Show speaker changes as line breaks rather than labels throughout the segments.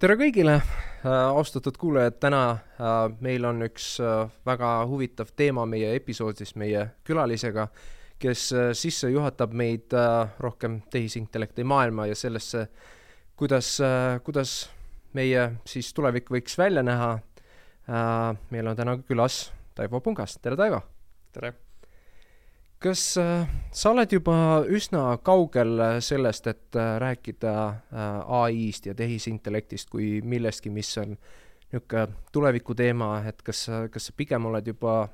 tere kõigile, austatud kuulajad, täna meil on üks väga huvitav teema meie episoodis meie külalisega, kes sisse juhatab meid rohkem tehisintellekti maailma ja sellesse, kuidas, kuidas meie siis tulevik võiks välja näha. meil on täna külas Taivo Pungas, tere Taivo!
tere!
Kas äh, sa oled juba üsna kaugel äh, sellest, et äh, rääkida ai-st ja tehisintellektist kui millestki, mis on niisugune tulevikuteema, et kas kas sa pigem oled juba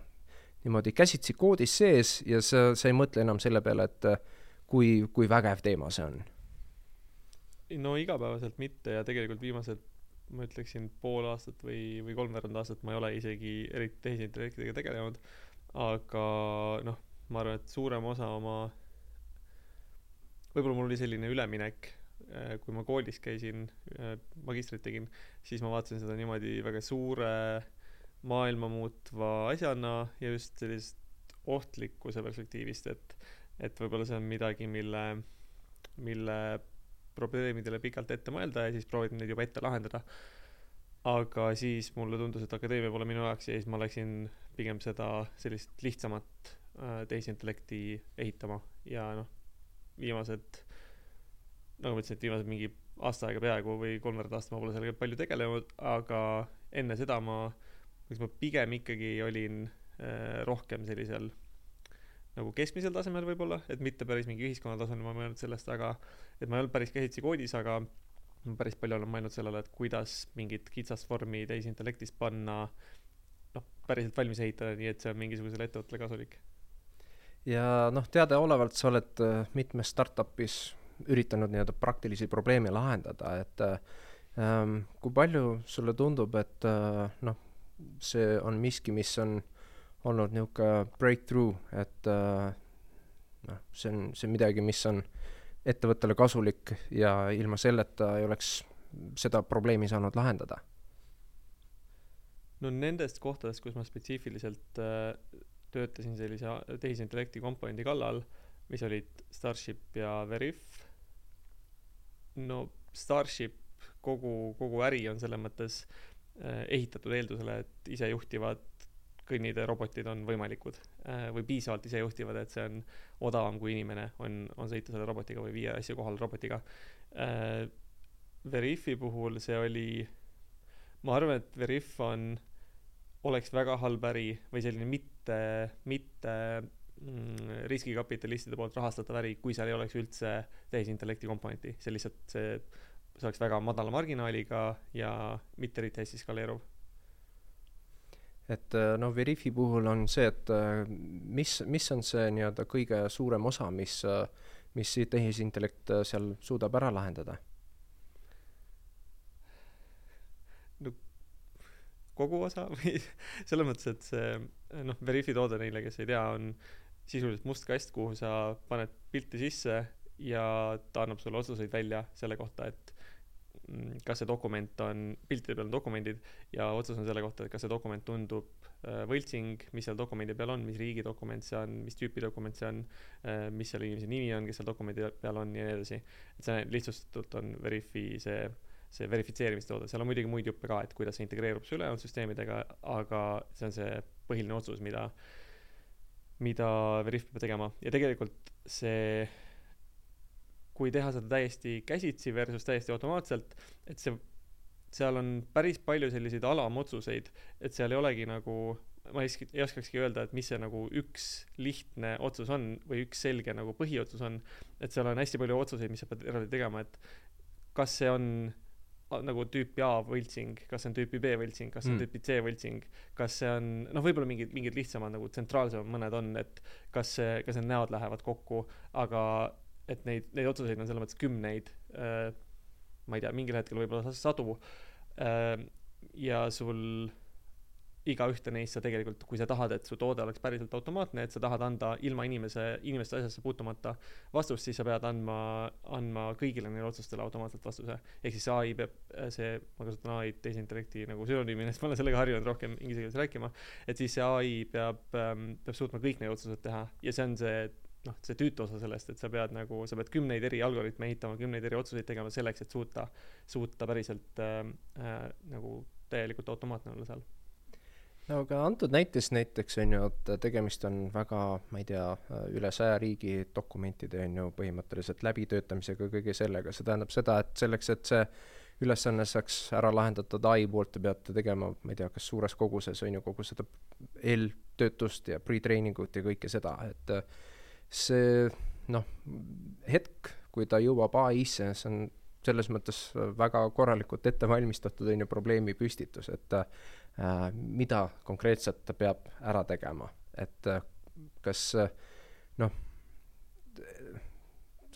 niimoodi käsitsi koodis sees ja sa, sa ei mõtle enam selle peale, et kui, kui vägev teema see on?
no igapäevaselt mitte ja tegelikult viimased ma ütleksin pool aastat või, või kolmveerand aastat ma ei ole isegi eriti tehisintellektidega tegelenud, aga noh, ma arvan, et suurem osa oma, võib-olla mul oli selline üleminek, äh, kui ma koolis käisin, äh, magistrit tegin, siis ma vaatasin seda niimoodi väga suure maailma muutva asjana ja just sellisest ohtlikkuse perspektiivist, et, et võib-olla see on midagi, mille, mille probleemidele pikalt ette mõelda ja siis proovida neid juba ette lahendada. aga siis mulle tundus, et akadeemia pole minu jaoks ja siis ma läksin pigem seda sellist lihtsamat tehisintellekti ehitama ja noh, viimased, nagu ma ütlesin, et viimased mingi aasta aega peaaegu või kolmveerand aastat ma pole sellega palju tegelenud, aga enne seda ma, kas ma pigem ikkagi olin äh, rohkem sellisel nagu keskmisel tasemel võib-olla, et mitte päris mingi ühiskonna tasemel, ma ei mõelnud sellest, aga et ma ei olnud päris käsitsi koodis, aga päris palju olen mõelnud sellele, et kuidas mingit kitsast vormi tehisintellektis panna noh, päriselt valmis ehitada, nii et see on mingisugusele ettevõttele kasulik
ja noh, teadaolevalt sa oled äh, mitmes startup'is üritanud nii-öelda praktilisi probleeme lahendada, et ähm, kui palju sulle tundub, et äh, noh, see on miski, mis on olnud niisugune breakthrough, et äh, noh, see on, see on midagi, mis on ettevõttele kasulik ja ilma selleta ei oleks seda probleemi saanud lahendada?
no nendest kohtadest, kus ma spetsiifiliselt äh, töötasin sellise tehisintellekti komponendi kallal, mis olid Starship ja Veriff. no Starship, kogu, kogu äri on selles mõttes äh, ehitatud eeldusele, et isejuhtivad kõnniteerobotid on võimalikud äh, või piisavalt isejuhtivad, et see on odavam kui inimene on, on sõita selle robotiga või viia asju kohale robotiga äh,. Veriffi puhul see oli, ma arvan, et Veriff on, oleks väga halb äri või selline mitte mitte, mm, riskikapitalistide poolt rahastatav äri, kui seal ei oleks üldse tehisintellekti komponenti, see lihtsalt, see, see oleks väga madala marginaaliga ja mitte eriti hästi skaleeruv
et noh, Veriffi puhul on see, et äh, mis, mis on see nii-öelda kõige suurem osa, mis, äh, mis tehisintellekt seal suudab ära lahendada?
Kogu osa või selles mõttes, et see noh, Veriffi toode neile, kes ei tea, on sisuliselt must kast, kuhu sa paned pilti sisse ja ta annab sulle otsuseid välja selle kohta, et mm, kas see dokument on, piltide peal on dokumendid ja otsus on selle kohta, et kas see dokument tundub äh, võltsing, mis seal dokumendi peal on, mis riigi dokument see on, mis tüüpi dokument see on, äh, mis selle inimese nimi on, kes seal dokumendi peal on ja nii edasi. et see lihtsustatult on Veriffi see see verifitseerimistoode, seal on muidugi muid juppe ka, et kuidas see integreerub su ülejäänud süsteemidega, aga see on see põhiline otsus, mida, mida Veriff peab tegema. Ja tegelikult see, kui teha seda täiesti käsitsi versus täiesti automaatselt, et see, seal on päris palju selliseid alamotsuseid, et seal ei olegi nagu ma ei, ei oskakski öelda, et mis see nagu üks lihtne otsus on või üks selge nagu põhiotsus on, et seal on hästi palju otsuseid, mis sa pead eraldi tegema, et kas see on nagu tüüpi A võltsing, kas see on tüüpi B võltsing, kas see on mm. tüüpi C võltsing, kas see on, noh, võib-olla mingid, mingid lihtsamad nagu tsentraalsemad mõned on, et kas see, kas need näod lähevad kokku, aga et neid, neid otsuseid on selles mõttes kümneid äh,, ma ei tea, mingil hetkel võib-olla sadu äh,, ja sul igaühte neist sa tegelikult, kui sa tahad, et su toode oleks päriselt automaatne, et sa tahad anda ilma inimese, inimeste asjasse puutumata vastust, siis sa pead andma, andma kõigile neile otsustele automaatselt vastuse. ehk siis ai peab, see, ma kasutan ai-d tehisintellekti nagu sünonüümina, sest ma olen sellega harjunud rohkem inglise keeles rääkima, et siis see ai peab ähm,, peab suutma kõik need otsused teha ja see on see noh, see tüütu osa sellest, et sa pead nagu, sa pead kümneid eri algoritme ehitama, kümneid eri otsuseid tegema selleks, et suuta, suuta päriselt äh, äh, nagu täielikult automaatne olla seal
no aga antud näites näiteks on ju, et tegemist on väga, ma ei tea, üle saja riigi dokumentide on ju põhimõtteliselt läbitöötamisega, kõige sellega, see tähendab seda, et selleks, et see ülesanne saaks ära lahendatud ai poolt, te peate tegema, ma ei tea, kas suures koguses on ju kogu seda eeltöötust ja pre-training ut ja kõike seda, et see noh, hetk, kui ta jõuab ai-sse, see on selles mõttes väga korralikult ette valmistatud, on ju, probleemi püstitus, et mida konkreetselt ta peab ära tegema, et äh, kas äh, noh,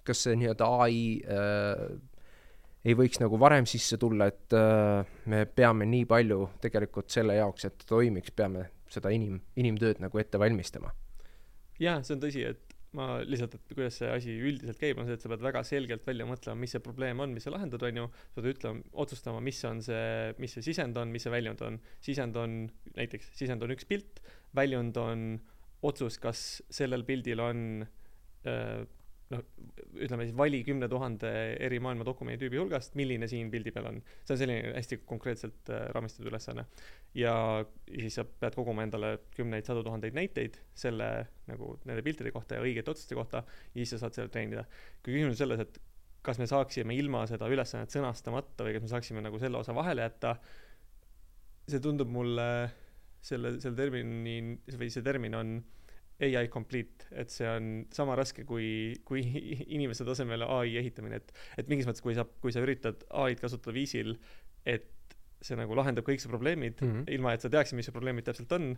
kas see nii-öelda ai äh, ei võiks nagu varem sisse tulla, et äh, me peame nii palju tegelikult selle jaoks, et ta toimiks, peame seda inim, inimtööd nagu ette valmistama.
jaa, see on tõsi, et ma lihtsalt, et kuidas see asi üldiselt käib, on see, et sa pead väga selgelt välja mõtlema, mis see probleem on, mis sa lahendad, on ju, sa pead ütlema, otsustama, mis on see, mis see sisend on, mis see väljund on. sisend on, näiteks sisend on üks pilt, väljund on otsus, kas sellel pildil on äh, noh, ütleme siis vali kümne tuhande eri maailma dokumenditüübi hulgast, milline siin pildi peal on. see on selline hästi konkreetselt äh, raamistatud ülesanne. ja siis sa pead koguma endale kümneid, sadu tuhandeid näiteid selle nagu nende piltide kohta ja õigete otsuste kohta ja siis sa saad selle treenida. kui küsimus on selles, et kas me saaksime ilma seda ülesannet sõnastamata või kas me saaksime nagu selle osa vahele jätta, see tundub mulle selle, selle termini või see termin on ai complete, et see on sama raske kui, kui inimese tasemel ai ehitamine, et, et mingis mõttes, kui sa, kui sa üritad ai-d kasutada viisil, et see nagu lahendab kõik su probleemid mm, -hmm. ilma et sa teaksid, mis su probleemid täpselt on,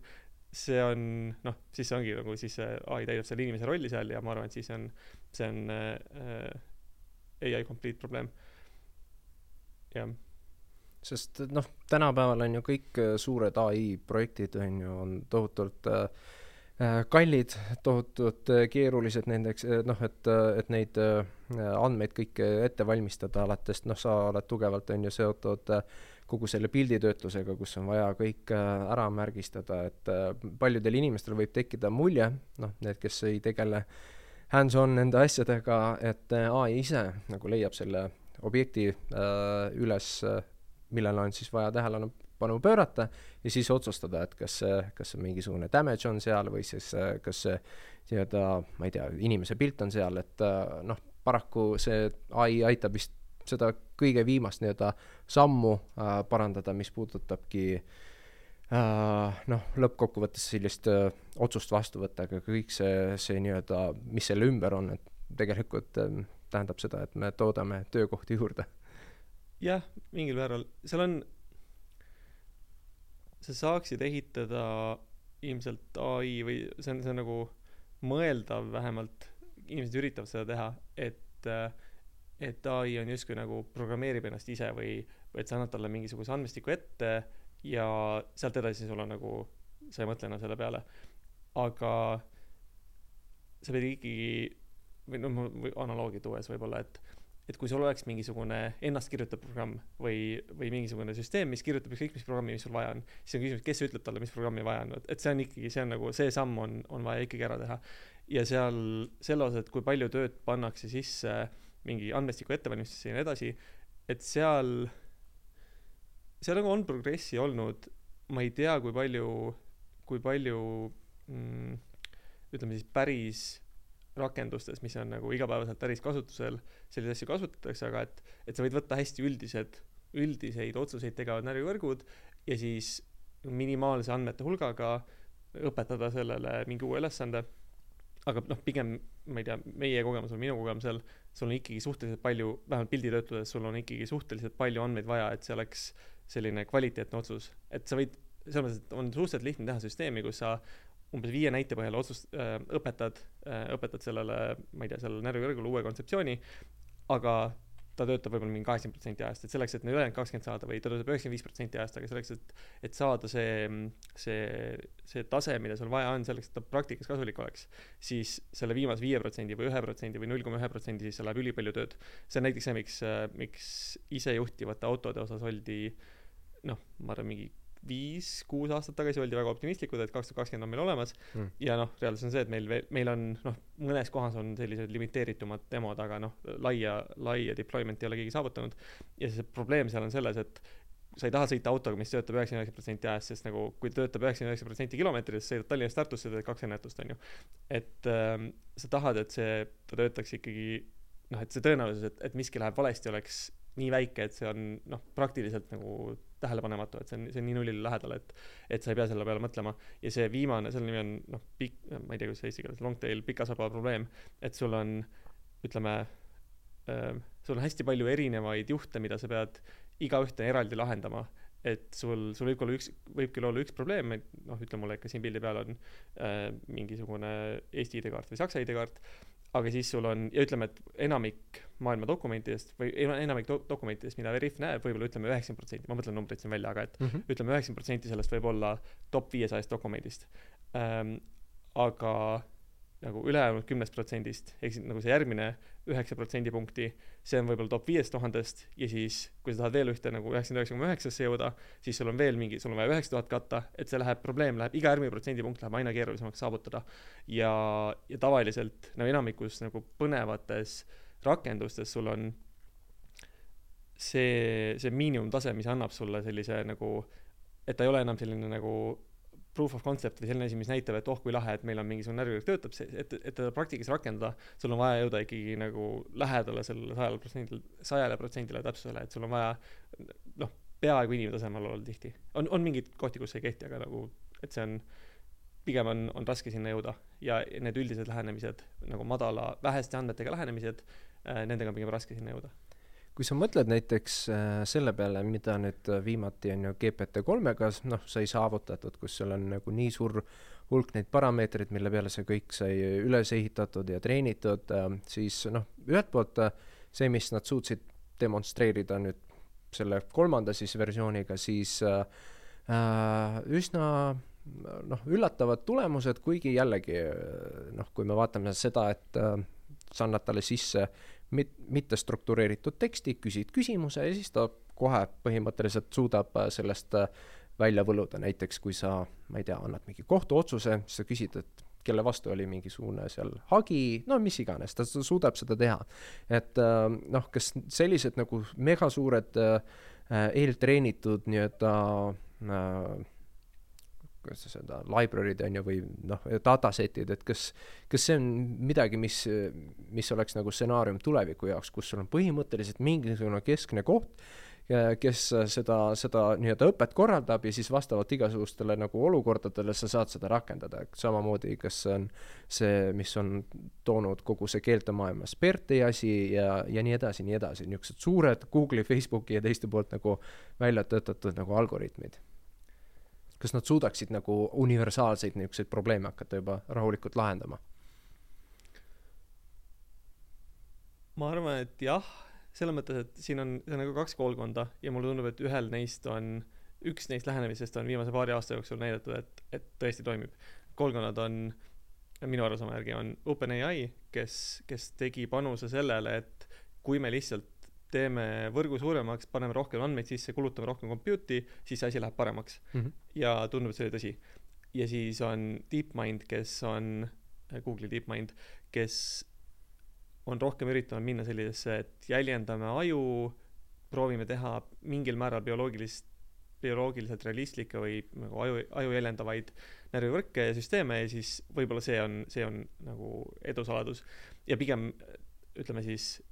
see on noh, siis see ongi nagu siis ai täidab selle inimese rolli seal ja ma arvan, et siis on, see on äh, ai complete probleem. jah
sest noh, tänapäeval on ju kõik suured ai projektid on ju, on tohutult äh, Äh, kallid, tohutult äh, keerulised nendeks, äh, noh, et, et neid andmeid kõike ette valmistada, alates noh, sa oled tugevalt, on ju, seotud kogu selle pilditöötlusega, kus on vaja kõik ära märgistada, et paljudel inimestel võib tekkida mulje, noh, need, kes ei tegele hands-on nende asjadega, et ai ise nagu leiab selle objekti äh, üles, millele on siis vaja tähelepanu tähelepanu pöörata ja siis otsustada, et kas kas mingisugune damage on seal või siis kas see nii-öelda, ma ei tea, inimese pilt on seal, et noh, paraku see ai aitab vist seda kõige viimast nii-öelda sammu äh, parandada, mis puudutabki äh, noh, lõppkokkuvõttes sellist äh, otsust vastu võtta, aga kõik see, see nii-öelda, mis selle ümber on, et tegelikult äh, tähendab seda, et me toodame töökohti juurde.
jah, mingil määral, seal on sa saaksid ehitada ilmselt ai või see on, see on nagu mõeldav vähemalt, inimesed üritavad seda teha, et, et ai on justkui nagu programmeerib ennast ise või, või et sa annad talle mingisuguse andmestiku ette ja sealt edasi sul on nagu, sa ei mõtle enam selle peale. aga sa pead ikkagi, või noh, analoogi tuues võib-olla, et et kui sul oleks mingisugune ennast kirjutav programm või, või mingisugune süsteem, mis kirjutab ükskõik mis programmi, mis sul vaja on, siis on küsimus, kes ütleb talle, mis programmi vaja on, et see on ikkagi, see on nagu, see samm on, on vaja ikkagi ära teha. ja seal selle osas, et kui palju tööd pannakse sisse mingi andmestiku ettevalmistusse ja nii edasi, et seal, seal nagu on progressi olnud, ma ei tea, kui palju, kui palju mm, ütleme siis päris rakendustes, mis on nagu igapäevaselt päris kasutusel, selliseid asju kasutatakse, aga et, et sa võid võtta hästi üldised, üldiseid otsuseid tegevad närvivõrgud ja siis minimaalse andmete hulgaga õpetada sellele mingi uue ülesande. aga noh, pigem ma ei tea, meie kogemusel, minu kogemusel, sul on ikkagi suhteliselt palju, vähemalt pilditöötluses, sul on ikkagi suhteliselt palju andmeid vaja, et see oleks selline kvaliteetne otsus. et sa võid, selles mõttes, et on suhteliselt lihtne teha süsteemi, kus sa umbes viie näite põhjal otsust- äh,, õpetad äh,, õpetad sellele, ma ei tea, sellele närvikõrgule uue kontseptsiooni, aga ta töötab võib-olla mingi kaheksakümmend protsenti ajast, et selleks, et need ülejäänud kakskümmend saada või ta töötab üheksakümmend viis protsenti ajast, aga selleks, et, et saada see, see, see tase, mida sul vaja on selleks, et ta praktikas kasulik oleks, siis selle viimase viie protsendi või ühe protsendi või null koma ühe protsendi sisse läheb ülipalju tööd. see on näiteks see, miks, miks isejuhtivate autode osas oldi noh, ma arvan, mingi viis-kuus aastat tagasi oldi väga optimistlikud, et kaks tuhat kakskümmend on meil olemas
Mm.
ja noh, reaalsus on see, et meil veel, meil on noh, mõnes kohas on sellised limiteeritumad demod, aga noh, laia, laia deployment'i ei ole keegi saavutanud. ja see probleem seal on selles, et sa ei taha sõita autoga, mis töötab üheksakümmend üheksa protsenti ajast, sest nagu kui töötab üheksakümmend üheksa protsenti kilomeetritest, sõidad Tallinnast Tartusse, teed kaks õnnetust, on ju. et ähm, sa tahad, et see, ta töötaks ikkagi noh, et see tõenäosus, et, et miski läheb valesti, oleks nii väike, et see on noh, praktiliselt nagu tähelepanematu, et see on, see on nii nullile lähedal, et et sa ei pea selle peale mõtlema. ja see viimane, selle nimi on noh, pikk, ma ei tea, kuidas see eesti keeles, long tail, pika saba probleem, et sul on ütleme äh,, sul on hästi palju erinevaid juhte, mida sa pead igaühte eraldi lahendama. et sul, sul võib olla üks, võib küll olla üks probleem, et noh, ütle mulle, kas siin pildi peal on äh, mingisugune Eesti ID-kaart või Saksa ID-kaart, aga siis sul on, ja ütleme, et enamik maailma dokumentidest või ena- enamik do- dokumentidest, mida Veriff näeb, võib-olla ütleme üheksakümmend protsenti, ma mõtlen numbreid siin välja, aga et
mm -hmm.
ütleme üheksakümmend protsenti sellest võib olla top viiesajast dokumendist ähm, aga nagu ülejäänud kümnest protsendist ehk siis nagu see järgmine üheksa protsendipunkti see on võib-olla top viiest tuhandest ja siis kui sa tahad veel ühte nagu üheksakümmend üheksa koma üheksasse jõuda siis sul on veel mingi sul on vaja üheksa tuhat katta et see läheb probleem läheb iga järgmine protsendipunkt läheb aina keerulisemaks saavutada. Ja ja tavaliselt no enamikus nagu põnevates rakendustes sul on see see miinimumtase mis annab sulle sellise nagu et ta ei ole enam selline nagu proof of concept või selline asi, mis näitab, et oh kui lahe, et meil on mingisugune närvivõrk töötab, see, et, et teda praktikas rakendada, sul on vaja jõuda ikkagi nagu lähedale sellele sajale protsendile, sajale protsendile täpsusele, et sul on vaja noh, peaaegu inimtasemel olla tihti. on, on mingeid kohti, kus see ei kehti, aga nagu, et see on, pigem on, on raske sinna jõuda ja need üldised lähenemised, nagu madala, väheste andmetega lähenemised äh,, nendega on pigem raske sinna jõuda
kui sa mõtled näiteks äh, selle peale, mida nüüd äh, viimati on ju GPT kolmega noh, sai saavutatud, kus sul on nagu nii suur hulk neid parameetreid, mille peale see kõik sai üles ehitatud ja treenitud äh,, siis noh, ühelt poolt äh, see, mis nad suutsid demonstreerida nüüd selle kolmanda siis versiooniga, siis äh, äh, üsna noh, üllatavad tulemused, kuigi jällegi äh, noh, kui me vaatame seda, et äh, sa annad talle sisse mit-, mittestruktureeritud teksti, küsid küsimuse ja siis ta kohe põhimõtteliselt suudab äh, sellest äh, välja võluda, näiteks kui sa, ma ei tea, annad mingi kohtuotsuse, siis sa küsid, et kelle vastu oli mingisugune seal hagi, no mis iganes, ta suudab seda teha. et äh, noh, kas sellised nagu megasuured eeltreenitud nii-öelda kuidas seda library'd on ju või noh, dataset'id, et kas, kas see on midagi, mis, mis oleks nagu stsenaarium tuleviku jaoks, kus sul on põhimõtteliselt mingisugune keskne koht, kes seda, seda nii-öelda õpet korraldab ja siis vastavalt igasugustele nagu olukordadele sa saad seda rakendada, samamoodi kas see on see, mis on toonud kogu see keeltemaailmas Berti asi ja, ja nii edasi, nii edasi, niisugused suured Google'i, Facebooki ja teiste poolt nagu välja töötatud nagu algoritmid kas nad suudaksid nagu universaalseid niisuguseid probleeme hakata juba rahulikult lahendama?
ma arvan, et jah, selles mõttes, et siin on, see on nagu kaks koolkonda ja mulle tundub, et ühel neist on, üks neist lähenemistest on viimase paari aasta jooksul näidatud, et, et tõesti toimib. koolkonnad on, minu arusaama järgi on OpenAI, kes, kes tegi panuse sellele, et kui me lihtsalt teeme võrgu suuremaks, paneme rohkem andmeid sisse, kulutame rohkem compute'i, siis see asi läheb paremaks mm. -hmm. ja tundub, et see oli tõsi. ja siis on DeepMind, kes on, Google'i DeepMind, kes on rohkem üritanud minna sellisesse, et jäljendame aju, proovime teha mingil määral bioloogilist, bioloogiliselt realistlikke või nagu aju, aju jäljendavaid närvivõrke ja süsteeme ja siis võib-olla see on, see on nagu edusaladus. ja pigem ütleme siis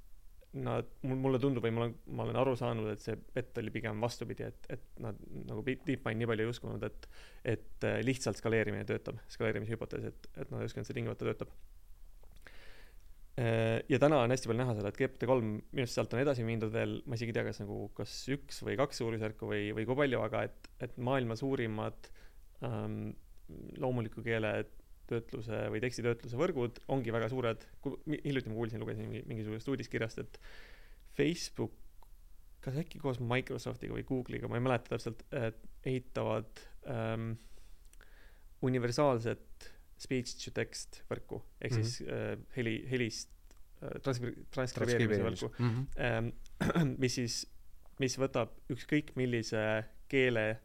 nad, mulle tundub või ma olen, ma olen aru saanud, et see bett oli pigem vastupidi, et, et nad nagu DeepMind nii palju ei uskunud, et, et lihtsalt skaleerimine töötab, skaleerimise hüpotees, et, et nad ei uskunud, see tingimata töötab. ja täna on hästi palju näha seda, et GPT-3 minu arust sealt on edasi mindud veel, ma isegi ei tea, kas nagu, kas üks või kaks suurusjärku või, või kui palju, aga et, et maailma suurimad ähm, loomuliku keele töötluse või tekstitöötluse võrgud ongi väga suured, hiljuti ma kuulsin, lugesin mingi, mingisugusest uudiskirjast, et Facebook, kas äkki koos Microsoftiga või Google'iga, ma ei mäleta täpselt, ehitavad ähm, universaalset speech to text võrku, ehk mm -hmm. siis äh, heli, helist äh, transkri-, transkribeerimise võrku mm, -hmm. ähm, mis siis, mis võtab ükskõik millise keele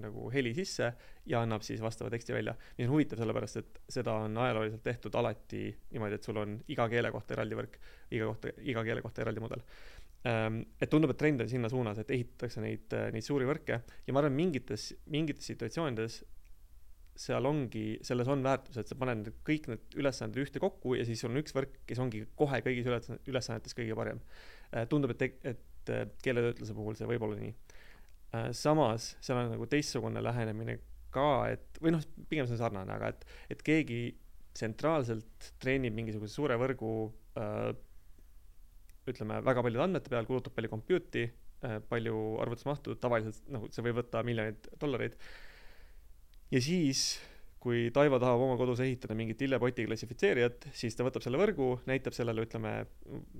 nagu heli sisse ja annab siis vastava teksti välja. mis on huvitav, sellepärast et seda on ajalooliselt tehtud alati niimoodi, et sul on iga keele kohta eraldi võrk, iga kohta, iga keele kohta eraldi mudel ähm,. et tundub, et trend on sinna suunas, et ehitatakse neid, äh, neid suuri võrke ja ma arvan, mingites, mingites situatsioonides seal ongi, selles on väärtus, et sa paned kõik need ülesanded ühte kokku ja siis sul on üks võrk, kes ongi kohe kõigis ülesannetes kõige parem. Äh, tundub, et, et keeletöötluse puhul see võib olla nii Äh, samas seal on nagu teistsugune lähenemine ka, et või noh, pigem see on sarnane, aga et, et keegi tsentraalselt treenib mingisuguse suure võrgu äh, ütleme, väga paljude andmete peal, kulutab palju compute'i äh,, palju arvutusmahtu, tavaliselt nagu see võib võtta miljoneid dollareid. ja siis kui Taivo tahab oma kodus ehitada mingit lillepoti klassifitseerijat, siis ta võtab selle võrgu, näitab sellele, ütleme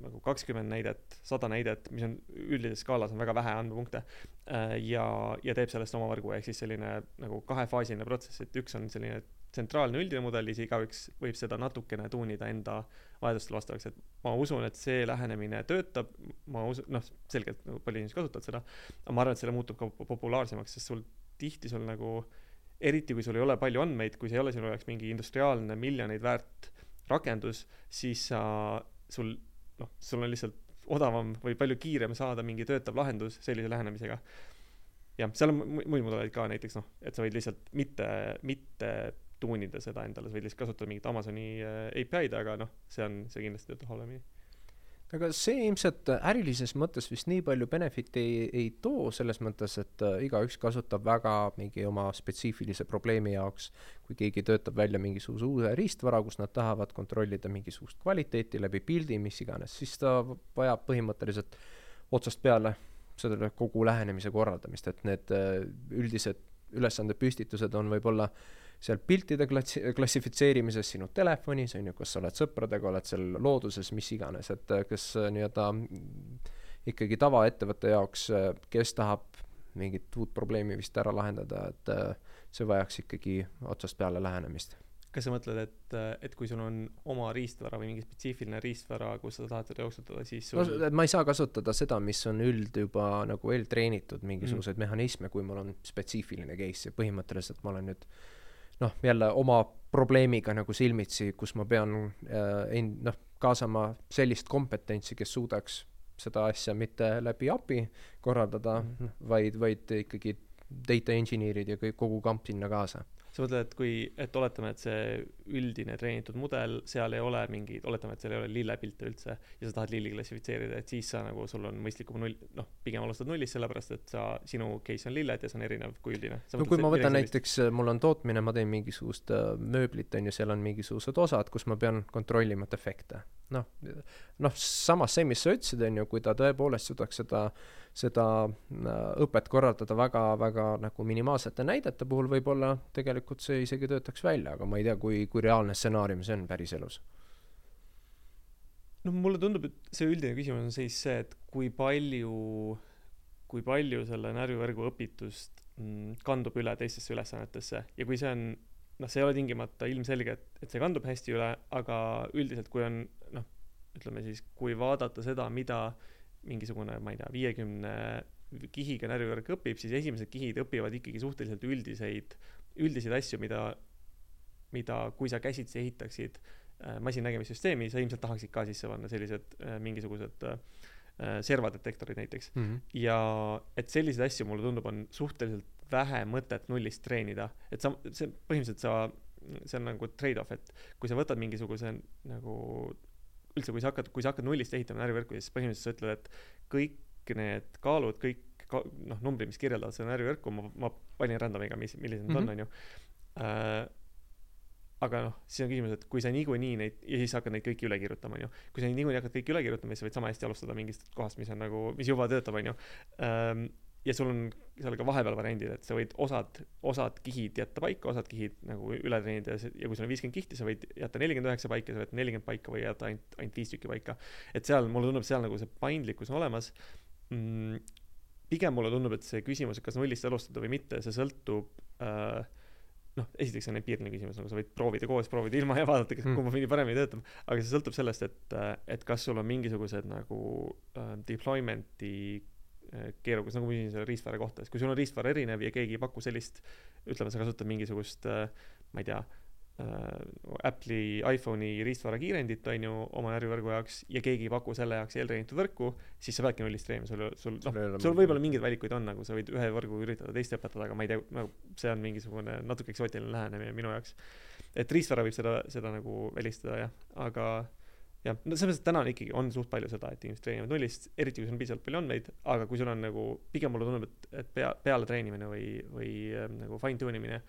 nagu kakskümmend näidet, sada näidet, mis on üldises skaalas on väga vähe andmepunkte. Äh, ja, ja teeb sellest oma võrgu, ehk siis selline nagu kahefaasiline protsess, et üks on selline tsentraalne üldine mudel siis igaüks võib seda natukene tuunida enda vajadustele vastavaks, et ma usun, et see lähenemine töötab, ma usun, noh, selgelt nagu palju inimesi kasutavad seda, aga ma arvan, et selle muutub ka populaarsemaks, sest sul tihti sul nagu äh, eriti kui sul ei ole palju andmeid, kui see ei ole sinu jaoks mingi industriaalne miljoneid väärt rakendus, siis sa, sul noh, sul on lihtsalt odavam või palju kiirem saada mingi töötav lahendus sellise lähenemisega. jah, seal on muid mudeleid ka näiteks noh, et sa võid lihtsalt mitte, mitte tuunida seda endale, sa võid lihtsalt kasutada mingit Amazoni äh, API-d, aga noh, see on, see kindlasti töötab halvemini
aga see ilmselt ärilises mõttes vist nii palju benefit'i ei, ei too, selles mõttes, et äh, igaüks kasutab väga mingi oma spetsiifilise probleemi jaoks, kui keegi töötab välja mingisuguse uue riistvara, kus nad tahavad kontrollida mingisugust kvaliteeti läbi pildi, mis iganes, siis ta vajab põhimõtteliselt otsast peale sellele kogu lähenemise korraldamist, et need äh, üldised ülesandepüstitused on võib-olla äh, seal piltide klassi-, klassifitseerimises sinu telefonis, on ju, kas sa oled sõpradega, oled seal looduses, mis iganes, et äh, kas äh, nii-öelda ikkagi tavaettevõtte jaoks, äh, kes tahab mingit uut probleemi vist ära lahendada, et see vajaks ikkagi otsast peale lähenemist
kas sa mõtled, et, et kui sul on oma riistvara või mingi spetsiifiline riistvara, kus sa tahad seda jooksutada, siis sul
no, ma ei saa kasutada seda, mis on üld juba nagu eeltreenitud mingisuguseid mm. mehhanisme, kui mul on spetsiifiline case ja põhimõtteliselt ma olen nüüd noh, jälle oma probleemiga nagu silmitsi, kus ma pean äh, end-, noh, kaasama sellist kompetentsi, kes suudaks seda asja mitte läbi API korraldada mm, -hmm. vaid, vaid ikkagi data engineer'id ja kõik, kogu kamp sinna kaasa
sa mõtled, et kui, et oletame, et see üldine treenitud mudel, seal ei ole mingeid, oletame, et seal ei ole lillepilte üldse ja sa tahad lilli klassifitseerida, et siis sa nagu, sul on mõistlikum null, noh, pigem alustad nullist, sellepärast et sa, sinu case on lilled ja see on erinev kui üldine.
no kui ma võtan näiteks, mul on tootmine, ma teen mingisugust äh, mööblit, on ju, seal on mingisugused osad, kus ma pean kontrollima defekte. noh, noh, samas see, mis sa ütlesid, on ju, kui ta tõepoolest suudaks seda seda äh, õpet korraldada väga-väga nagu minimaalsete näidete puhul, võib-olla tegelikult see isegi töötaks välja, aga ma ei tea, kui, kui reaalne stsenaarium see on päriselus.
no mulle tundub, et see üldine küsimus on siis see, et kui palju, kui palju selle närvivõrgu õpitust mm, kandub üle teistesse ülesannetesse ja kui see on noh, see ei ole tingimata ilmselge, et, et see kandub hästi üle, aga üldiselt, kui on noh, ütleme siis, kui vaadata seda, mida äh, mingisugune, ma ei tea, viiekümne kihiga närvivõrk õpib, siis esimesed kihid õpivad ikkagi suhteliselt üldiseid, üldiseid asju, mida, mida, kui sa käsitsi ehitaksid äh, masinnägemissüsteemi, sa ilmselt tahaksid ka sisse panna sellised äh, mingisugused äh, servadetektorid näiteks mm. -hmm. ja et selliseid asju, mulle tundub, on suhteliselt vähe mõtet nullist treenida, et sa, see põhimõtteliselt sa, see on nagu trade-off, et kui sa võtad mingisuguse nagu üldse, kui sa hakkad, kui sa hakkad nullist ehitama närvivõrku, siis põhimõtteliselt sa ütled, et kõik need kaalud, kõik ka, noh, numbrid, mis kirjeldavad seda närvivõrku, ma, ma panin random'iga, mis, millised need mm -hmm. on, on ju äh, aga noh, siis on küsimus, et kui sa niikuinii neid ja siis hakkad neid kõiki üle kirjutama, onju. kui sa niikuinii hakkad kõiki üle kirjutama, siis sa võid sama hästi alustada mingist kohast, mis on nagu, mis juba töötab, onju. Ähm, ja sul on seal ka vahepeal variandid, et sa võid osad, osad kihid jätta paika, osad kihid nagu üle treenida ja, kui sul on viiskümmend kihti, sa võid jätta nelikümmend üheksa paika, sa võid nelikümmend paika või jätta ainult, ainult viis tükki paika. et seal, mulle tundub, seal nagu see paindlikkus on olemas mm,. pigem mulle tundub, et see küsimus, et kas nullist alustada või mitte, see sõltub äh, noh, esiteks on empiiriline küsimus, nagu sa võid proovida koos, proovida ilma ja vaadata, kas mm. kumb mingi paremini töötab, aga see sõltub sellest, et, et kas sul on mingisugused nagu äh, deployment'i äh, keerukas, nagu ma küsisin selle riistvara kohta, et kui sul on riistvara erinev ja keegi ei paku sellist, ütleme, sa kasutad mingisugust äh, ma ei tea äh,, Apple'i iPhone'i riistvara kiirendit, on ju, oma närvivõrgu jaoks ja keegi ei paku selle jaoks eeltreenitud võrku, siis sa peadki nullist treenima, sul, sul, noh, sul võib-olla mingeid valikuid on, nagu sa võid ühe võrgu üritada teist õpetada, aga ma ei tea, nagu see on mingisugune natuke eksootiline lähenemine minu jaoks. et riistvara võib seda, seda nagu välistada jah, aga jah, no selles mõttes, et täna on ikkagi, on suht palju seda, et inimesed treenivad nullist, eriti kui sul on piisavalt palju andmeid, aga kui sul on nagu, pigem mulle tundub, et, et pea, peale treenimine või, või äh, nagu fine tune imine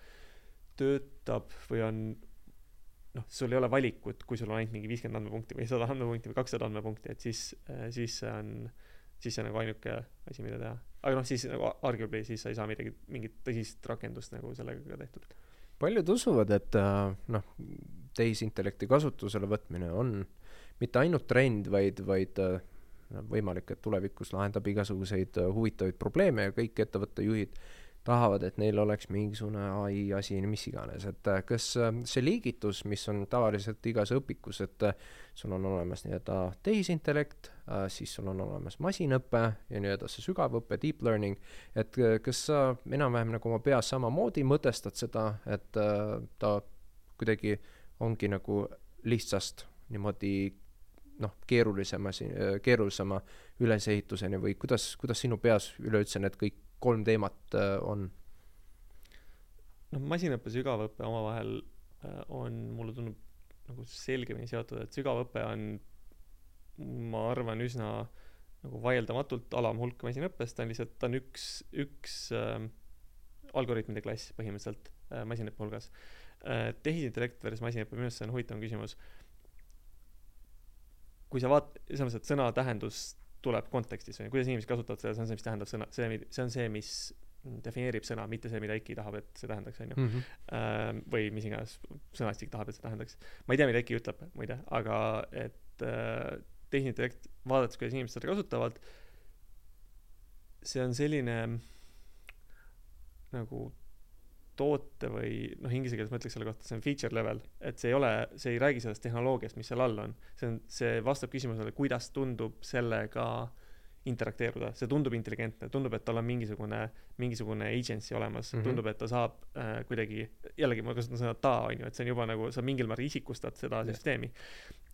töötab või on noh, sul ei ole valikut, kui sul on ainult mingi viiskümmend andmepunkti või sada andmepunkti või kakssada andmepunkti, et siis, siis see on, siis see on nagu ainuke asi, mida teha. aga noh, siis nagu arguably siis sa ei saa midagi, mingit tõsist rakendust nagu sellega ka tehtud.
paljud usuvad, et äh, noh, tehisintellekti kasutusele võtmine on mitte ainult trend, vaid, vaid äh, võimalik, et tulevikus lahendab igasuguseid äh, huvitavaid probleeme ja kõik ettevõtte juhid tahavad, et neil oleks mingisugune ai asi, mis iganes, et äh, kas see liigitus, mis on tavaliselt igas õpikus, et sul on olemas nii-öelda tehisintellekt, siis sul on olemas masinõpe ja nii-öelda see sügavõpe, deep learning, et kas sa enam-vähem nagu oma peas samamoodi mõtestad seda, et ta kuidagi ongi nagu lihtsast niimoodi noh, keerulisema, keerulisema ülesehituseni või kuidas, kuidas sinu peas üleüldse need kõik kolm teemat äh, on?
noh, masinõppe, sügavõpe omavahel äh, on, mulle tundub nagu selgemini seotud, et sügavõpe on, ma arvan, üsna nagu vaieldamatult alamhulk masinõppest, ta on lihtsalt, ta on üks, üks äh, algoritmide klass põhimõtteliselt äh, masinõppe hulgas äh,. tehisintellekt versus masinõpe, minu arust see on huvitav küsimus. Kui sa vaat-, selles mõttes, et sõna tähendus tuleb kontekstis, on ju, kuidas inimesed kasutavad seda, see on see, mis tähendab sõna, see, see on see, mis defineerib sõna, mitte see, mida Eki tahab, et see tähendaks, on ju.
Mhm.
Ähm, või mis iganes sõnastik tahab, et see tähendaks. ma ei tea, mida Eki ütleb, muide, aga et äh, tehisintellekt, vaadates, kuidas inimesed seda kasutavad, see on selline nagu toote või noh, inglise keeles ma ütleks selle kohta, see on feature level, et see ei ole, see ei räägi sellest tehnoloogiast, mis seal all on. see on, see vastab küsimusele, kuidas tundub sellega interakteeruda, see tundub intelligentne, tundub, et tal on mingisugune, mingisugune agency olemas mm, -hmm. tundub, et ta saab äh, kuidagi, jällegi ma kasutan sõna ta, on ju, et see on juba nagu, sa mingil määral isikustad seda yeah. süsteemi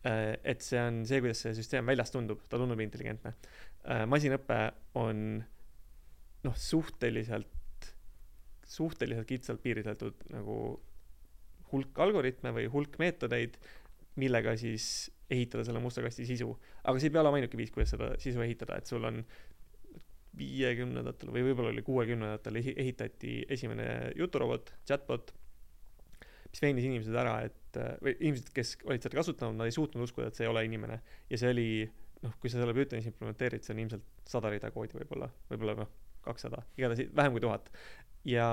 äh,. et see on see, kuidas see süsteem väljas tundub, ta tundub intelligentne äh,. masinõpe on noh, suhteliselt suhteliselt kitsalt piiritletud nagu hulk algoritme või hulk meetodeid, millega siis ehitada selle musta kasti sisu. aga see ei pea olema ainuke viis, kuidas seda sisu ehitada, et sul on viiekümnendatel või võib-olla oli kuuekümnendatel ehitati esimene juturobot, chatbot, mis veenis inimesed ära, et või inimesed, kes olid seda kasutanud, nad ei suutnud uskuda, et see ei ole inimene. ja see oli, noh, kui sa selle Pythonis implementeerid, see on ilmselt sada rida koodi võib-olla, võib-olla noh, kakssada, igatahes vähem kui tuhat. Ja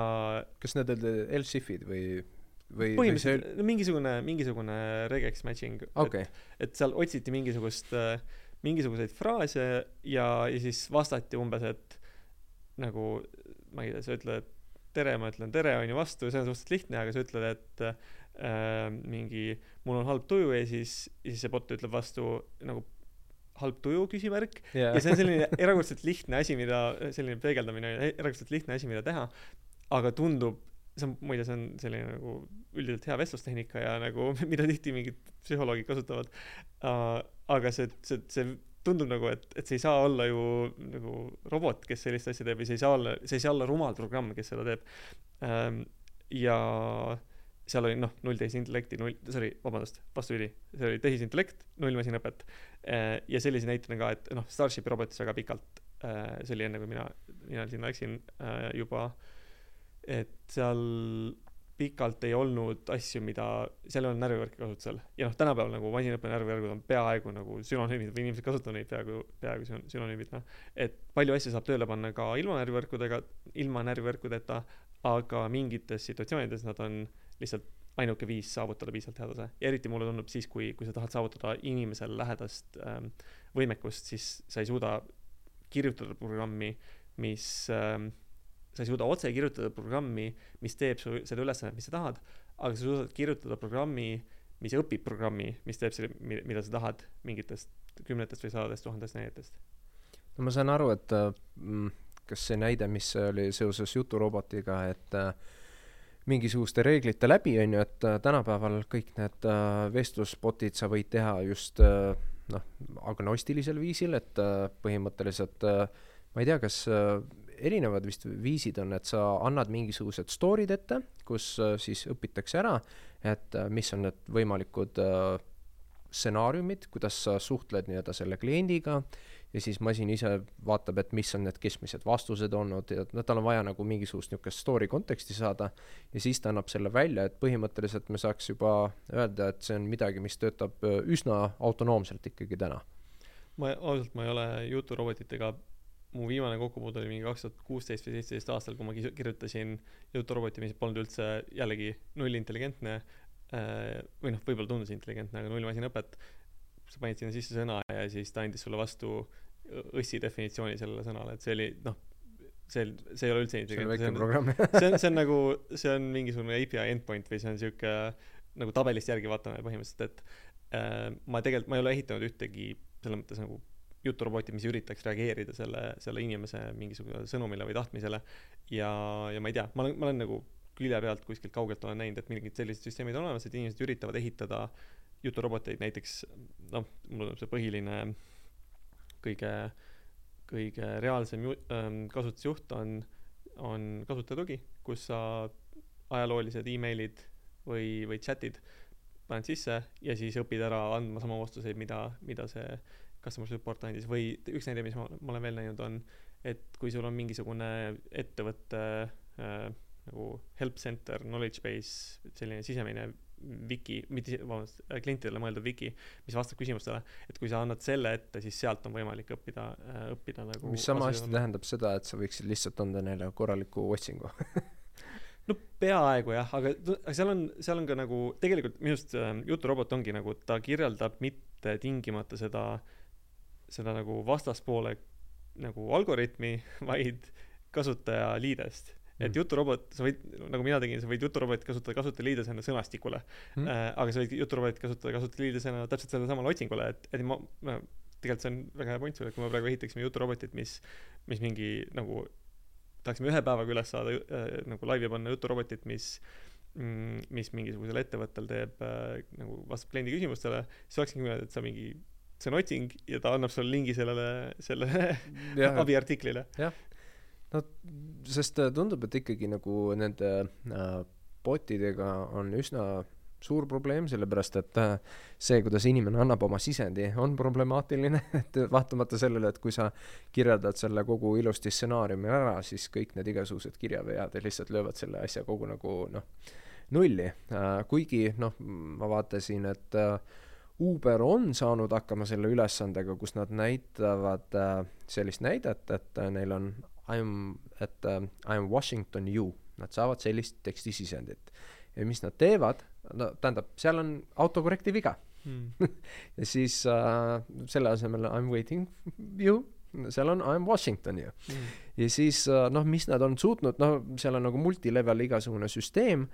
kas need olid LSIF-id või, või
põhimõtteliselt või see... mingisugune, mingisugune regex matching.
Okay..
et, et seal otsiti mingisugust, mingisuguseid fraase ja, ja siis vastati umbes, et nagu ma ei tea, sa ütled tere, ma ütlen tere, on ju vastu, see on suhteliselt lihtne, aga sa ütled, et äh, mingi mul on halb tuju ja siis, ja siis see bot ütleb vastu nagu halb tuju küsimärk yeah. ja see on selline erakordselt lihtne asi, mida, selline peegeldamine on erakordselt lihtne asi, mida teha, aga tundub, see on, muide, see on selline nagu üldiselt hea vestlustehnika ja nagu, mida tihti mingid psühholoogid kasutavad uh,. aga see, see, see tundub nagu, et, et see ei saa olla ju nagu robot, kes sellist asja teeb või see ei saa olla, see ei saa olla rumal programm, kes seda teeb um,. ja seal oli noh, null tehisintellekti, null, sorry, vabandust, vastupidi, see oli tehisintellekt, null masinõpet. ja sellise näitena ka, et noh, Starshipi robotis väga pikalt, see oli enne, kui mina, mina sinna läksin juba äh, et seal pikalt ei olnud asju, mida, seal ei olnud närvivõrke kasutusel. ja noh, tänapäeval nagu masinõppe närvivõrgud on peaaegu nagu sünonüümid või inimesed kasutavad neid peaaegu, peaaegu sün-, sünonüümidena. et palju asju saab tööle panna ka ilma närvivõrkudega, ilma närvivõrkudeta, aga mingites situatsioonides nad on lihtsalt ainuke viis saavutada piisavalt hea tase. ja eriti mulle tundub siis, kui, kui sa tahad saavutada inimesel lähedast ähm, võimekust, siis sa ei suuda kirjutada programmi, mis ähm, sa ei suuda otse kirjutada programmi, mis teeb su selle ülesannet, mis sa tahad, aga sa suudad kirjutada programmi, mis õpib programmi, mis teeb selle, mida sa tahad mingitest kümnetest või sadadest tuhandest näidetest.
no ma saan aru, et mm, kas see näide, mis oli seoses juturobotiga, et äh, mingisuguste reeglite läbi, on ju, et äh, tänapäeval kõik need äh, vestlusbotid sa võid teha just äh, noh, agnostilisel viisil, et põhimõtteliselt ma ei tea, kas erinevad vist viisid on, et sa annad mingisugused story'd ette, kus siis õpitakse ära, et mis on need võimalikud stsenaariumid, kuidas sa suhtled nii-öelda selle kliendiga ja siis masin ise vaatab, et mis on need keskmised vastused olnud ja no tal on vaja nagu mingisugust niisugust story konteksti saada ja siis ta annab selle välja, et põhimõtteliselt me saaks juba öelda, et see on midagi, mis töötab äh, üsna autonoomselt ikkagi täna.
ma ausalt, ma ei ole juturobotitega mu viimane kokkupuude oli mingi kaks tuhat kuusteist või seitseteist aastal, kui ma kirjutasin juturoboti, mis polnud üldse jällegi nullintelligentne äh, või noh, võib-olla tundus intelligentne, aga nullmasinõpet. Sa panid sinna sisse sõna ja siis ta andis sulle vastu õssi definitsiooni sellele sõnale, et see oli noh, see, see ei ole üldse
intelligentne. see on väike programm
see on, see on nagu, see on mingisugune API endpoint või see on sihuke nagu tabelist järgi vaatame põhimõtteliselt, et äh, ma tegelikult, ma ei ole ehitanud ühtegi selles mõttes nagu juturoboti, mis üritaks reageerida selle, selle inimese mingisugusele sõnumile või tahtmisele. ja, ja ma ei tea, ma olen, ma olen nagu külje pealt kuskilt kaugelt olen näinud, et mingid sellised süsteemid on olemas, et inimesed üritavad ehitada juturoboteid näiteks, noh, mul on see põhiline, kõige, kõige reaalsem ju, ähm, kasutusjuht on, on kasutajatugi, kus sa ajaloolised emailid või, või chat'id paned sisse ja siis õpid ära andma sama vastuseid, mida, mida see customer support andis. Või üks näide, mis ma, ma olen veel näinud, on, et kui sul on mingisugune ettevõtte äh, nagu help center, knowledge base, selline sisemine wiki, mitte, vabandust, äh, klientidele mõeldud wiki, mis vastab küsimustele, et kui sa annad selle ette, siis sealt on võimalik õppida äh,, õppida nagu
mis sama hästi tähendab seda, et sa võiksid lihtsalt anda neile korraliku otsingu?
No peaaegu jah, aga, seal on, seal on ka nagu tegelikult minu arust äh, juturobot ongi nagu, ta kirjeldab mitte tingimata seda seda nagu vastaspoole nagu algoritmi, vaid kasutaja liidest et mm. juturobot, sa võid, nagu mina tegin, sa võid juturobotit kasutada kasutajaliidesena sõnastikule mm., äh, aga sa võid juturobotit kasutada kasutajaliidesena täpselt sellele samale otsingule, et, et ma, ma, tegelikult see on väga hea point sul, et kui me praegu ehitaksime juturobotit, mis, mis mingi nagu, tahaksime ühe päevaga üles saada äh, nagu laivi panna juturobotit, mis mm, mis mingisugusel ettevõttel teeb äh, nagu vastab kliendi küsimustele, siis olekski niimoodi, et sa mingi see on otsing ja ta annab sulle lingi sellele, sellele abiartiklile.
jah, no sest äh, tundub, et ikkagi nagu nende äh, botidega on üsna suur probleem, sellepärast et äh, see, kuidas inimene annab oma sisendi, on problemaatiline, et vaatamata sellele, et kui sa kirjeldad selle kogu ilusti stsenaariumi ära, siis kõik need igasugused kirjavead lihtsalt löövad selle asja kogu nagu noh, nulli. Äh, kuigi noh, ma vaatasin, et Uber on saanud hakkama selle ülesandega, kus nad näitavad sellist näidet, et neil on I am, et äh, I am Washington you, nad saavad sellist tekstisisendit. ja mis nad teevad, no tähendab, seal on autokorrekti viga hmm. ja siis äh, selle asemel I am waiting you seal on I am Washington ju. Mm.. ja siis äh, noh, mis nad on suutnud, noh, seal on nagu multilevel igasugune süsteem,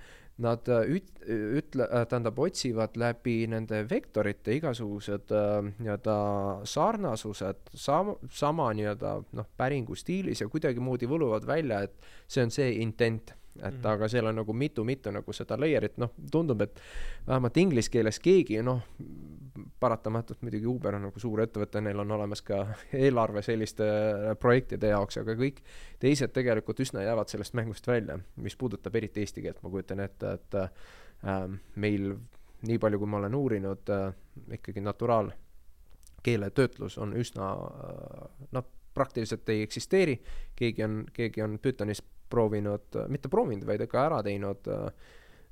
nad äh, üt-, ütle-, äh, tähendab, otsivad läbi nende vektorite igasugused nii-öelda sarnasused sama, sama nii-öelda noh, päringu stiilis ja kuidagimoodi võluvad välja, et see on see intent. Et mm -hmm. aga seal on nagu mitu-mitu nagu seda layer'it, noh, tundub, et vähemalt inglise keeles keegi, noh, paratamatult muidugi Uber on nagu suur ettevõte, neil on olemas ka eelarve selliste äh, projektide jaoks, aga kõik teised tegelikult üsna jäävad sellest mängust välja, mis puudutab eriti eesti keelt, ma kujutan ette, et äh, meil nii palju, kui ma olen uurinud äh,, ikkagi naturaalkeele töötlus on üsna äh, noh, praktiliselt ei eksisteeri, keegi on, keegi on Pythonis proovinud, mitte proovinud, vaid ka ära teinud äh,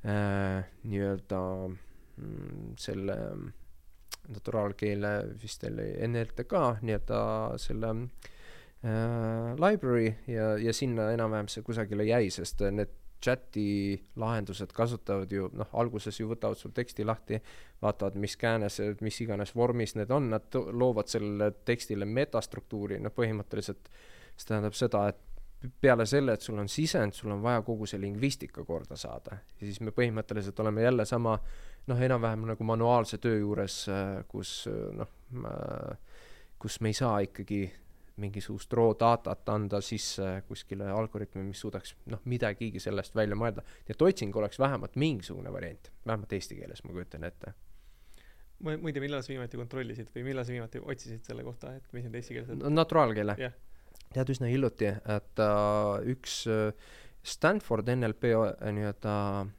äh nii-öelda mm, selle naturaalkeele vist oli NLTK nii-öelda selle äh, library ja, ja sinna enam-vähem see kusagile jäi, sest need chati lahendused kasutavad ju noh, alguses ju võtavad sul teksti lahti, vaatavad, mis käänes, mis iganes vormis need on, nad loovad sellele tekstile metastruktuuri, noh põhimõtteliselt see tähendab seda, et peale selle, et sul on sisend, sul on vaja kogu see lingvistika korda saada. ja siis me põhimõtteliselt oleme jälle sama noh, enam-vähem nagu manuaalse töö juures, kus noh, kus me ei saa ikkagi mingisugust raw datat anda sisse kuskile algoritmi, mis suudaks noh, midagigi sellest välja mõelda. nii et otsing oleks vähemalt mingisugune variant, vähemalt eesti keeles ma kujutan ette.
muide, millal sa viimati kontrollisid või millal sa viimati otsisid selle kohta, et mis need eestikeelsed
no, naturaalkeele
yeah.?
tead, üsna hiljuti, et uh, üks uh, Stanford NLP nii-öelda uh,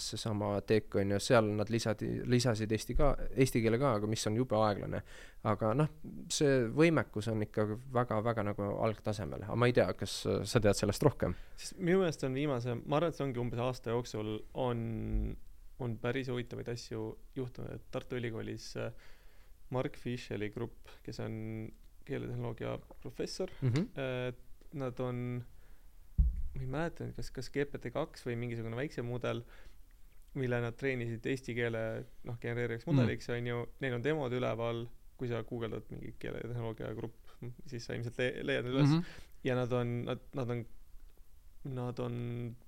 seesama teek on ju, seal nad lisadi, lisasid eesti ka, eesti keele ka, aga mis on jube aeglane. aga noh, see võimekus on ikka väga-väga nagu algtasemel, aga ma ei tea, kas sa tead sellest rohkem?
sest minu meelest on viimase, ma arvan, et see ongi umbes aasta jooksul on, on päris huvitavaid asju juhtunud, et Tartu Ülikoolis Mark Fischeli grupp, kes on keeletehnoloogia professor mm, -hmm. nad on, ma ei mäleta nüüd, kas, kas GPT kaks või mingisugune väiksem mudel, mille nad treenisid eesti keele noh, genereerivaks mhm. mudeliks mm, on ju, neil on demod üleval, kui sa guugeldad mingi keeletehnoloogia grupp, siis sa ilmselt le leiad need üles mm. -hmm. ja nad on, nad, nad on nad on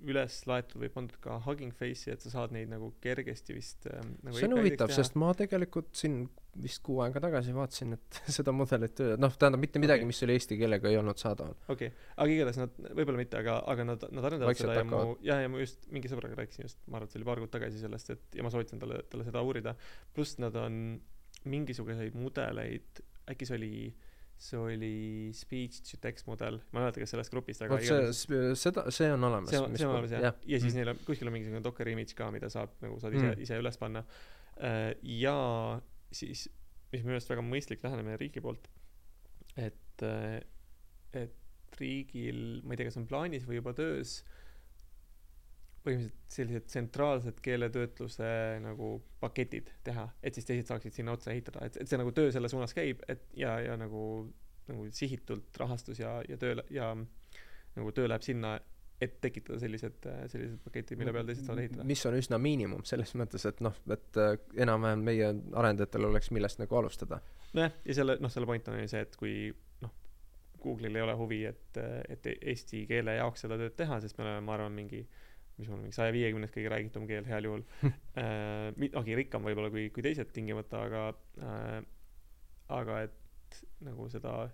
üles laetud või pandud ka Hugging Face'i, et sa saad neid nagu kergesti vist ähm, nagu
see on huvitav, sest ma tegelikult siin vist kuu aega tagasi vaatasin, et seda mudelit, noh, tähendab mitte midagi okay., mis oli eesti keelega ei olnud saadaval.
okei okay., aga igatahes nad, võib-olla mitte, aga, aga nad, nad arendavad Vaikselt seda ja mu, jah, ja ma just mingi sõbraga rääkisin just, ma arvan, et see oli paar kuud tagasi sellest, et ja ma soovitan talle, talle seda uurida. pluss nad on mingisuguseid mudeleid, äkki see oli see oli speech to text mudel, ma ei mäleta, kas sellest grupist,
aga vot see, seda, see on olemas.
see on, see on olemas jah, ja siis mm. neil on, kuskil on mingisugune Docker image ka, mida saab nagu saad ise mm., ise üles panna. Äh, ja siis, mis minu meelest väga mõistlik lähenemine riigi poolt, et, et riigil, ma ei tea, kas on plaanis või juba töös põhimõtteliselt sellised tsentraalsed keeletöötluse nagu paketid teha, et siis teised saaksid sinna otsa ehitada, et, et see nagu töö selle suunas käib, et ja, ja nagu, nagu sihitult rahastus ja, ja töö ja nagu töö läheb sinna, et tekitada sellised, sellised paketid, mille peal teised saavad ehitada.
mis on üsna miinimum selles mõttes, et noh, et äh, enam-vähem meie arendajatel oleks millest nagu alustada.
nojah, ja selle, noh, selle point on ju see, et kui noh, Google'il ei ole huvi, et, et eesti keele jaoks seda tööd teha, sest me oleme, ma arvan, mingi äh, mis mul mingi saja viiekümnes kõige räägitum keel heal juhul äh,. okei, rikkam võib-olla kui, kui teised tingimata, aga äh,, aga et nagu seda,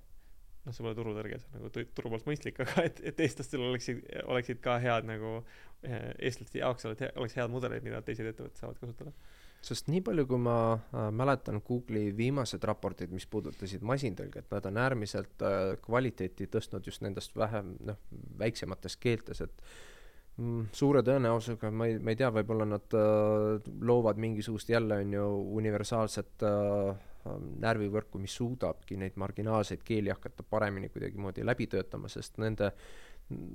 noh, see pole turutõrge, see on nagu turu poolt mõistlik, aga et, et eestlastel oleksid, oleksid ka head nagu, äh, eestlaste jaoks oled, oleks head mudeleid, mida teised ettevõtted saavad kasutada.
Sest nii palju, kui ma äh, mäletan Google'i viimased raportid, mis puudutasid masintõlget, nad on äärmiselt äh, kvaliteeti tõstnud just nendest vähem, noh, väiksematest keeltes, et Mm, suure tõenäosusega, ma ei, ma ei tea, võib-olla nad äh, loovad mingisugust jälle, on ju, universaalset äh, närvivõrku, mis suudabki neid marginaalseid keeli hakata paremini kuidagimoodi läbi töötama, sest nende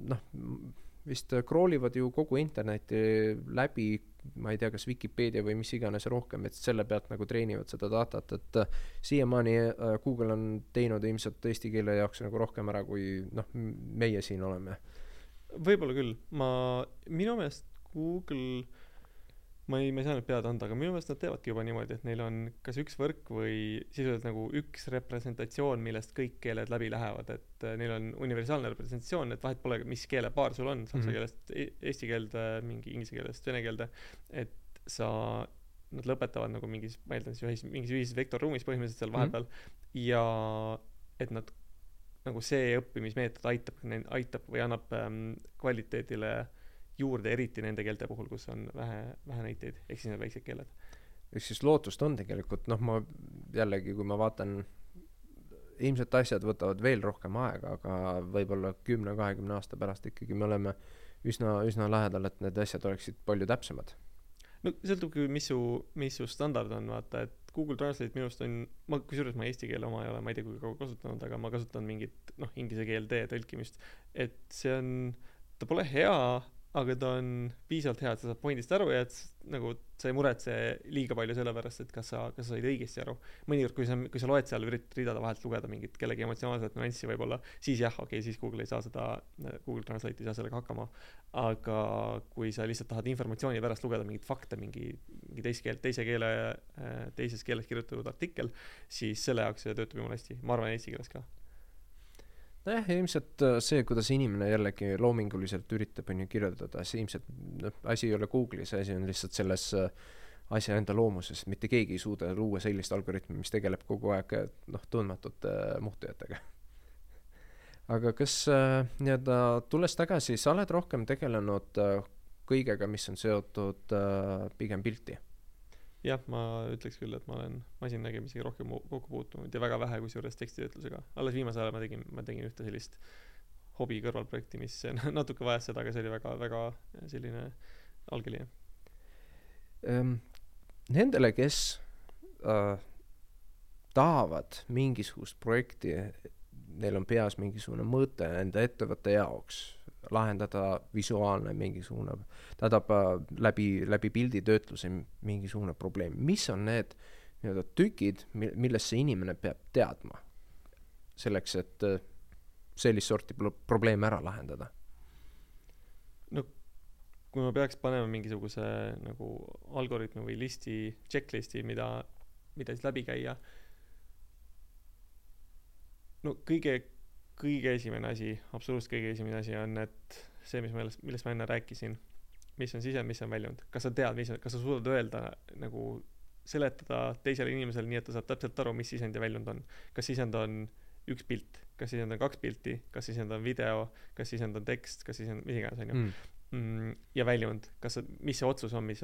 noh, vist crawl ivad ju kogu interneti läbi, ma ei tea, kas Vikipeedia või mis iganes rohkem, et selle pealt nagu treenivad seda datat, et äh, siiamaani äh, Google on teinud ilmselt eesti keele jaoks nagu rohkem ära, kui noh, meie siin oleme.
Võib-olla küll, ma, minu meelest Google, ma ei, ma ei saa nüüd pead anda, aga minu meelest nad teevadki juba niimoodi, et neil on kas üks võrk või sisuliselt nagu üks representatsioon, millest kõik keeled läbi lähevad, et äh, neil on universaalne representatsioon, et vahet pole, mis keelepaar sul on, saksa mm -hmm. keelest e eesti keelde, mingi inglise keelest vene keelde, et sa, nad lõpetavad nagu mingis, ma eeldan siis ühis, mingis ühises vektorruumis põhimõtteliselt seal vahepeal mm -hmm. ja et nad nagu see õppimismeetod aitab, aitab või annab ähm, kvaliteedile juurde, eriti nende keelte puhul, kus on vähe, vähe näiteid, ehk siis need väiksed keeled.
ehk siis lootust on tegelikult, noh, ma jällegi, kui ma vaatan, ilmselt asjad võtavad veel rohkem aega, aga võib-olla kümne-kahekümne aasta pärast ikkagi me oleme üsna, üsna lähedal, et need asjad oleksid palju täpsemad.
no sõltubki, mis su, mis su standard on, vaata, et Google Translate minu arust on, ma, kusjuures ma eesti keele oma ei ole, ma ei tea, kui kaua kasutanud, aga ma kasutan mingit, noh, inglise keelde tõlkimist. et see on, ta pole hea, aga ta on piisavalt hea, et sa saad pointist aru ja et nagu sa ei muretse liiga palju selle pärast, et kas sa, kas sa said õigesti aru. mõnikord, kui sa, kui sa loed seal, üritad ridade vahelt lugeda mingit kellegi emotsionaalset nüanssi võib-olla, siis jah, okei okay,, siis Google ei saa seda, Google Translate ei saa sellega hakkama. aga kui sa lihtsalt tahad informatsiooni pärast lugeda mingeid fakte, mingi, mingi teist keelt, teise keele, teises keeles kirjutatud artikkel, siis selle jaoks see töötab jumala hästi, ma arvan eesti keeles ka
nojah, ilmselt äh, see, kuidas inimene jällegi loominguliselt üritab, on ju, kirjeldada, see ilmselt, noh, asi ei ole Google'is, asi on lihtsalt selles äh, asja enda loomuses, mitte keegi ei suuda luua sellist algoritmi, mis tegeleb kogu aeg noh, tundmatute muhtujatega. aga kas äh, nii-öelda tulles tagasi, sa oled rohkem tegelenud äh, kõigega, mis on seotud äh, pigem pilti?
Jah, ma ütleks küll, et ma olen masinnägemisega rohkem kokku puutunud ja väga vähe kusjuures tekstitöötlusega. alles viimasel ajal ma tegin, ma tegin ühte sellist hobi kõrvalprojekti, mis natuke vajas seda, aga see oli väga, väga selline algeline
ähm,. Nendele, kes äh, tahavad mingisugust projekti, neil on peas mingisugune mõte enda ettevõtte jaoks, lahendada visuaalne mingisugune, tähendab läbi, läbi pilditöötluse mingisugune probleem, mis on need nii-öelda tükid, mil-, millest see inimene peab teadma selleks, et äh, sellist sorti pro-, probleeme ära lahendada?
no kui ma peaks panema mingisuguse nagu algoritmi või listi, checklist'i, mida, mida siis läbi käia, no kõige kõige esimene asi, absoluutselt kõige esimene asi on, et see, mis ma, millest ma enne rääkisin, mis on sisend, mis on väljund, kas sa tead, mis, kas sa suudad öelda nagu seletada teisele inimesele nii, et ta saab täpselt aru, mis sisend ja väljund on. kas sisend on üks pilt, kas sisend on kaks pilti, kas sisend on video, kas sisend on tekst, kas sisend, mis iganes, onju mm ja väljund, kas, mis see otsus on, mis,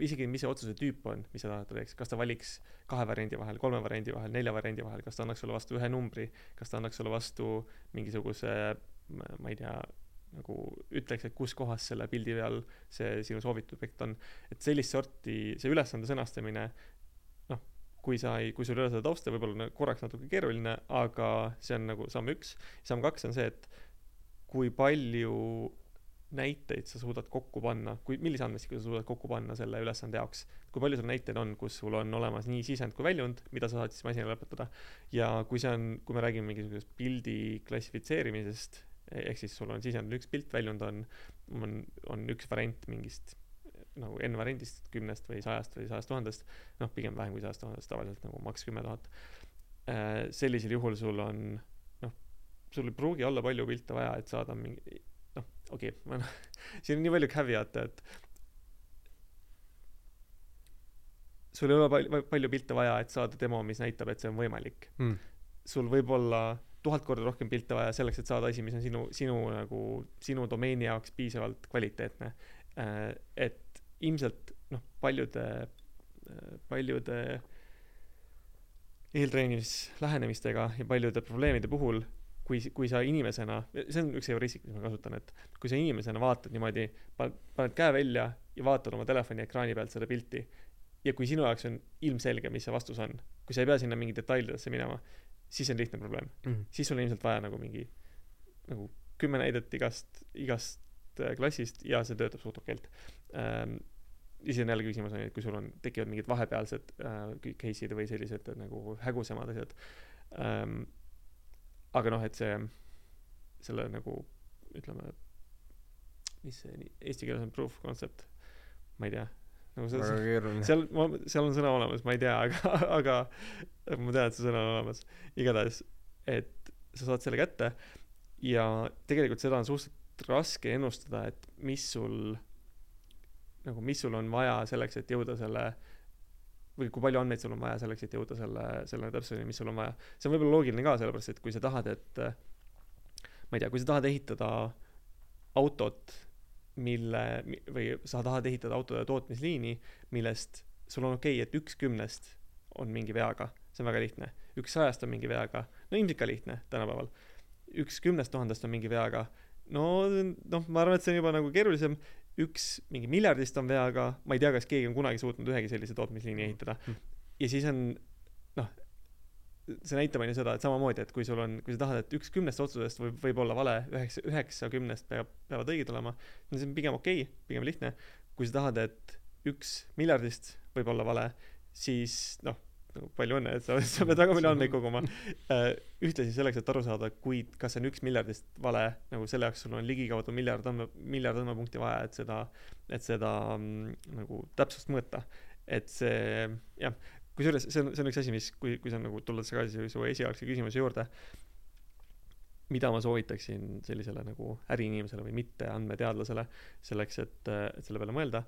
isegi mis see otsuse tüüp on, mis sa tahad, ta teeks, kas ta valiks kahe variandi vahel, kolme variandi vahel, nelja variandi vahel, kas ta annaks sulle vastu ühe numbri, kas ta annaks sulle vastu mingisuguse, ma ei tea, nagu ütleks, et kus kohas selle pildi peal see sinu soovitud objekt on. et sellist sorti, see ülesande sõnastamine, noh, kui sa ei, kui sul ei ole seda tausta, võib-olla korraks natuke keeruline, aga see on nagu samm üks. samm kaks on see, et kui palju näiteid sa suudad kokku panna, kui, millise andmestiku sa suudad kokku panna selle ülesande jaoks. kui palju sul näiteid on, kus sul on olemas nii sisend kui väljund, mida sa saad siis masinale õpetada. ja kui see on, kui me räägime mingisugusest pildi klassifitseerimisest, ehk siis sul on sisend on üks pilt, väljund on, on, on üks variant mingist nagu N variandist, kümnest või sajast või sajast tuhandest, noh, pigem vähem kui sajast tuhandest, tavaliselt nagu maks kümme tuhat. Äh, sellisel juhul sul on, noh, sul ei pruugi olla palju pilte vaja, et saada mingi okei okay,, ma noh, siin on nii palju caveat'e, et sul ei ole palju, palju pilte vaja, et saada demo, mis näitab, et see on võimalik mm.. sul võib olla tuhat korda rohkem pilte vaja selleks, et saada asi, mis on sinu, sinu nagu, sinu domeeni jaoks piisavalt kvaliteetne. Äh, et ilmselt noh, paljude, paljude eeltreenimislähenemistega ja paljude probleemide puhul kui, kui sa inimesena, see on üks heuristik, mis ma kasutan, et kui sa inimesena vaatad niimoodi, paned, käe välja ja vaatad oma telefoni ekraani pealt seda pilti ja kui sinu jaoks on ilmselge, mis see vastus on, kui sa ei pea sinna mingi detailidesse minema, siis on lihtne probleem mm. -hmm. siis sul on ilmselt vaja nagu mingi, nagu kümme näidet igast, igast äh, klassist ja see töötab suht okeilt ähm,. siis on jällegi küsimus on ju, et kui sul on, tekivad mingid vahepealsed äh, case'id või sellised nagu hägusemad asjad ähm, aga noh, et see, selle nagu ütleme, mis see nii, eesti keeles on proof concept, ma ei tea. nagu see, seal, ma, seal on sõna olemas, ma ei tea, aga, aga ma tean, et see sõna on olemas. igatahes, et sa saad selle kätte ja tegelikult seda on suhteliselt raske ennustada, et mis sul, nagu mis sul on vaja selleks, et jõuda selle või kui palju andmeid sul on vaja selleks, et jõuda selle, selle täpsuseni, mis sul on vaja. see on võib-olla loogiline ka, sellepärast et kui sa tahad, et ma ei tea, kui sa tahad ehitada autot, mille, või sa tahad ehitada autode tootmisliini, millest sul on okei okay,, et üks kümnest on mingi veaga, see on väga lihtne. üks sajast on mingi veaga, no ilmselt ka lihtne tänapäeval. üks kümnest tuhandest on mingi veaga, no, noh, ma arvan, et see on juba nagu keerulisem üks mingi miljardist on veaga, ma ei tea, kas keegi on kunagi suutnud ühegi sellise tootmisliini mm. ehitada. Mm. ja siis on, noh, see näitab on ju seda, et samamoodi, et kui sul on, kui sa tahad, et üks kümnest otsusest võib, võib olla vale, üheksa, üheksa kümnest peab, peavad õiged olema, no see on pigem okei okay,, pigem lihtne. kui sa tahad, et üks miljardist võib olla vale, siis noh, nagu palju õnne, et sa, sa pead väga palju andmeid koguma. Äh, ühtlasi selleks, et aru saada, kui, kas see on üks miljardist vale, nagu selle jaoks sul on ligikaudu miljard andme, miljard andmepunkti vaja, et seda, et seda mm, nagu täpsust mõõta. et see jah, kusjuures see on, see on üks asi, mis, kui, kui sa nagu tulles tagasi su esialgse küsimuse juurde, mida ma soovitaksin sellisele nagu äriinimesele või mitte andmeteadlasele selleks, et, et selle peale mõelda,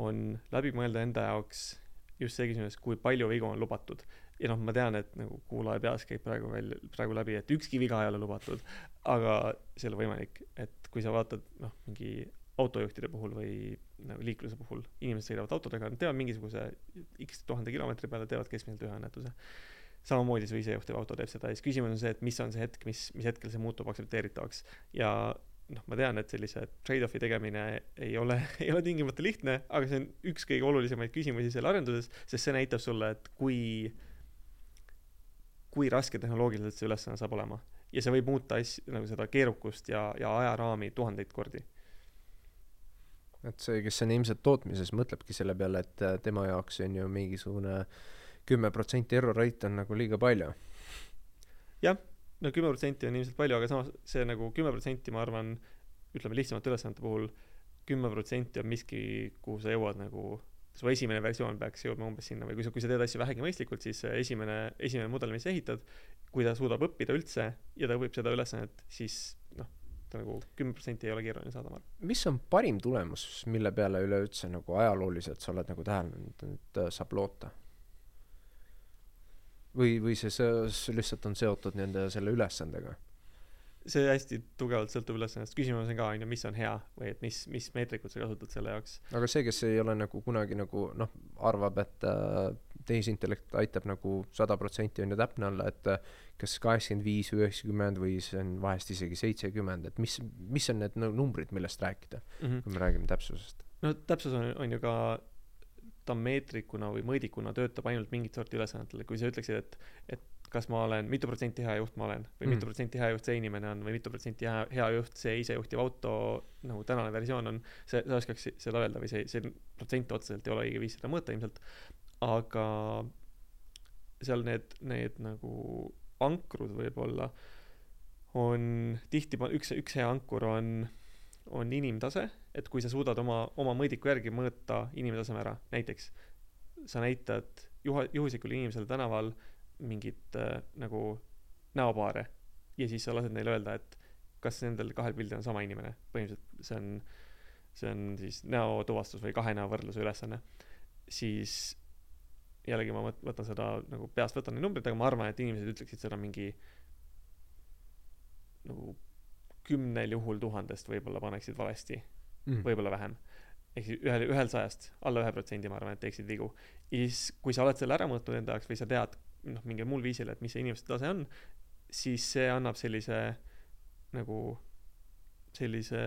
on läbi mõelda enda jaoks just see küsimus, kui palju vigu on lubatud. ja noh ma tean et nagu kuulaja peas käib praegu välja praegu läbi et ükski viga ei ole lubatud aga see ei ole võimalik et kui sa vaatad noh mingi autojuhtide puhul või nagu liikluse puhul inimesed sõidavad autodega nad teevad mingisuguse x tuhande kilomeetri peale teevad keskmiselt ühe õnnetuse samamoodi su isejuhtiv auto teeb seda ja siis küsimus on see et mis on see hetk mis mis hetkel see muutub aktsepteeritavaks ja noh ma tean et sellise trade-off'i tegemine ei ole ei ole tingimata lihtne aga see on üks kõige olulisemaid küsimusi selle arenduses sest see näitab sulle et kui kui raske tehnoloogiliselt see ülesanne saab olema. Ja see võib muuta asju nagu seda keerukust ja ja ajaraami tuhandeid kordi.
Et see kes on ilmselt tootmises mõtlebki selle peale et äh, tema jaoks on ju mingisugune kümme protsenti error rate on nagu liiga palju.
Jah no kümme protsenti on ilmselt palju, aga samas see nagu kümme protsenti, ma arvan, ütleme lihtsamate ülesannete puhul, kümme protsenti on miski, kuhu sa jõuad nagu, su esimene versioon peaks jõudma umbes sinna või kui sa, kui sa teed asju vähegi mõistlikult, siis esimene, esimene mudel, mis sa ehitad, kui ta suudab õppida üldse ja ta õpib seda ülesannet, siis noh, ta nagu kümme protsenti ei ole keeruline saada, ma arvan.
mis on parim tulemus, mille peale üleüldse nagu ajalooliselt sa oled nagu täheldanud, et saab loota? Või, või see, see lihtsalt on seotud nende selle ülesandega?
see hästi tugevalt sõltub ülesandest, küsimus on ka on ju, mis on hea või et mis, mis meetrikut sa kasutad selle jaoks.
aga see, kes ei ole nagu kunagi nagu noh, arvab, et äh, tehisintellekt aitab nagu sada protsenti on ju täpne olla, et äh, kas kaheksakümmend viis või üheksakümmend või see on vahest isegi seitsekümmend, et mis, mis on need numbrid, millest rääkida mm, -hmm. kui me räägime täpsusest?
no täpsus on, on ju ka ta meetrikuna või mõõdikuna töötab ainult mingit sorti ülesannetele, kui sa ütleksid, et, et kas ma olen, mitu protsenti hea juht ma olen või mm. mitu protsenti hea juht see inimene on või mitu protsenti hea, hea juht see isejuhtiv auto nagu tänane versioon on, see, sa oskaks seda öelda või see, see protsent otseselt ei ole õige viis seda mõõta ilmselt, aga seal need, need nagu ankrud võib-olla on tihti, üks, üks hea ankur on on inimtase, et kui sa suudad oma, oma mõõdiku järgi mõõta inimtaseme ära, näiteks sa näitad juha, juhuslikule inimesele tänaval mingit äh, nagu näopaare ja siis sa lased neile öelda, et kas nendel kahel pildil on sama inimene, põhimõtteliselt see on, see on siis näotuvastus või kahe näo võrdluse ülesanne, siis jällegi ma võtan seda nagu peast võtan neid numbreid, aga ma arvan, et inimesed ütleksid seda mingi nagu kümnel juhul tuhandest võib-olla paneksid valesti mm., võib-olla vähem. ehk siis ühel, ühel sajast, alla ühe protsendi, ma arvan, et teeksid vigu. ja siis, kui sa oled selle ära mõõtnud enda jaoks või sa tead, noh, mingil muul viisil, et mis see inimeste tase on, siis see annab sellise nagu, sellise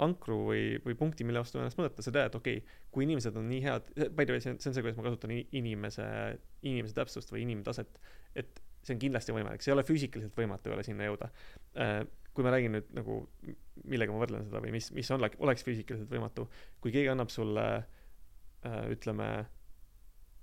ankru või, või punkti, mille vastu ennast mõõta, sa tead, okei okay,, kui inimesed on nii head, by the way, see on, see on see, kuidas ma kasutan inimese, inimese täpsust või inimtaset, et see on kindlasti võimalik, see ei ole füüsikaliselt võimatu ei ole sinna jõuda. Kui ma räägin nüüd nagu, millega ma võrdlen seda või mis, mis on, oleks füüsikaliselt võimatu, kui keegi annab sulle äh, ütleme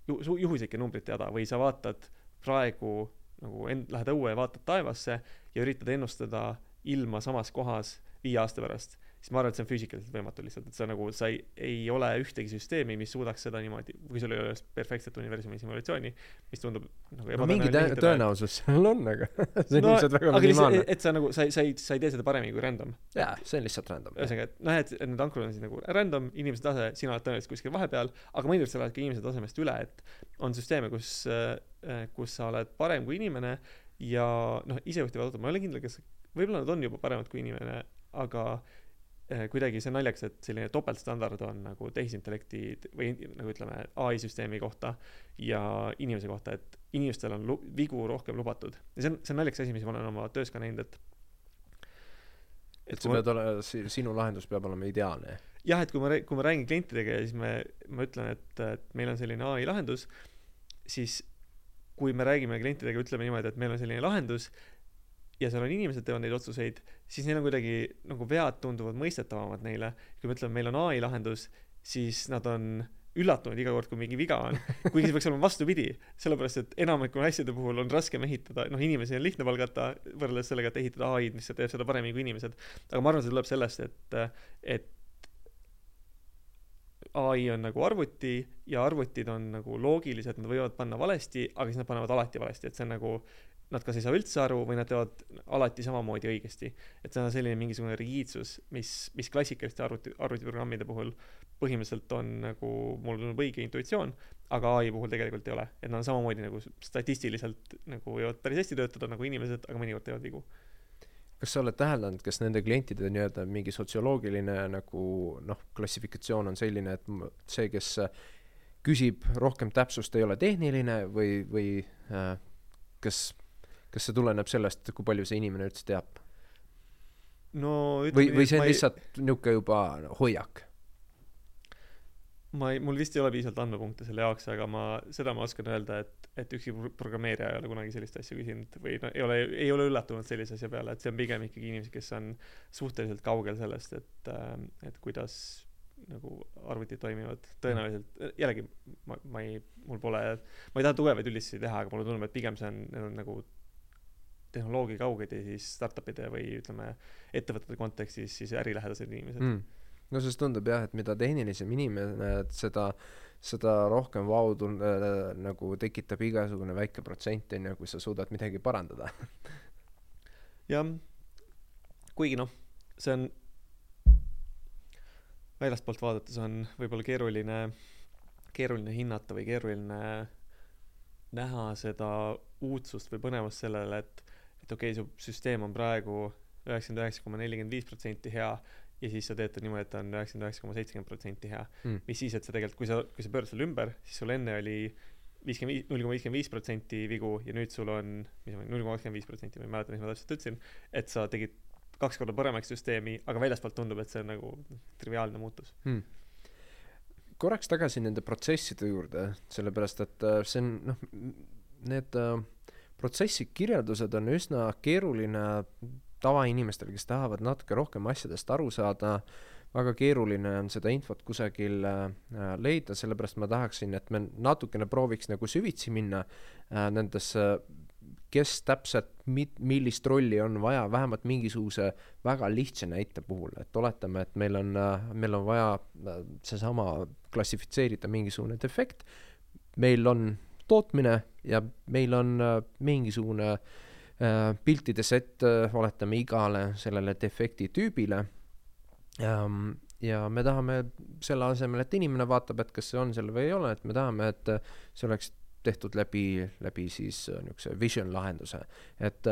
ju, juhuslikke numbrit teada või sa vaatad praegu nagu end-, lähed õue ja vaatad taevasse ja üritad ennustada ilma samas kohas viie aasta pärast siis ma arvan, et see on füüsikaliselt võimatu lihtsalt, et sa nagu, sa ei, ei ole ühtegi süsteemi, mis suudaks seda niimoodi, kui sul ei ole perfektset universumi simulatsiooni, mis tundub nagu
no mingi tõ tõenäosus seal on, aga see on no, ilmselt väga minimaalne.
et sa nagu, sa ei, sa ei, sa ei tee seda paremini kui random.
jaa, see on lihtsalt random.
ühesõnaga, et noh, et, et need ankrud on siis nagu random, inimese tase, sina oled tõenäoliselt kuskil vahepeal, aga mõnikord sa lähed ka inimese tasemest üle, et on süsteeme, kus, äh, kus sa oled parem kui inimene ja noh, isejuhtivad autod, ma ei ole kindel, kas, võib-olla nad on juba paremad kui inimene, aga kuidagi see naljakas, et selline topeltstandard on nagu tehisintellekti või nagu ütleme, ai süsteemi kohta ja inimese kohta, et inimestel on vigu rohkem lubatud. ja see on, see on naljakas asi, mis ma olen oma töös ka näinud, et
et, et sa pead olema, sinu lahendus peab olema ideaalne.
jah, et kui ma, kui ma räägin klientidega ja siis me, ma ütlen, et, et meil on selline ai lahendus, siis kui me räägime klientidega, ütleme niimoodi, et meil on selline lahendus ja seal on inimesed teevad neid otsuseid, siis neil on kuidagi nagu vead tunduvad mõistetavamad neile. kui me ütleme, meil on ai lahendus, siis nad on üllatunud iga kord, kui mingi viga on. kuigi see peaks olema vastupidi, sellepärast et enamikul asjade puhul on raskem ehitada, noh, inimesi on lihtne palgata võrreldes sellega, et ehitada ai-d, mis teeb seda paremini kui inimesed. aga ma arvan, see tuleb sellest, et, et ai on nagu arvuti ja arvutid on nagu loogilised, nad võivad panna valesti, aga siis nad panevad alati valesti, et see on nagu nad kas ei saa üldse aru või nad teevad alati samamoodi õigesti. et see on selline mingisugune rigiidsus, mis, mis klassikaliste arvuti, arvutiprogrammide puhul põhimõtteliselt on nagu, mulle tundub õige intuitsioon, aga ai puhul tegelikult ei ole. et nad on samamoodi nagu statistiliselt nagu võivad päris hästi töötada nagu inimesed, aga mõnikord teevad vigu.
kas sa oled täheldanud, kas nende klientide nii-öelda mingi sotsioloogiline nagu noh, klassifikatsioon on selline, et see, kes küsib rohkem täpsust, ei ole tehniline või, või äh, kas kas see tuleneb sellest, kui palju see inimene üldse teab?
no
või, või see on ei... lihtsalt niisugune juba hoiak?
ma ei, mul vist ei ole piisavalt andmepunkte selle jaoks, aga ma, seda ma oskan öelda, et, et ükski programmeerija ei ole kunagi sellist asja küsinud või no ei ole, ei ole üllatunud sellise asja peale, et see on pigem ikkagi inimesed, kes on suhteliselt kaugel sellest, et, et kuidas nagu arvutid toimivad, tõenäoliselt, jällegi ma, ma ei, mul pole, ma ei taha tugevaid üldistusi teha, aga mulle tundub, et pigem see on, need on nagu tehnoloogia kauged ja siis startup'ide või ütleme, ettevõtete kontekstis siis ärilähedased inimesed. Mm..
no sest tundub jah, et mida tehnilisem inimene, seda, seda rohkem vau tun- äh,, nagu tekitab igasugune väike protsent, on ju, kui sa suudad midagi parandada.
Jah, kuigi noh, see on väljastpoolt vaadates on võib-olla keeruline, keeruline hinnata või keeruline näha seda uudsust või põnevust sellele, et et okei okay,, su süsteem on praegu üheksakümmend üheksa koma nelikümmend viis protsenti hea ja siis sa teed niimoodi, et ta on üheksakümmend üheksa koma seitsekümmend protsenti hea. Mm.. mis siis, et sa tegelikult, kui sa, kui sa pöörad selle ümber, siis sul enne oli viiskümmend viis, null koma viiskümmend viis protsenti vigu ja nüüd sul on, mis ma, null koma kakskümmend viis protsenti, ma ei mäleta, mis ma täpselt ütlesin, et sa tegid kaks korda paremaks süsteemi, aga väljastpoolt tundub, et see on nagu triviaalne muutus. Hmm.
korraks tagasi nende protsesside juurde, sellepärast et äh, see on noh, need äh, protsessi kirjeldused on üsna keeruline tavainimestel, kes tahavad natuke rohkem asjadest aru saada, väga keeruline on seda infot kusagil äh, leida, sellepärast ma tahaksin, et me natukene prooviks nagu süvitsi minna äh, nendesse kes täpselt mi-, millist rolli on vaja, vähemalt mingisuguse väga lihtsa näite puhul, et oletame, et meil on, äh, meil on vaja seesama klassifitseerida mingisugune defekt, meil on tootmine ja meil on äh, mingisugune äh, piltide set, äh, oletame igale sellele defekti tüübile ähm,. ja me tahame selle asemel, et inimene vaatab, et kas see on seal või ei ole, et me tahame, et see oleks tehtud läbi, läbi siis niisuguse vision lahenduse, et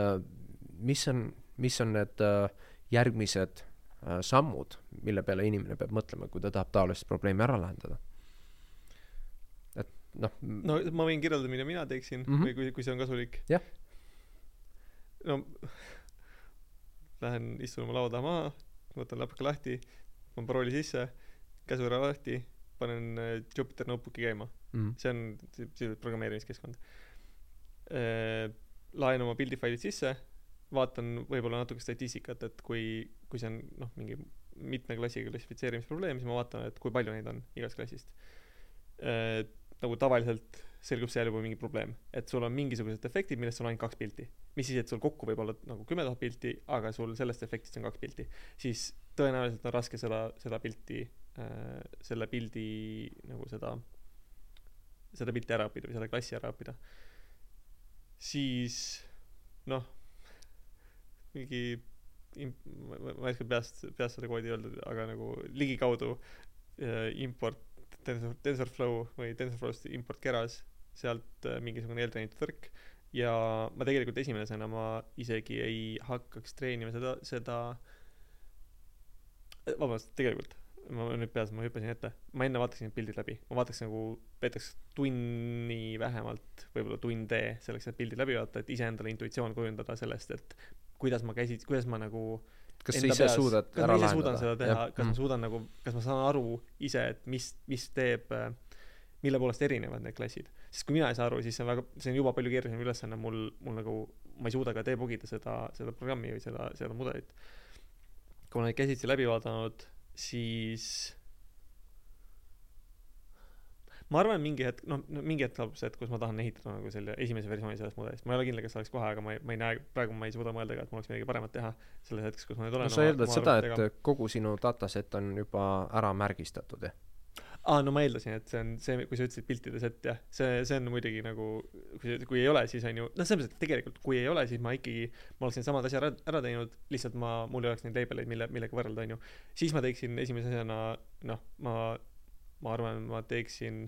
mis on, mis on need järgmised sammud, mille peale inimene peab mõtlema, kui ta tahab taolist probleemi ära lahendada noh.
no ma võin kirjeldada, mida mina teeksin mm -hmm. või kui, kui see on kasulik.
jah.
no lähen istun oma laua taha maha, võtan läpaka lahti, panen parooli sisse, käsura lahti, panen äh, Jupyter Notebooki käima mm. -hmm. see on sisuliselt programmeerimiskeskkond. Äh, laen oma pildifailid sisse, vaatan võib-olla natuke statistikat, et kui, kui see on noh, mingi mitme klassiga klassifitseerimisprobleem, siis ma vaatan, et kui palju neid on igast klassist äh, nagu tavaliselt selgub seal juba mingi probleem, et sul on mingisugused efektid, millest sul on ainult kaks pilti. mis siis, et sul kokku võib olla nagu kümme tuhat pilti, aga sul sellest efektist on kaks pilti, siis tõenäoliselt on raske seda, seda pilti äh,, selle pildi nagu seda, seda pilti ära õppida või selle klassi ära õppida. siis noh, mingi ma, ei oska peast, peast seda koodi öelda, aga nagu ligikaudu äh, import Tensor, TensorFlow või TensorFlow'st import keras, sealt äh, mingisugune eeltreenitud võrk ja ma tegelikult esimesena ma isegi ei hakkaks treenima seda, seda, äh, vabandust, tegelikult, ma nüüd peas, ma hüppasin ette, ma enne vaataksin need pildid läbi, ma vaataks nagu, veetaks tunni vähemalt, võib-olla tund selleks, et pildid läbi vaadata, et iseendale intuitsioon kujundada sellest, et kuidas ma käsi-, kuidas ma nagu
kas sa ise peas, suudad
kas ära lahendada? kas ma ise suudan seda teha, kas ma suudan nagu, kas ma saan aru ise, et mis, mis teeb, mille poolest erinevad need klassid. sest kui mina ei saa aru, siis see on väga, see on juba palju keerulisem ülesanne mul, mul nagu, ma ei suuda ka debugida seda, seda programmi või seda, seda mudelit. kui ma olen käsitsi läbi vaadanud, siis ma arvan, mingi hetk, noh, mingi hetk saabub see hetk, kus ma tahan ehitada nagu selle esimese versiooni sellest mudelist. ma ei ole kindel, kas oleks kohe, aga ma ei, ma ei näe, praegu ma ei suuda mõelda ka, et mul oleks midagi paremat teha selles hetkes, kus ma nüüd olen.
no sa eeldad seda, et kogu sinu dataset on juba ära märgistatud, jah?
aa no ma eeldasin et see on see kui sa ütlesid piltide set jah see see on muidugi nagu kui kui ei ole siis on ju noh selles mõttes et tegelikult kui ei ole siis ma ikkagi ma oleksin samad asja ära ära teinud lihtsalt ma mul ei oleks neid leibeleid mille millega võrrelda on ju siis ma teeksin esimese asjana noh ma ma arvan ma teeksin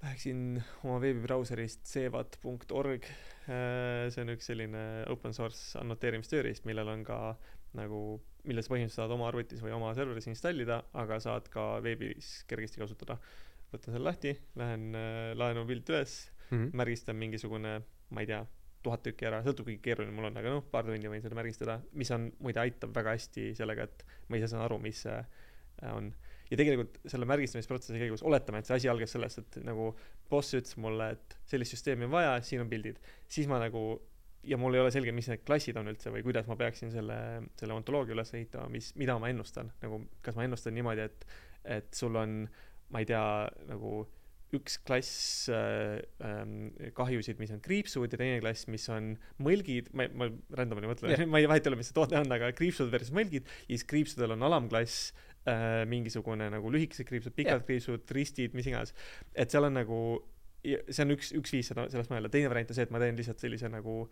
läheksin oma veebibrauserist cevat.org see on üks selline open source annoteerimistööriist millel on ka nagu mille sa põhimõtteliselt saad oma arvutis või oma serveris installida aga saad ka veebis kergesti kasutada võtan selle lahti lähen laen oma pildi üles mm -hmm. märgistan mingisugune ma ei tea tuhat tükki ära sõltub kui keeruline mul on aga noh paar tundi võin seda märgistada mis on muide aitab väga hästi sellega et ma ise saan aru mis see on. Ja tegelikult selle märgistamisprotsessi käigus oletame et see asi algas sellest et nagu boss ütles mulle et sellist süsteemi on vaja siin on pildid. Siis ma nagu ja mul ei ole selge mis need klassid on üldse või kuidas ma peaksin selle selle ontoloogia üles ehitama mis mida ma ennustan. Nagu kas ma ennustan niimoodi et et sul on ma ei tea nagu üks klass äh, ähm, kahjusid, mis on kriipsud ja teine klass, mis on mõlgid, ma, ma randomini mõtlen yeah., ma ei vahet ei ole, mis see toode on, aga kriipsud versus mõlgid, ja siis kriipsudel on alamklass äh, mingisugune nagu lühikesed kriipsud, pikad yeah. kriipsud, ristid, mis iganes. et seal on nagu, see on üks, üks viis seda, sellest mõelda, teine variant on see, et ma teen lihtsalt sellise nagu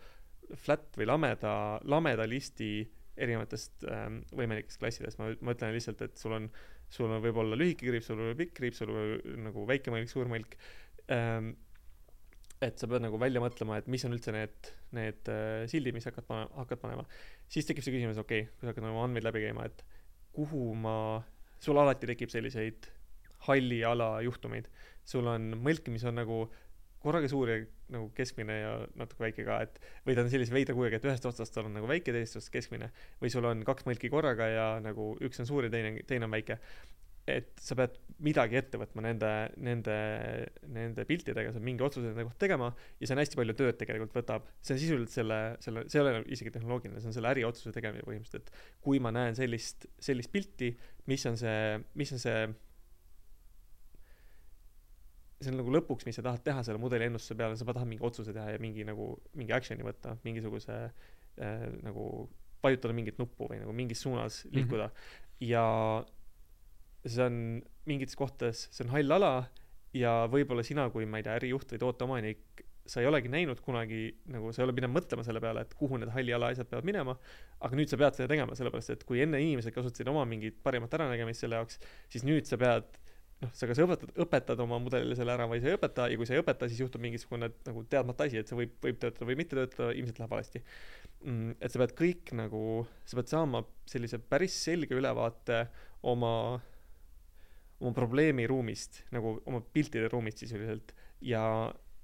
flat või lameda, lameda listi erinevatest ähm, võimalikest klassidest, ma, ma ütlen lihtsalt, et sul on, sul on võib-olla lühike kriips, sul võib olla pikk kriips, sul võib nagu väike mõlk, suur mõlk ähm,. et sa pead nagu välja mõtlema, et mis on üldse need, need äh, sildid, mis hakkad panema, hakkad panema. siis tekib see küsimus, okei okay,, kui sa hakkad oma andmeid läbi käima, et kuhu ma, sul alati tekib selliseid halli ala juhtumeid. sul on mõlk, mis on nagu korraga suur ja nagu keskmine ja natuke väike ka, et või ta on sellise veidra kujega, et ühest otsast tal on nagu väike, teisest otsast keskmine. või sul on kaks mõlki korraga ja nagu üks on suur ja teine, teine on väike et sa pead midagi ette võtma nende, nende, nende piltidega, sa mingi otsuse nende kohta tegema ja see on hästi palju tööd tegelikult võtab. see on sisuliselt selle, selle, see ei ole isegi tehnoloogiline, see on selle äriotsuse tegemine põhimõtteliselt, et kui ma näen sellist, sellist pilti, mis on see, mis on see see on nagu lõpuks, mis sa tahad teha selle mudeli ennustuse peale, sa tahad mingi otsuse teha ja mingi nagu, mingi action'i võtta, mingisuguse äh, nagu vajutada mingit nuppu või nagu mingis suunas liikuda mm. -hmm. ja see on mingites kohtades, see on hall ala ja võib-olla sina kui, ma ei tea, ärijuht või tooteomanik, sa ei olegi näinud kunagi nagu, sa ei ole pidanud mõtlema selle peale, et kuhu need halli ala asjad peavad minema, aga nüüd sa pead seda tegema, sellepärast et kui enne inimesed kasutasid oma mingit parimat äranägemist selle jaoks, siis nüüd sa pead noh, sa kas õpetad, õpetad oma mudelile selle ära või sa ei õpeta ja kui sa ei õpeta, siis juhtub mingisugune nagu teadmata asi, et see võib, võib töötada või mitte töötada, ilmselt läheb valesti mm,. et sa pead kõik nagu, sa pead saama sellise päris selge ülevaate oma oma probleemiruumist nagu oma piltide ruumist sisuliselt ja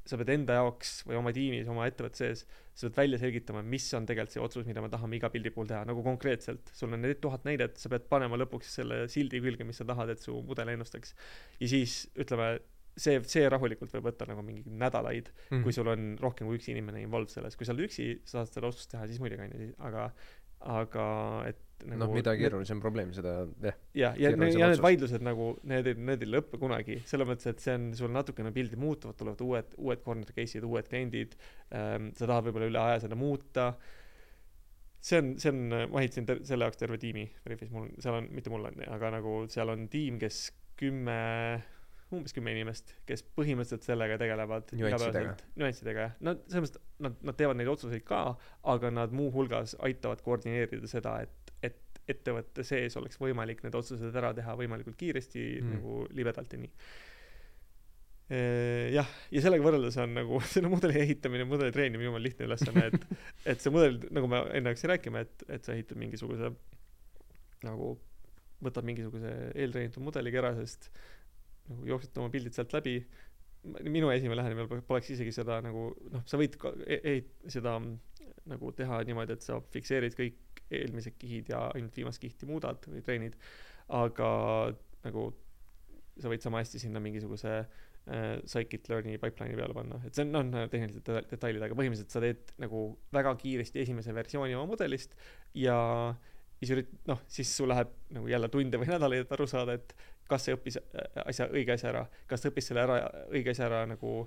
sa pead enda jaoks või oma tiimis, oma ettevõtte sees, sa pead välja selgitama, mis on tegelikult see otsus, mida me tahame iga pildi puhul teha, nagu konkreetselt, sul on need tuhat näidet, sa pead panema lõpuks selle sildi külge, mis sa tahad, et su mudel ennustaks. ja siis ütleme, see, see rahulikult võib võtta nagu mingi nädalaid mm, kui sul on rohkem kui üks inimene involved selles, kui sa oled üksi, sa saad seda otsust teha, siis muidugi on ju, aga aga et
nagu noh, mida keerulisem probleem, seda jah.
jah, ja, ja, ja need vaidlused nagu, need ei, need ei lõppe kunagi, selles mõttes, et see on, sul natukene pildid muutuvad, tulevad uued, uued corner case'id, uued kliendid ähm,, sa tahad võib-olla üle aja seda muuta, see on, see on, ma ehitasin selle jaoks terve tiimi Veriffis, mul, seal on, mitte mul on, aga nagu seal on tiim, kes kümme umbes kümme inimest, kes põhimõtteliselt sellega tegelevad
nüanssidega,
jah, nad selles mõttes, nad, nad teevad neid otsuseid ka, aga nad muuhulgas aitavad koordineerida seda, et ettevõtte sees oleks võimalik need otsused ära teha võimalikult kiiresti mm. nagu libedalt ja nii jah, ja sellega võrreldes on nagu selle mudeli ehitamine, mudeli treenimine jumala lihtne ülesanne, et et see mudel, nagu me enne hakkasin rääkima, et, et sa ehitad mingisuguse nagu võtad mingisuguse eeltreenitud mudeli Kerasest nagu jooksete oma pildid sealt läbi minu esimene lähenemine poleks isegi seda nagu noh sa võid ka e-, e seda nagu teha niimoodi et sa fikseerid kõik eelmised kihid ja ainult viimast kihti muudad või treenid. Aga nagu sa võid sama hästi sinna mingisuguse äh, scikit-learn'i pipeline'i peale panna. Et see on noh tehniliselt detailid aga põhimõtteliselt sa teed nagu väga kiiresti esimese versiooni oma mudelist ja siis ürit- noh siis sul läheb nagu jälle tunde või nädalaid et aru saada et kas see õppis äh, asja, õige asja ära, kas ta õppis selle ära, õige asja ära nagu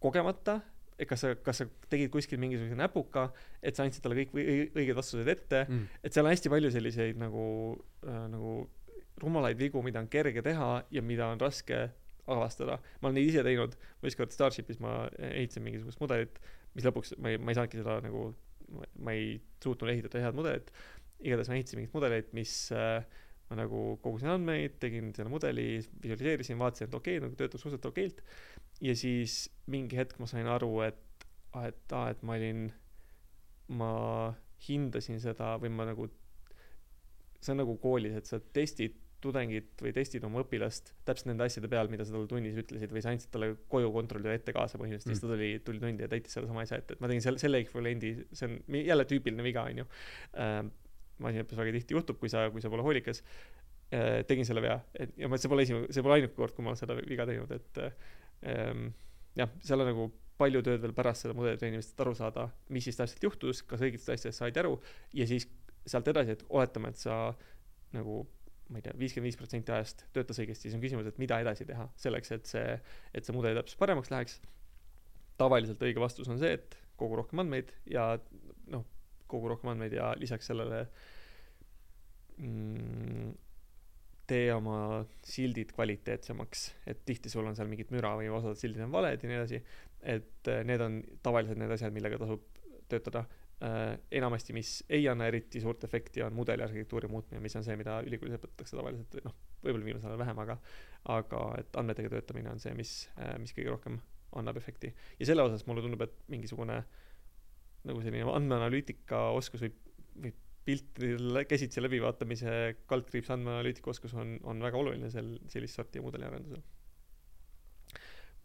kogemata, kas sa, kas sa tegid kuskil mingisuguse näpuka, et sa andsid talle kõik õiged vastused ette mm., et seal on hästi palju selliseid nagu äh,, nagu rumalaid vigu, mida on kerge teha ja mida on raske avastada. ma olen neid ise teinud, ma ükskord Starshipis ma ehitasin mingisugust mudelit, mis lõpuks ma ei, ma ei saanudki seda nagu, ma ei suutnud ehitada head mudelit. igatahes ma ehitasin mingit mudelit, mis äh, ma nagu kogusin andmeid, tegin selle mudeli, visualiseerisin, vaatasin, et okei okay,, nagu töötab suhteliselt okeilt. ja siis mingi hetk ma sain aru, et, et aa, et ma olin, ma hindasin seda või ma nagu, see on nagu koolis, et sa testid tudengit või testid oma õpilast täpselt nende asjade peal, mida sa talle tunnis ütlesid või sa andsid talle koju kontrollida ette kaasa põhimõtteliselt mm., siis ta tuli, tuli tundi ja täitis sellesama asja ette, et ma tegin selle, selle ekvivalendi, see on jälle tüüpiline viga, on ju masinaõppes väga tihti juhtub, kui sa, kui sa pole hoolikas äh,. tegin selle vea, et ja ma, see pole esimene, see pole ainuke kord, kui ma olen seda viga teinud, et ähm, jah, seal on nagu palju tööd veel pärast seda mudeli treenimist, et aru saada, mis siis täpselt juhtus, kas õigetest asjadest saadi aru ja siis sealt edasi, et oletame, et sa nagu ma ei tea, viiskümmend viis protsenti ajast töötas õigesti, siis on küsimus, et mida edasi teha selleks, et see, et see mudeli täpsus paremaks läheks. tavaliselt õige vastus on see, et kogu rohkem andmeid ja noh, kogu rohkem andmeid ja lisaks sellele mm, tee oma sildid kvaliteetsemaks, et tihti sul on seal mingit müra või osad sildid on valed ja nii edasi, et eh, need on tavaliselt need asjad, millega tasub töötada äh,. enamasti, mis ei anna eriti suurt efekti, on mudeli arhitektuuri muutmine, mis on see, mida ülikoolis õpetatakse tavaliselt, noh, võib-olla viimasel ajal vähem, aga aga et andmetega töötamine on see, mis äh,, mis kõige rohkem annab efekti. ja selle osas mulle tundub, et mingisugune äh, nagu selline andmeanalüütika oskus või, või piltide käsitsi läbivaatamise kaldkriips andmeanalüütika oskus on, on väga oluline sel, sellist sorti mudeliarendusel.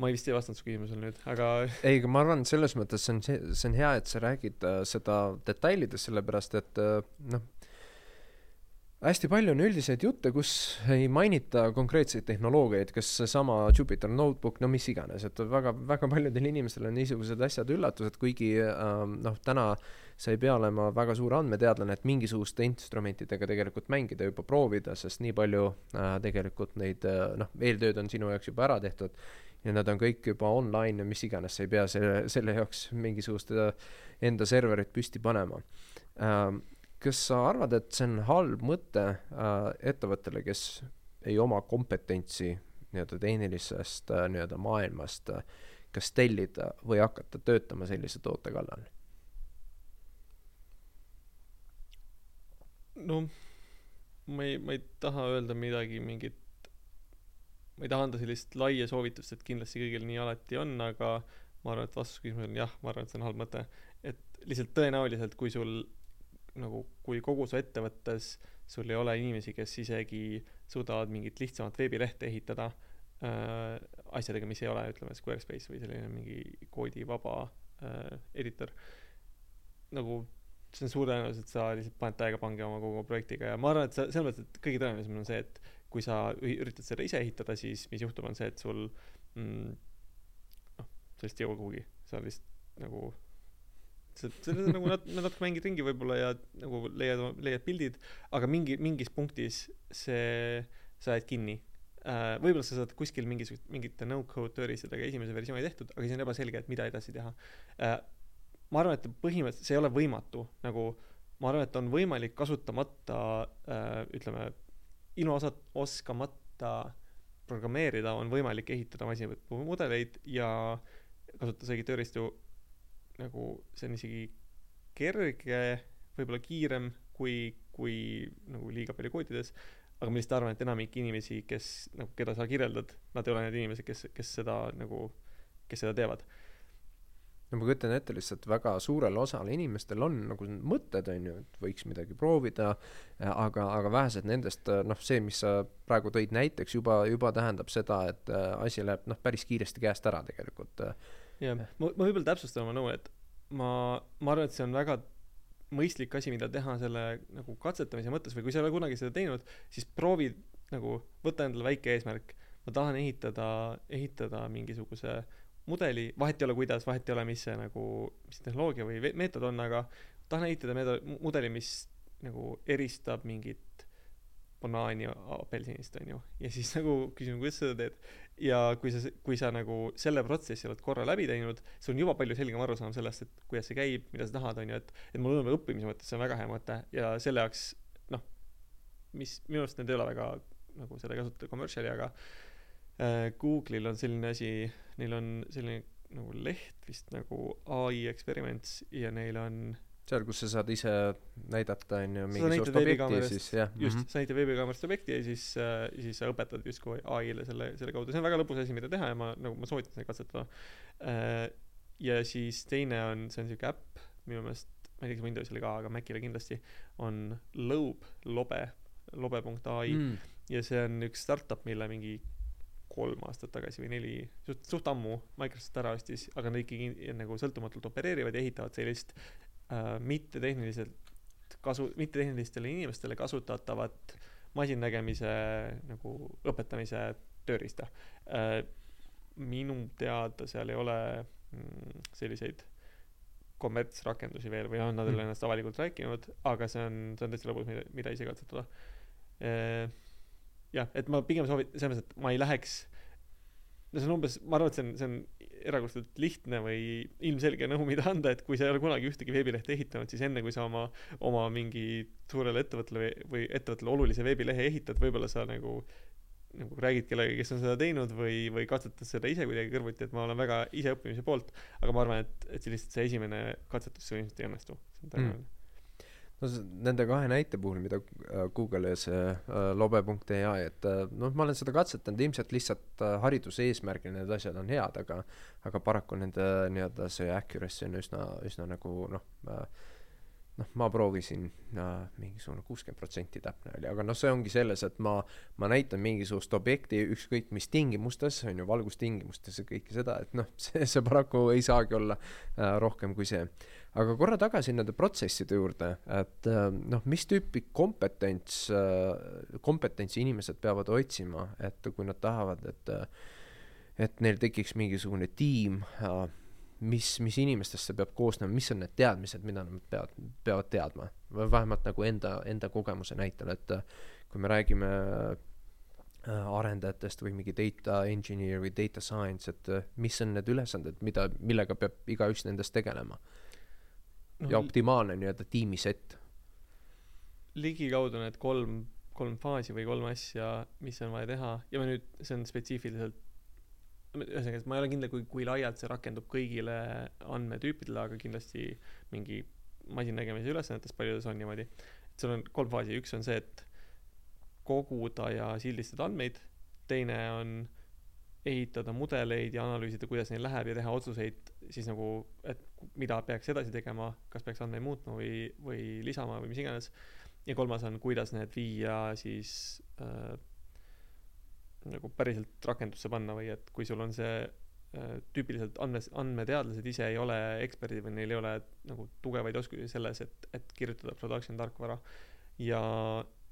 ma vist ei vastanud su küsimusele nüüd, aga
ei, aga ma arvan, selles mõttes see on see, see on hea, et sa räägid äh, seda detailides, sellepärast et äh, noh, hästi palju on üldiseid jutte, kus ei mainita konkreetseid tehnoloogiaid, kas seesama Jupyter Notebook, no mis iganes, et väga, väga paljudel inimestel on niisugused asjad üllatused, kuigi äh, noh, täna sa ei pea olema väga suur andmeteadlane, et mingisuguste instrumentidega tegelikult mängida, juba proovida, sest nii palju äh, tegelikult neid äh, noh, eeltööd on sinu jaoks juba ära tehtud ja nad on kõik juba online ja mis iganes, sa ei pea selle, selle jaoks mingisugust enda serverit püsti panema. Äh, kas sa arvad, et see on halb mõte äh, ettevõttele, kes ei oma kompetentsi nii-öelda tehnilisest äh, nii-öelda maailmast äh,, kas tellida või hakata töötama sellise toote kallal?
no ma ei, ma ei taha öelda midagi mingit, ma ei taha anda sellist laia soovitust, et kindlasti kõigil nii alati on, aga ma arvan, et vastus küsimusele on jah, ma arvan, et see on halb mõte. et lihtsalt tõenäoliselt, kui sul nagu kui kogu su ettevõttes sul ei ole inimesi, kes isegi suudavad mingit lihtsamat veebilehte ehitada äh, asjadega, mis ei ole, ütleme, Squarespace või selline mingi koodivaba äh, editor. nagu see on suur tõenäosus, et sa lihtsalt paned täiega pange oma kogu projektiga ja ma arvan, et sa, selles mõttes, et kõige tõenäolisem on see, et kui sa üritad seda ise ehitada, siis mis juhtub, on see, et sul mm, noh, sa lihtsalt ei jõua kuhugi, sa lihtsalt nagu see on nagu nat-, natuke mängid ringi võib-olla ja nagu leiad, leiad pildid, aga mingi, mingis punktis see, sa jääd kinni uh,. võib-olla sa saad kuskil mingisugust, mingite no-code tööriistadega esimese versiooni tehtud, aga siis on ebaselge, et mida edasi teha uh,. ma arvan, et põhimõtteliselt see ei ole võimatu, nagu ma arvan, et on võimalik kasutamata uh,, ütleme, ilma oskamata programmeerida, on võimalik ehitada masinavõtmu mudeleid ja kasutades õigeid tööriistu nagu see on isegi kerge, võib-olla kiirem kui, kui nagu liiga palju koodides, aga ma lihtsalt arvan, et enamik inimesi, kes nagu, keda sa kirjeldad, nad ei ole need inimesed, kes, kes seda nagu, kes seda teevad.
No ma kujutan ette lihtsalt väga suurel osal inimestel on nagu mõtted, on ju, et võiks midagi proovida, aga, aga vähesed nendest, noh, see, mis sa praegu tõid näiteks, juba, juba tähendab seda, et asi läheb, noh, päris kiiresti käest ära tegelikult
jah, ma, ma võib-olla täpsustan oma nõu, et ma, ma arvan, et see on väga mõistlik asi, mida teha selle nagu katsetamise mõttes või kui sa ei ole kunagi seda teinud, siis proovi nagu võtta endale väike eesmärk. ma tahan ehitada, ehitada mingisuguse mudeli, vahet ei ole, kuidas, vahet ei ole, mis see nagu, mis tehnoloogia või meetod on, aga tahan ehitada meetod, mudeli, mis nagu eristab mingit banaani apelsinist, on ju. ja siis nagu küsime, kuidas sa seda teed. Ja kui sa, kui sa nagu selle protsessi oled korra läbi teinud, sul on juba palju selgem arusaam sellest, et kuidas see käib, mida sa tahad, on ju, et, et mulle tundub õppimise mõttes see on väga hea mõte ja selle jaoks, noh, mis minu arust need ei ole väga nagu seda ei kasutata commercial'i aga äh, Google'il on selline asi neil on selline nagu leht vist nagu ai experiments ja neil on
seal kus sa saad ise näidata onju
Sa
mingisugust objekti ja siis jah
just. mm -hmm. sa näitad veebikaamerast objekti ja siis äh, siis sa õpetad justkui ai-le selle selle kaudu. See on väga lõbus asi mida teha ja ma nagu ma soovitan seda katsetada. Äh, ja siis teine on see on siuke äpp minu meelest ma ei tea kas Windowsil ka aga Macile kindlasti on Lobe lobe lobe.ai mm. ja see on üks startup mille mingi kolm aastat tagasi või neli suht suht ammu Microsoft ära ostis aga nad ikkagi nagu sõltumatult opereerivad ja ehitavad sellist mittetehniliselt kasu mittetehnilistele inimestele kasutatavat masinnägemise nagu õpetamise tööriista äh, minu teada seal ei ole mm, selliseid kommertsrakendusi veel või on nad
Mm.
ennast avalikult rääkinud aga see on see on tõesti lõbus mida mida ise katsetada äh, jah et ma pigem soovin selles mõttes et ma ei läheks no see on umbes ma arvan et see on see on erakordselt lihtne või ilmselge nõu mida anda et kui sa ei ole kunagi ühtegi veebilehte ehitanud siis enne kui sa oma oma mingi suurele ettevõttele või, ettevõttele olulise veebilehe ehitad võib-olla sa nagu nagu räägid kellegagi kes on seda teinud või või katsetad seda ise kuidagi kõrvuti et ma olen väga iseõppimise poolt. Aga ma arvan et et see lihtsalt see esimene katsetus see ilmselt ei õnnestu. See on tõenäoline
no nende kahe näite puhul mida äh, Google ja see lobe.ai et äh, noh ma olen seda katsetanud ilmselt lihtsalt äh, hariduse eesmärgil need asjad on head aga aga paraku nende nii-öelda see accuracy on üsna üsna nagu noh noh ma proovisin äh, mingisugune kuuskümmend protsenti täpne oli aga noh see ongi selles et ma ma näitan mingisugust objekti ükskõik mis tingimustes on ju valgustingimustes ja kõike seda et noh see see paraku ei saagi olla rohkem kui see aga korra tagasi nende protsesside juurde et äh, noh mis tüüpi kompetents äh, kompetentsi inimesed peavad otsima et kui nad tahavad et äh, et neil tekiks mingisugune tiim mis mis inimestest see peab koosnema mis on need teadmised mida nad peavad peavad teadma? Või vähemalt nagu enda enda kogemuse näitel et kui me räägime arendajatest või mingi data engineer või data science et mis on need ülesanded mida millega peab igaüks nendest tegelema ja optimaalne nii-öelda tiimisett
ligikaudu need kolm kolm faasi või kolm asja mis on vaja teha. Ja ma nüüd see on spetsiifiliselt ühesõnaga et ma ei ole kindel kui kui laialt see rakendub kõigile andmetüüpidele aga kindlasti mingi masinnägemise ülesannetes paljudes on niimoodi. Et sul on kolm faasi. Üks on see et koguda ja sildistada andmeid. Teine on ehitada mudeleid ja analüüsida kuidas neil läheb ja teha otsuseid siis nagu et mida peaks edasi tegema kas peaks andmeid muutma või või lisama või mis iganes. Ja kolmas on kuidas need viia siis äh, nagu päriselt rakendusse panna või et kui sul on see äh, tüüpiliselt andmes andmeteadlased ise ei ole eksperdid või neil ei ole nagu tugevaid oskusi selles et et kirjutada production tarkvara. Ja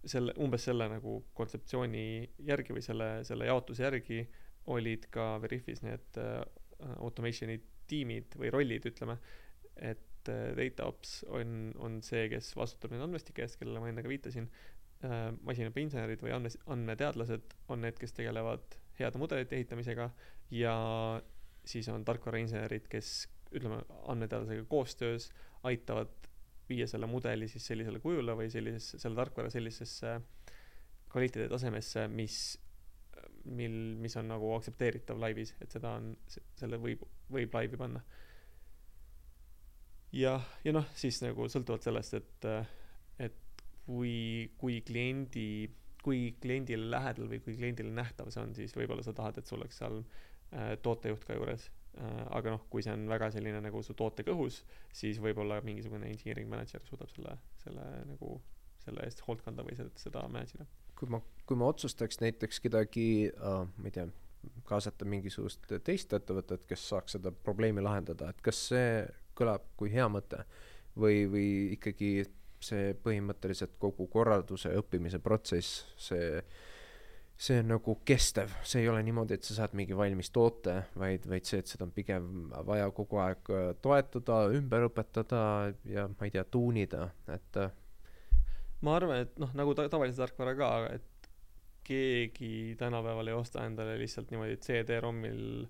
selle umbes selle nagu kontseptsiooni järgi või selle selle jaotuse järgi olid ka Veriffis need äh, automation'i tiimid või rollid ütleme et äh, DataOps on on see kes vastutab nende andmestike eest kellele ma enne ka viitasin. Äh, masinaõppeinsenerid või andmes andmeteadlased on need kes tegelevad heade mudelite ehitamisega ja siis on tarkvarainsenerid kes ütleme andmeteadlasega koostöös aitavad viia selle mudeli siis sellisele kujule või sellisesse selle tarkvara sellisesse kvaliteedi tasemesse mis mil mis on nagu aktsepteeritav laivis et seda on selle võib võib laivi panna. Jah ja noh siis nagu sõltuvalt sellest et et kui kui kliendi kui kliendile lähedal või kui kliendile nähtav see on siis võib-olla sa tahad et sul oleks seal äh, tootejuht ka juures. Äh, aga noh kui see on väga selline nagu su toote kõhus siis võib-olla mingisugune engineering manager suudab selle selle nagu selle eest hoolt kanda või seda, seda manage ida
kui ma kui ma otsustaks näiteks kedagi äh, ma ei tea kaasata mingisugust teist ettevõtet kes saaks seda probleemi lahendada et kas see kõlab kui hea mõte või või ikkagi see põhimõtteliselt kogu korralduse õppimise protsess see see on nagu kestev. See ei ole niimoodi et sa saad mingi valmis toote vaid vaid see et seda on pigem vaja kogu aeg toetada ümber õpetada ja ma ei tea tuunida et
ma arvan et noh nagu ta- tavalise tarkvara ka et keegi tänapäeval ei osta endale lihtsalt niimoodi CD-ROM-il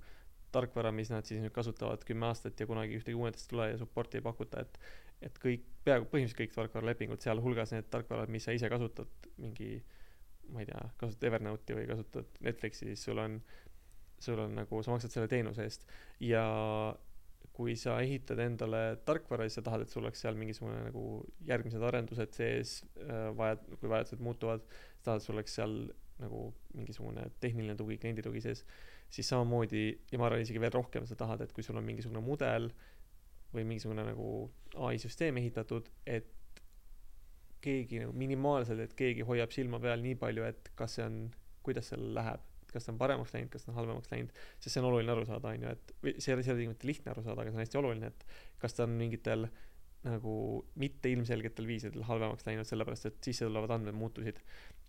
tarkvara mis nad siis nüüd kasutavad kümme aastat ja kunagi ühtegi uuendust ei tule ja support'i ei pakuta et et kõik peaaegu põhimõtteliselt kõik tarkvaralepingud sealhulgas need tarkvarad mis sa ise kasutad mingi ma ei tea kasutad Evernote'i või kasutad Netflixi siis sul on sul on nagu sa maksad selle teenuse eest. Ja kui sa ehitad endale tarkvara ja sa tahad et sul oleks seal mingisugune nagu järgmised arendused sees äh, vajad kui vajadused muutuvad sa tahad sul oleks seal nagu mingisugune tehniline tugi kliendi tugi sees siis samamoodi ja ma arvan isegi veel rohkem sa tahad et kui sul on mingisugune mudel või mingisugune nagu ai süsteem ehitatud et keegi nagu minimaalselt et keegi hoiab silma peal nii palju et kas see on kuidas seal läheb kas ta on paremaks läinud, kas ta on halvemaks läinud, sest see on oluline aru saada, on ju, et või see ei ole, see ei ole tingimata lihtne aru saada, aga see on hästi oluline, et kas ta on mingitel nagu mitte ilmselgetel viisidel halvemaks läinud, sellepärast et sisse tulevad andmed muutusid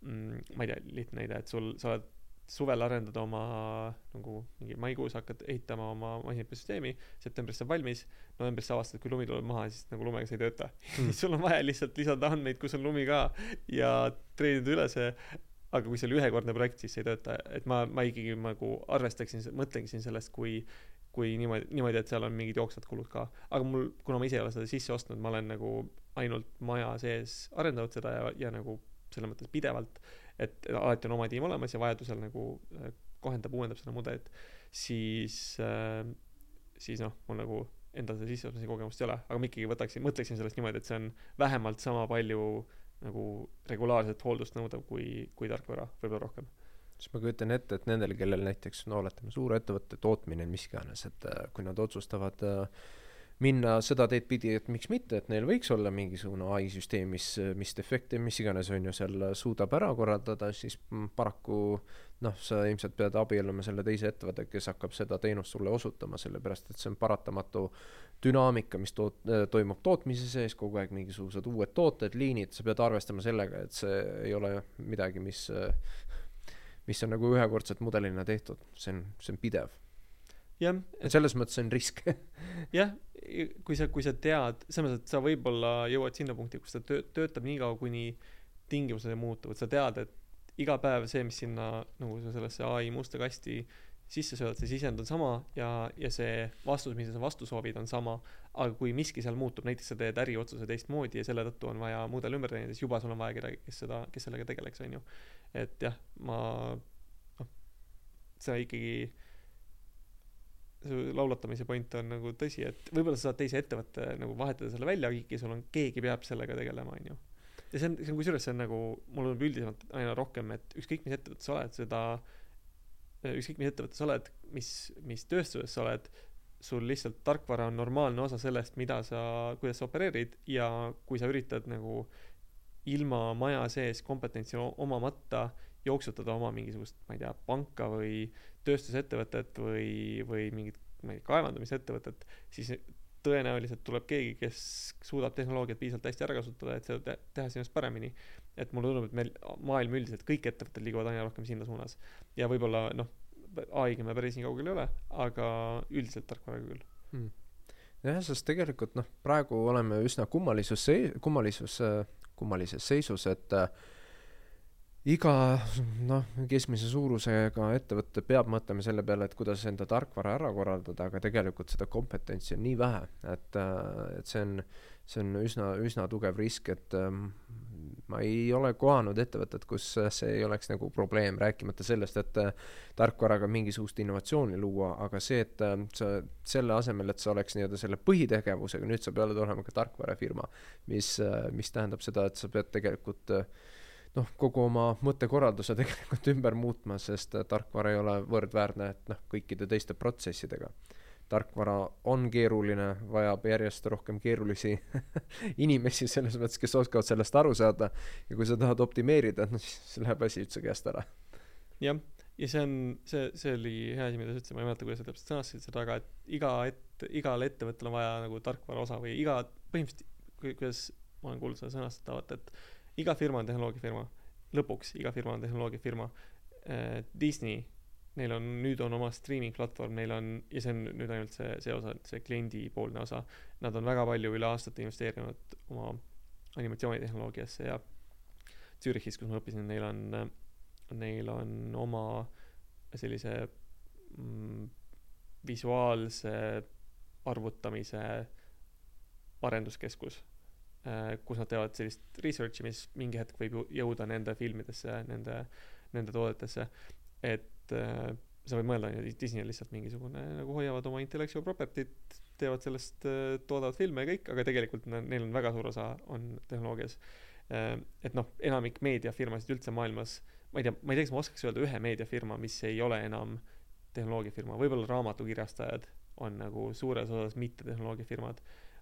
mm,. ma ei tea, lihtne näide, et sul, sa oled suvel arendad oma nagu mingi maikuus hakkad ehitama oma masinapesüsteemi, septembris saab valmis, novembris sa avastad, kui lumi tuleb maha, siis nagu lumega see ei tööta mm. sul on vaja lihtsalt lisada andmeid, kus on lumi ka ja treenida üle see aga kui see oli ühekordne projekt, siis ei tööta, et ma, ma ikkagi nagu arvestaksin, mõtlengi siin sellest, kui, kui niimoodi, niimoodi, et seal on mingid jooksvad kulud ka. aga mul, kuna ma ise ei ole seda sisse ostnud, ma olen nagu ainult maja sees arendanud seda ja, ja nagu selles mõttes pidevalt, et alati on oma tiim olemas ja vajadusel nagu äh, kohendab, uuendab seda mudelit, siis äh,, siis noh, mul nagu endal seda sisseostmise kogemust ei ole, aga ma ikkagi võtaksin, mõtleksin sellest niimoodi, et see on vähemalt sama palju äh, nagu regulaarset hooldust nõudev kui, kui tarkvara, võib-olla rohkem.
siis ma kujutan ette, et nendel, kellel näiteks no oletame, suure ettevõtte tootmine, mis iganes, et äh, kui nad otsustavad äh, minna seda teed pidi, et miks mitte, et neil võiks olla mingisugune ai süsteem, mis, mis defekte, mis iganes on ju seal suudab ära korraldada, siis paraku noh, sa ilmselt pead abielluma selle teise ettevõttega, kes hakkab seda teenust sulle osutama, sellepärast et see on paratamatu dünaamika, mis toot-, toimub tootmise sees, kogu aeg mingisugused uued tooted, liinid, sa pead arvestama sellega, et see ei ole midagi, mis, mis on nagu ühekordselt mudelina tehtud, see on, see on pidev.
Jah.
selles mõttes see on risk
jah, kui sa, kui sa tead, selles mõttes, et sa võib-olla jõuad sinna punkti, kus ta töö-, töötab nii kaua, kuni tingimused ei muutu, et sa tead, et iga päev see, mis sinna nagu sellesse ai musta kasti sisse söödad, see sisend on sama ja, ja see vastus, mida sa vastu soovid, on sama. aga kui miski seal muutub, näiteks sa teed äriotsuse teistmoodi ja selle tõttu on vaja mudel ümber treenida, siis juba sul on vaja kedagi, kes seda, kes sellega tegeleks, on ju. et jah, ma noh, sa ikkagi su laulatamise point on nagu tõsi, et võib-olla sa saad teise ettevõtte nagu vahetada selle välja, ikkagi sul on, keegi peab sellega tegelema, on ju. ja see on, see on kusjuures, see on nagu, mulle tundub üldisemalt aina rohkem, et ükskõik mis ettevõttes sa oled, seda ükskõik mis ettevõttes sa oled, mis, mis tööstuses sa oled, sul lihtsalt tarkvara on normaalne osa sellest, mida sa, kuidas sa opereerid ja kui sa üritad nagu ilma maja sees kompetentsi omamata jooksutada oma mingisugust, ma ei tea, panka või tööstusettevõtet või, või mingit, ma ei tea, kaevandamisettevõtet, siis tõenäoliselt tuleb keegi, kes suudab tehnoloogiat piisavalt hästi ära kasutada, et seda teha sinust paremini et mulle tundub, et meil maailm üldiselt, kõik ettevõtted liiguvad aina rohkem sinna suunas. ja võib-olla noh, ai-ga me päris nii kaugel ei ole, aga üldiselt tarkvaraga küll hmm.
jah, sest tegelikult noh, praegu oleme üsna kummalisus kummalisus, kummalises seisus, et äh, iga noh, keskmise suurusega ettevõte peab mõtlema selle peale, et kuidas enda tarkvara ära korraldada, aga tegelikult seda kompetentsi on nii vähe, et, äh, et see on, see on üsna, üsna tugev risk, et ähm, ma ei ole kohanud ettevõtet, kus see ei oleks nagu probleem, rääkimata sellest, et äh, tarkvaraga mingisugust innovatsiooni luua, aga see, et äh, sa selle asemel, et sa oleks nii-öelda selle põhitegevusega, nüüd sa pead olema ka tarkvarafirma, mis, äh, mis tähendab seda, et sa pead tegelikult noh, kogu oma mõttekorralduse tegelikult ümber muutma, sest tarkvara ei ole võrdväärne, et noh, kõikide teiste protsessidega tarkvara on keeruline, vajab järjest rohkem keerulisi inimesi selles mõttes, kes oskavad sellest aru saada ja kui sa tahad optimeerida, noh siis läheb asi üldse käest ära.
jah, ja see on, see, see oli hea asi, mida sa ütlesid, ma ei mäleta, kuidas sa täpselt sõnastasid seda, aga et iga et-, igal ettevõttel on vaja nagu tarkvara osa või iga, põhimõtteliselt, kuidas ma olen kuulnud seda sõnastada, vaata, et iga firma on tehnoloogiafirma. lõpuks iga firma on tehnoloogiafirma. Äh, Disney neil on, nüüd on oma streaming platvorm, neil on, ja see on nüüd ainult see, see osa, see kliendipoolne osa. Nad on väga palju üle aastate investeerinud oma animatsioonitehnoloogiasse ja Zürichis, kus ma õppisin, neil on, neil on oma sellise mm, visuaalse arvutamise arenduskeskus kus nad teevad sellist research'i mis mingi hetk võib ju jõuda nende filmidesse nende nende toodetesse et äh, sa võid mõelda onju Disney on lihtsalt mingisugune nagu hoiavad oma intellectual property't teevad sellest äh, toodavad filme ja kõik aga tegelikult neil on väga suur osa on tehnoloogias. Äh, et noh enamik meediafirmasid üldse maailmas ma ei tea ma ei tea kas ma oskaks öelda ühe meediafirma mis ei ole enam tehnoloogiafirma võib-olla raamatukirjastajad on nagu suures osas mitte tehnoloogiafirmad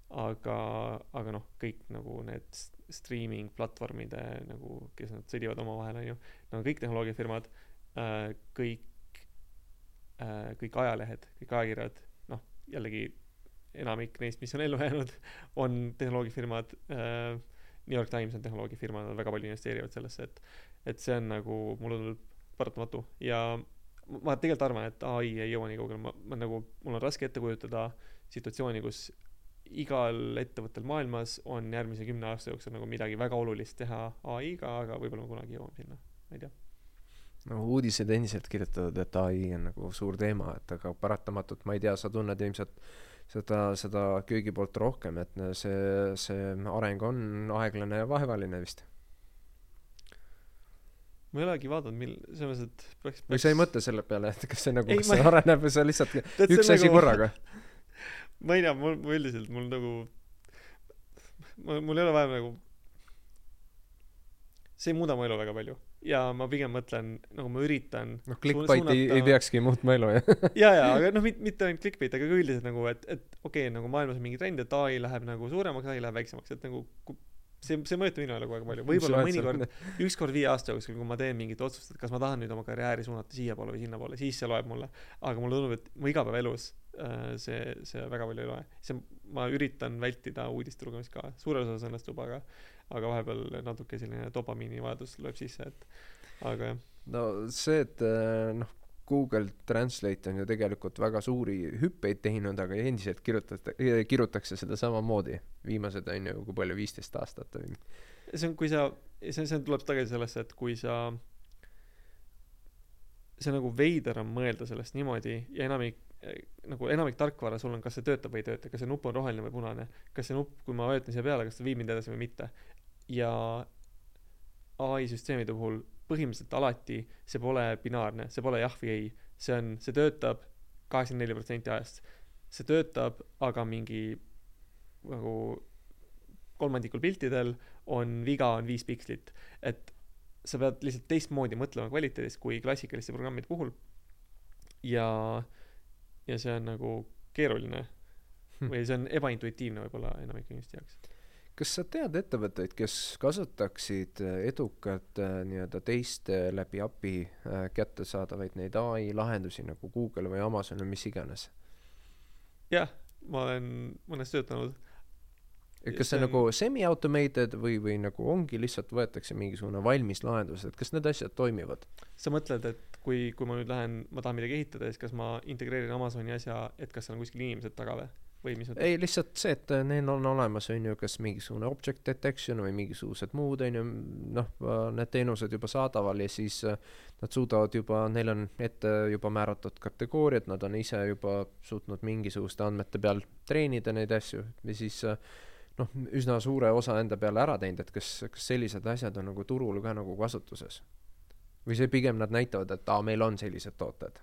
aga aga noh kõik nagu need streaming platvormide nagu kes nad sõdivad omavahel onju nad on kõik tehnoloogiafirmad äh, kõik äh, kõik ajalehed kõik ajakirjad noh jällegi enamik neist mis on ellu jäänud on tehnoloogiafirmad äh, New York Times on tehnoloogiafirma nad väga palju investeerivad sellesse et et see on nagu mulle tundub paratamatu ja ma tegelikult arvan et ai ei jõua nii kaugele ma ma nagu mul on raske ette kujutada situatsiooni kus igal ettevõttel maailmas on järgmise kümne aasta jooksul nagu midagi väga olulist teha ai-ga aga võib-olla me kunagi jõuame sinna. Ma ei tea.
No uudised endiselt kirjutavad et ai on nagu suur teema et aga paratamatult ma ei tea sa tunned ilmselt seda seda köögipoolt rohkem et see see areng on aeglane ja vaevaline vist.
Ma ei olegi vaadanud mil- selles mõttes et peaks
või sa ei mõtle selle peale et kas see nagu kas
ma-
see areneb või sa lihtsalt üks asi
nagu-
korraga
ma ei tea mul mul üldiselt mul nagu ma mul ei ole vaja nagu see ei muuda mu elu väga palju. Ja ma pigem mõtlen nagu ma üritan
noh clickbait ei, ei
suunata-
peakski muutma elu jah.
Ja ja aga noh mit- mitte ainult clickbait aga ka üldiselt nagu et et okei okay, nagu maailmas on mingi trend et ai läheb nagu suuremaks ai läheb väiksemaks et nagu see see mõjutab minu elu väga palju. Võib-olla mõnikord ükskord viie aasta jooksul kui ma teen mingit otsust et kas ma tahan nüüd oma karjääri suunata siiapoole või sinnapoole siis see loeb mulle. Aga mulle tundub et mu igapäevaelus see see väga palju ei loe. See ma üritan vältida uudiste lugemist ka. Suures osas õnnestub aga aga vahepeal natuke selline dopamiini vajadus lööb sisse et aga jah.
No see et äh, noh Google Translate on ju tegelikult väga suuri hüppeid teinud aga endiselt kirjutate kirutakse seda samamoodi viimased on ju kui palju viisteist aastat või
see on kui sa see see tuleb tagasi sellesse et kui sa see nagu veider on mõelda sellest niimoodi ja enamik nagu enamik tarkvara sul on kas see töötab või ei tööta kas see nupp on roheline või punane kas see nupp kui ma vajutan siia peale kas ta viib mind edasi või mitte. Ja ai süsteemide puhul põhimõtteliselt alati see pole binaarne see pole jah või ei. See on see töötab kaheksakümmend neli protsenti ajast. See töötab aga mingi nagu kolmandikul piltidel on viga on viis pikslit et sa pead lihtsalt teistmoodi mõtlema kvaliteedist kui klassikaliste programmide puhul. Ja ja see on nagu keeruline.
Hmm.
või see on ebaintuitiivne võib-olla enamiku inimeste jaoks.
Kas sa tead ettevõtteid kes kasutaksid äh, edukalt äh, nii-öelda teiste läbi API äh, kättesaadavaid neid ai lahendusi nagu Google või Amazon või mis iganes?
Jah ma olen mõnes töötanud.
Et kas see on- nagu semi-automated või või nagu ongi lihtsalt võetakse mingisugune valmis lahendus et kas need asjad toimivad?
Sa mõtled et kui kui ma nüüd lähen ma tahan midagi ehitada siis kas ma integreerin Amazoni asja et kas seal on kuskil inimesed taga või? Või mis mõttes?
Ei lihtsalt see et neil on olemas on ju kas mingisugune object detection või mingisugused muud on ju noh need teenused juba saadaval ja siis äh, nad suudavad juba neil on ette juba määratud kategooriad nad on ise juba suutnud mingisuguste andmete peal treenida neid asju ja siis äh, noh üsna suure osa enda peale ära teinud et kas kas sellised asjad on nagu turul ka nagu kasutuses või see pigem nad näitavad et aa meil on sellised tooted.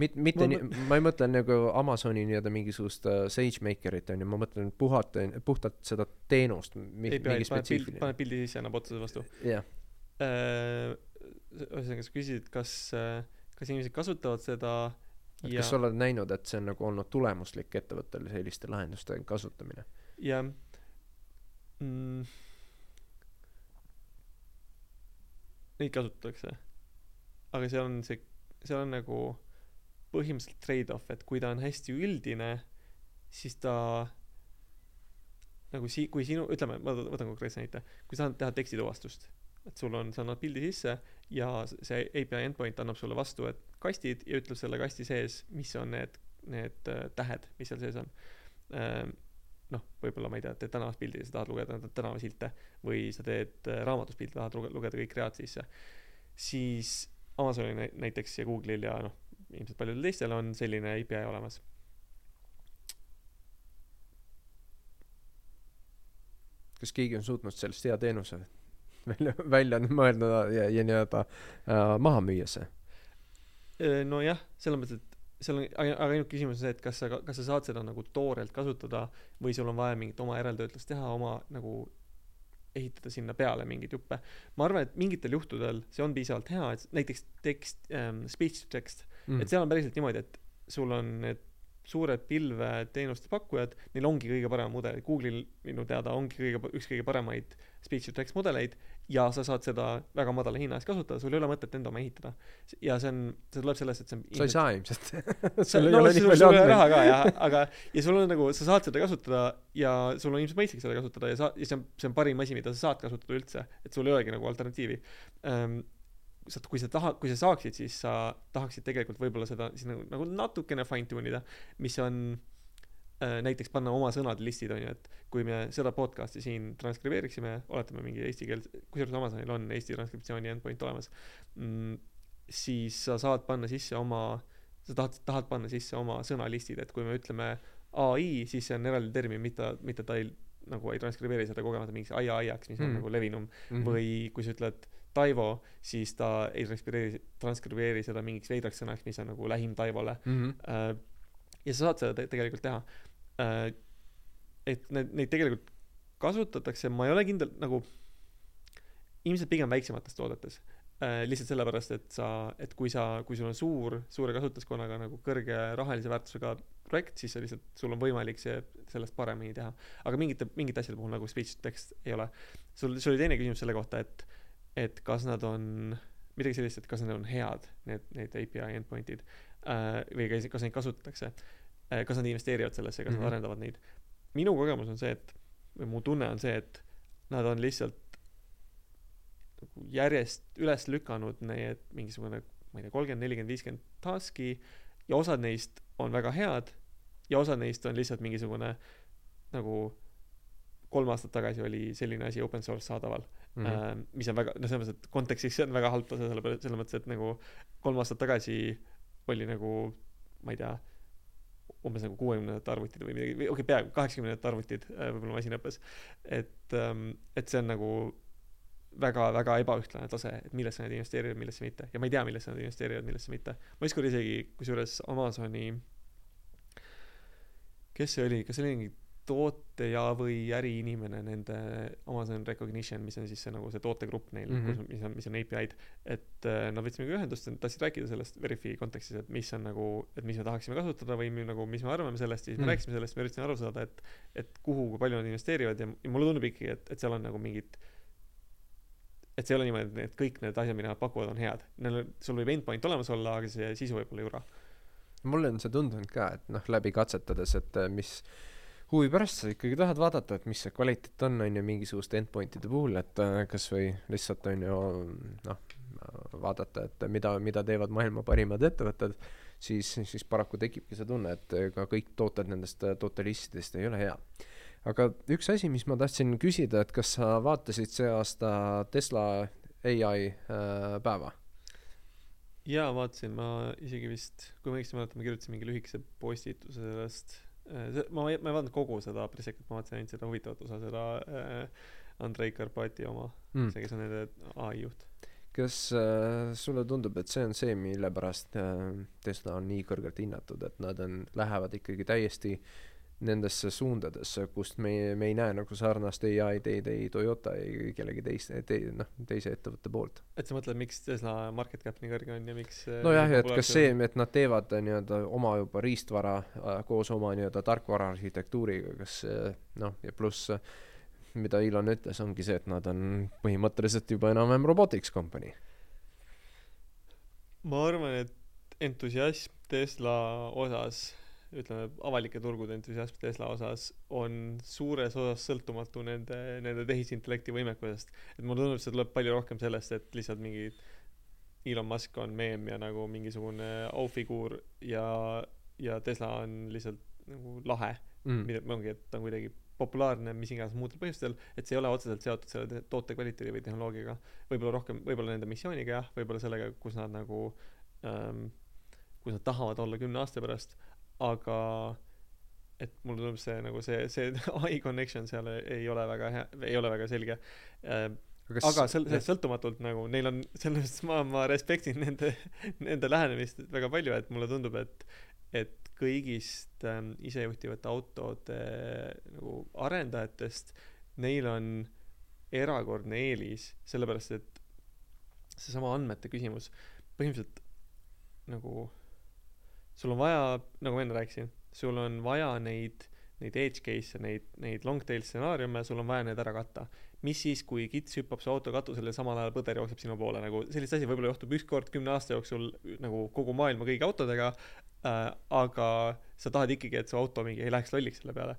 Mit- mitte
Ma
nii ma ei mõtle nagu Amazoni nii-öelda mingisugust äh, SageMakerit on ju ma mõtlen puhat puhtalt seda teenust mi- mingi spetsiifiline.
paned pildi sisse annab otsuse vastu.
Jah.
Äh, ühesõnaga sa küsisid kas äh, kas inimesed kasutavad seda ja
kas sa oled näinud et see on nagu olnud tulemuslik ettevõttel selliste lahenduste kasutamine?
Ja mm, neid kasutatakse. Aga seal on see seal on nagu põhimõtteliselt trade-off et kui ta on hästi üldine siis ta nagu si- kui sinu ütleme ma võtan konkreetse näite. Kui sa tahad teha tekstituvastust et sul on sa annad pildi sisse ja see API endpoint annab sulle vastu et kastid ja ütleb selle kasti sees mis on need need äh, tähed mis seal sees on. Ähm, noh võib-olla ma ei tea teed tänavast pildi ja sa tahad lugeda tänavasilte või sa teed äh, raamatus pildi tahad luge- lugeda kõik read sisse siis Amazonil nä- näiteks ja Google'il ja noh ilmselt paljudel teistel on selline API olemas.
Kas keegi on suutnud sellest hea teenuse välja välja mõelda ja, ja nii-öelda äh, maha müüa see?
Äh, nojah selles mõttes et seal on aga ainuke küsimus on see et kas sa kas sa saad seda nagu toorelt kasutada või sul on vaja mingit oma järeltöötlust teha oma nagu ehitada sinna peale mingeid juppe. Ma arvan et mingitel juhtudel see on piisavalt hea et näiteks tekst ähm, speech to text.
Mm.
et seal on päriselt niimoodi et sul on need suured pilveteenuste pakkujad, neil ongi kõige parem mudel, Google'il minu teada ongi kõige, üks kõige paremaid speech to text mudeleid ja sa saad seda väga madala hinna eest kasutada, sul ei ole mõtet enda oma ehitada. ja see on, see tuleb sellest, et see on
sa ei saa ilmselt
sul ei no, ole nii palju andmeid. raha ka jah, aga, ja sul on nagu, sa saad seda kasutada ja sul on ilmselt mõistlik seda kasutada ja sa, ja see on, see on parim asi, mida sa saad kasutada üldse, et sul ei olegi nagu alternatiivi um, sa, kui sa tahad, kui sa saaksid, siis sa tahaksid tegelikult võib-olla seda siis nagu, nagu natukene fine tune ida, mis on näiteks panna oma sõnade listid, on ju, et kui me seda podcast'i siin transkribeeriksime, oletame mingi eesti keel, kusjuures Amazonil on Eesti transkriptsiooni endpoint olemas mm,, siis sa saad panna sisse oma, sa tahad, tahad panna sisse oma sõnalistid, et kui me ütleme ai, siis see on eraldi termin, mitte, mitte ta ei, nagu ei transkribeeri seda kogemata mingiks aia-aiaks, mis mm. on nagu levinum mm, -hmm. või kui sa ütled Taivo, siis ta ei transkribeeri, transkribeeri seda mingiks veidraks sõnaks, mis on nagu lähim Taivole mm. -hmm. ja sa saad seda te tegelikult teha. Äh, et need, neid tegelikult kasutatakse, ma ei ole kindel, nagu ilmselt pigem väiksemates toodetes äh,. lihtsalt sellepärast, et sa, et kui sa, kui sul on suur, suure kasutajaskonnaga nagu kõrge rahalise väärtusega projekt, siis sa lihtsalt, sul on võimalik see, sellest paremini teha. aga mingite, mingite asjade puhul nagu speech to text ei ole. sul, sul oli teine küsimus selle kohta, et et kas nad on, midagi sellist, et kas need on head, need, need API endpoint'id äh, või kas, neid kasutatakse kas nad investeerivad sellesse, kas mm -hmm. nad mhm. arendavad neid. minu kogemus on see, et, või mu tunne on see, et nad on lihtsalt nagu järjest üles lükanud need mingisugune, ma ei tea, kolmkümmend, nelikümmend, viiskümmend task'i ja osad neist on väga head ja osad neist on lihtsalt mingisugune nagu kolm aastat tagasi oli selline asi open source saadaval mm, -hmm. mis on väga, noh, selles mõttes, et kontekstis see on väga halb tase, selle peale, selles mõttes, et nagu kolm aastat tagasi oli nagu, ma ei tea, umbes nagu kuuekümnendate arvutid või midagi, või okei okay,, peaaegu kaheksakümnendate arvutid äh, võib-olla masinaõppes. et, ähm, et see on nagu väga-väga ebaühtlane tase, et millesse nad investeerivad, millesse mitte. ja ma ei tea, millesse nad investeerivad, millesse mitte. ma ükskord isegi, kusjuures Amazoni, kes see oli, kas see oli mingi toote ja, või äriinimene nende Amazon Recognition, mis on siis see nagu see tootegrupp neil mm, -hmm. mis on, mis on API-d. et äh, nad võtsid minuga ühendust, tahtsid rääkida sellest Veriffi kontekstis, et mis on nagu, et mis me tahaksime kasutada või nagu, mis me arvame sellest siis mm -hmm. me rääkisime sellest, me üritasime aru saada, et, et kuhu, kui palju nad investeerivad ja, ja mulle tundub ikkagi, et, et seal on nagu mingid et see ei ole niimoodi, et kõik need asjad, mida nad pakuvad, on head. Neil, sul võib endpoint olemas olla, aga see sisu võib olla jura.
mulle on see tundunud ka, et noh, läbi katsetades, et äh, mis huvi pärast sa ikkagi tahad vaadata, et mis see kvaliteet on, on ju, mingisuguste endpoint'ide puhul, et äh, kas või lihtsalt on ju noh, vaadata, et mida, mida teevad maailma parimad ettevõtted, siis, siis paraku tekibki see tunne, et ka kõik tooted nendest äh, tootelistidest ei ole hea. aga üks asi, mis ma tahtsin küsida, et kas sa vaatasid see aasta Tesla ai äh, päeva?
jaa, vaatasin, ma isegi vist, kui ma õigesti mäletan, ma kirjutasin mingi lühikese postituse sellest ma, ma ei vaadanud kogu seda pressekut, ma vaatasin ainult seda huvitavat osa, seda äh, Andrei Karpati oma mm., see, kes on nende ai juht.
kas äh, sulle tundub, et see on see, mille pärast äh, Tesla on nii kõrgelt hinnatud, et nad on, lähevad ikkagi täiesti äh, nendesse suundadesse, kust me, me ei näe nagu sarnast ei, ei Toyota ei kellegi teise te,, noh, teise ettevõtte poolt.
et sa mõtled, miks Tesla market cap nii kõrge on ja miks
nojah, et kas see, et nad teevad nii-öelda oma juba riistvara äh, koos oma nii-öelda tarkvara arhitektuuriga, kas noh, ja pluss mida Elon ütles, ongi see, et nad on põhimõtteliselt juba enam-vähem robotics company.
ma arvan, et entusiasm Tesla osas ütleme, avalike turgude entusiasm Tesla osas on suures osas sõltumatu nende, nende tehisintellekti võimekusest. et mulle tundub, see tuleb palju rohkem sellest, et lihtsalt mingi Elon Musk on meem ja nagu mingisugune aufiguur ja, ja Tesla on lihtsalt nagu lahe mm.. mida, ongi, et ta on kuidagi populaarne mis iganes muudel põhjustel, et see ei ole otseselt seotud selle toote kvaliteedi või tehnoloogiaga. võib-olla rohkem, võib-olla nende missiooniga jah, võib-olla sellega, kus nad nagu ähm,, kus nad tahavad olla kümne aasta pärast aga et mulle tundub see nagu see see eye connection seal ei ole väga hea ei ole väga selge. Äh, aga, aga sel- sellest sõltumatult nagu neil on selles mõttes ma ma respektin nende nende lähenemist väga palju et mulle tundub et et kõigist ähm, isejuhtivate autode nagu arendajatest neil on erakordne eelis sellepärast et seesama andmete küsimus põhimõtteliselt nagu sul on vaja nagu ma enne rääkisin sul on vaja neid neid edge case'e neid neid long tail stsenaariume sul on vaja need ära katta. mis siis kui kits hüppab su auto katusele ja samal ajal põder jookseb sinu poole nagu sellist asja võib-olla juhtub üks kord kümne aasta jooksul nagu kogu maailma kõigi autodega äh, aga sa tahad ikkagi et su auto mingi ei läheks lolliks selle peale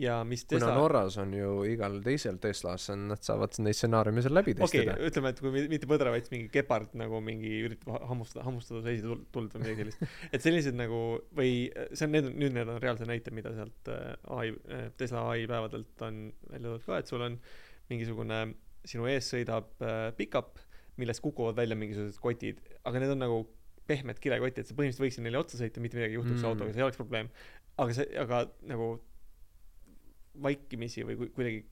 ja mis
Tesla kuna Norras on ju igal teisel Teslas on, nad saavad neid stsenaariume seal läbi testida.
okei okay,, ütleme, et kui mitte põdra, vaid mingi gepard nagu mingi üritab hammustada, hammustada su esituld või midagi sellist. et sellised nagu või see on, need on, nüüd need on reaalsed näited, mida sealt äh, ai, äh, Tesla ai päevadelt on välja toodud ka, et sul on mingisugune, sinu ees sõidab äh, pickup, millest kukuvad välja mingisugused kotid, aga need on nagu pehmed kilekotid, et sa põhimõtteliselt võiksid neile otsa sõita, mitte midagi ei juhtuks mm. autoga, see ei oleks probleem. aga see, aga nagu vaikimisi või kuidagi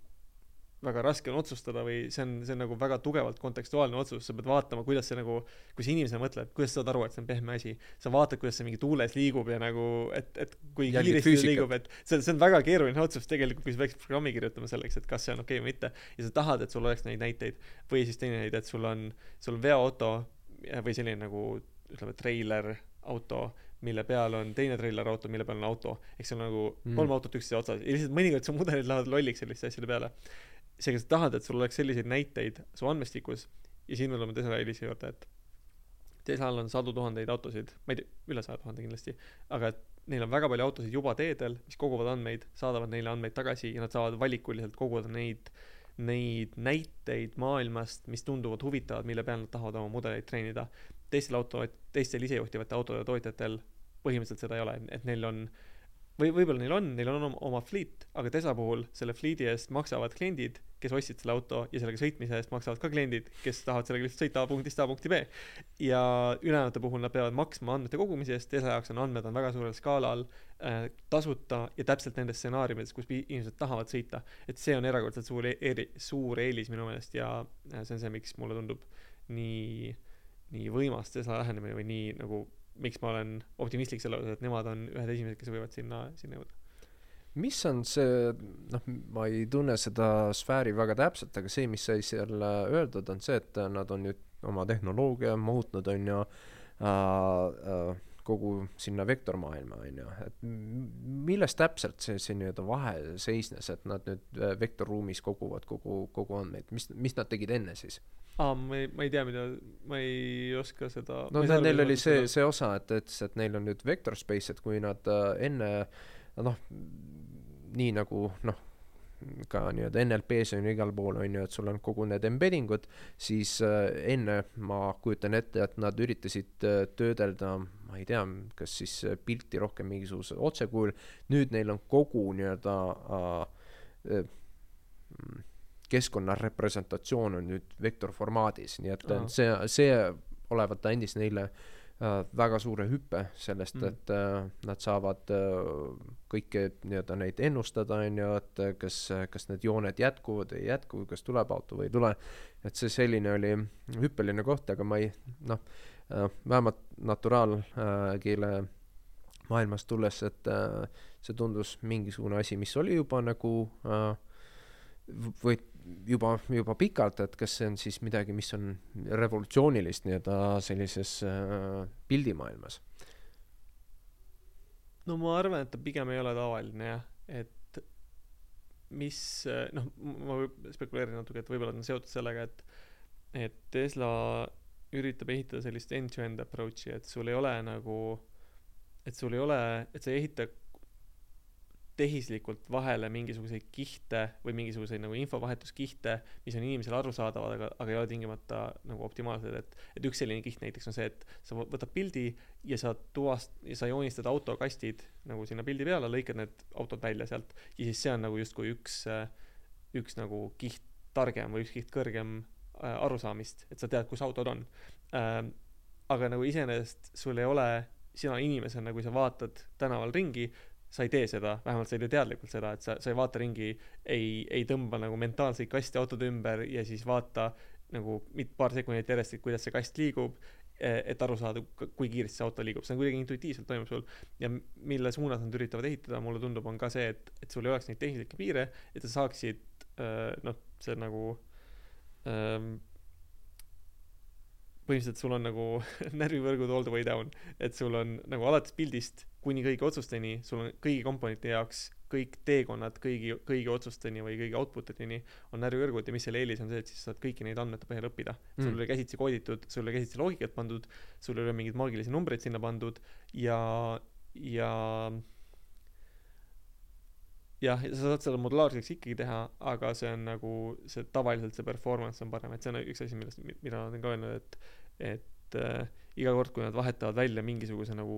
väga raske on otsustada või see on, see on nagu väga tugevalt kontekstuaalne otsus, sa pead vaatama, kuidas see nagu, kui sa inimesena mõtled, kuidas sa saad aru, et see on pehme asi. sa vaatad, kuidas see mingi tuules liigub ja nagu, et, et kui
Jälgid kiiresti see liigub,
et see, see on väga keeruline otsus tegelikult, kui sa peaksid programmi kirjutama selleks, et kas see on okei okay või mitte. ja sa tahad, et sul oleks neid näiteid. või siis teine näide, et sul on, sul on veoauto või selline nagu ütleme, treiler auto mille peal on teine treilerauto, mille peal on auto. ehk see on nagu mm. kolm autot üksteise otsas ja lihtsalt mõnikord su mudelid lähevad lolliks selliste asjade peale. seega sa tahad, et sul oleks selliseid näiteid su andmestikus ja siin me tuleme Tesla eelise juurde, et Teslal on sadu tuhandeid autosid, ma ei tea, üle saja tuhande kindlasti, aga neil on väga palju autosid juba teedel, mis koguvad andmeid, saadavad neile andmeid tagasi ja nad saavad valikuliselt koguda neid neid näiteid maailmast, mis tunduvad huvitavad, mille peal nad tahavad oma mudeleid treenida. teistel auto, teistel isejuhtivate autode tootjatel põhimõtteliselt seda ei ole, et neil on või võib-olla neil on, neil on oma, oma fleet, aga Tesla puhul selle fleet'i eest maksavad kliendid, kes ostsid selle auto ja sellega sõitmise eest maksavad ka kliendid, kes tahavad sellega lihtsalt sõita A punktist A punkti B. ja ülejäänute puhul nad peavad maksma andmete kogumise eest, Tesla jaoks on andmed on väga suurel skaalal äh, tasuta ja täpselt nendes stsenaariumides, kus inimesed tahavad sõita. et see on erakordselt suur e-, eri, suur eelis minu meelest ja see on see, miks mulle tundub nii, nii võimas Tesla lähenemine või nii nagu miks ma olen optimistlik selle osas, et nemad on ühed esimesed, kes võivad sinna, sinna jõuda.
mis on see, noh, ma ei tunne seda sfääri väga täpselt, aga see, mis sai seal öeldud, on see, et nad on nüüd oma tehnoloogia muutnud, on ju äh,, äh, kogu sinna vektormaailma, on ju, et milles täpselt see, see nii-öelda vahe seisnes, et nad nüüd äh, vektorruumis koguvad kogu, kogu andmeid, mis, mis nad tegid enne siis?
aa, ma ei, ma ei tea, mida, ma ei oska seda.
no neil, neil oli see, see osa, et, et, et neil on nüüd vector space, et kui nad äh, enne noh, nii nagu noh, ka nii-öelda NLP-s on ju igal pool on ju, et sul on kogu need embedding ud, siis äh, enne ma kujutan ette, et nad üritasid äh, töödelda, ma ei tea, kas siis äh, pilti rohkem mingisuguse otsekujul, nüüd neil on kogu nii-öelda äh, äh, keskkonna representatsioon on nüüd vektorformaadis, nii et Aha. see, see olevat andis neile äh, väga suure hüppe sellest mm., et äh, nad saavad äh, kõike nii-öelda neid ennustada, on ju, et kas, kas need jooned jätkuvad või ei jätku, kas tuleb auto või ei tule. et see selline oli hüppeline koht, aga ma ei, noh äh,, vähemalt naturaalkeele äh, maailmast tulles, et äh, see tundus mingisugune asi, mis oli juba nagu äh, või juba, juba pikalt, et kas see on siis midagi, mis on revolutsioonilist nii-öelda sellises äh, pildimaailmas?
no ma arvan, et ta pigem ei ole tavaline jah, et mis noh, ma spekuleerin natuke, et võib-olla ta on seotud sellega, et et Tesla üritab ehitada sellist end-to-end approach'i, et sul ei ole nagu, et sul ei ole, et sa ei ehita tehislikult vahele mingisuguseid kihte või mingisuguseid nagu infovahetuskihte, mis on inimesele arusaadavad, aga, aga ei ole tingimata nagu optimaalsed, et et üks selline kiht näiteks on see, et sa võtad pildi ja sa tuvast- ja sa joonistad autokastid nagu sinna pildi peale, lõikad need autod välja sealt ja siis see on nagu justkui üks, üks nagu kiht targem või üks kiht kõrgem arusaamist, et sa tead, kus autod on äh,. aga nagu iseenesest sul ei ole, sina inimesena, kui sa vaatad tänaval ringi, sa ei tee seda, vähemalt sa ei tee teadlikult seda, et sa, sa ei vaata ringi, ei, ei tõmba nagu mentaalseid kaste autode ümber ja siis vaata nagu mit-, paar sekundit järjest, et kuidas see kast liigub, e, et aru saada, kui kiiresti see auto liigub, see on kuidagi intuitiivselt toimub sul. ja mille suunas nad üritavad ehitada, mulle tundub, on ka see, et, et sul ei oleks neid tehislikke piire, et sa saaksid noh, see nagu ähm, põhimõtteliselt sul on nagu närvivõrgud all the way down, et sul on nagu alates pildist kuni kõigi otsusteni, sul on kõigi komponentide jaoks kõik teekonnad kõigi, kõigi otsusteni või kõigi output ideni on närvivõrgud ja mis selle eelis on see, et siis saad kõiki neid andmete põhjal õppida. Mm.. sul ei ole käsitsi kooditud, sul ei ole käsitsi loogikat pandud, sul ei ole mingeid maagilisi numbreid sinna pandud ja, ja jah, sa saad seda modulaarseks ikkagi teha, aga see on nagu, see tavaliselt see performance on parem, et see on üks asi, millest, mida nad on ka öelnud, et et äh, iga kord, kui nad vahetavad välja mingisuguse nagu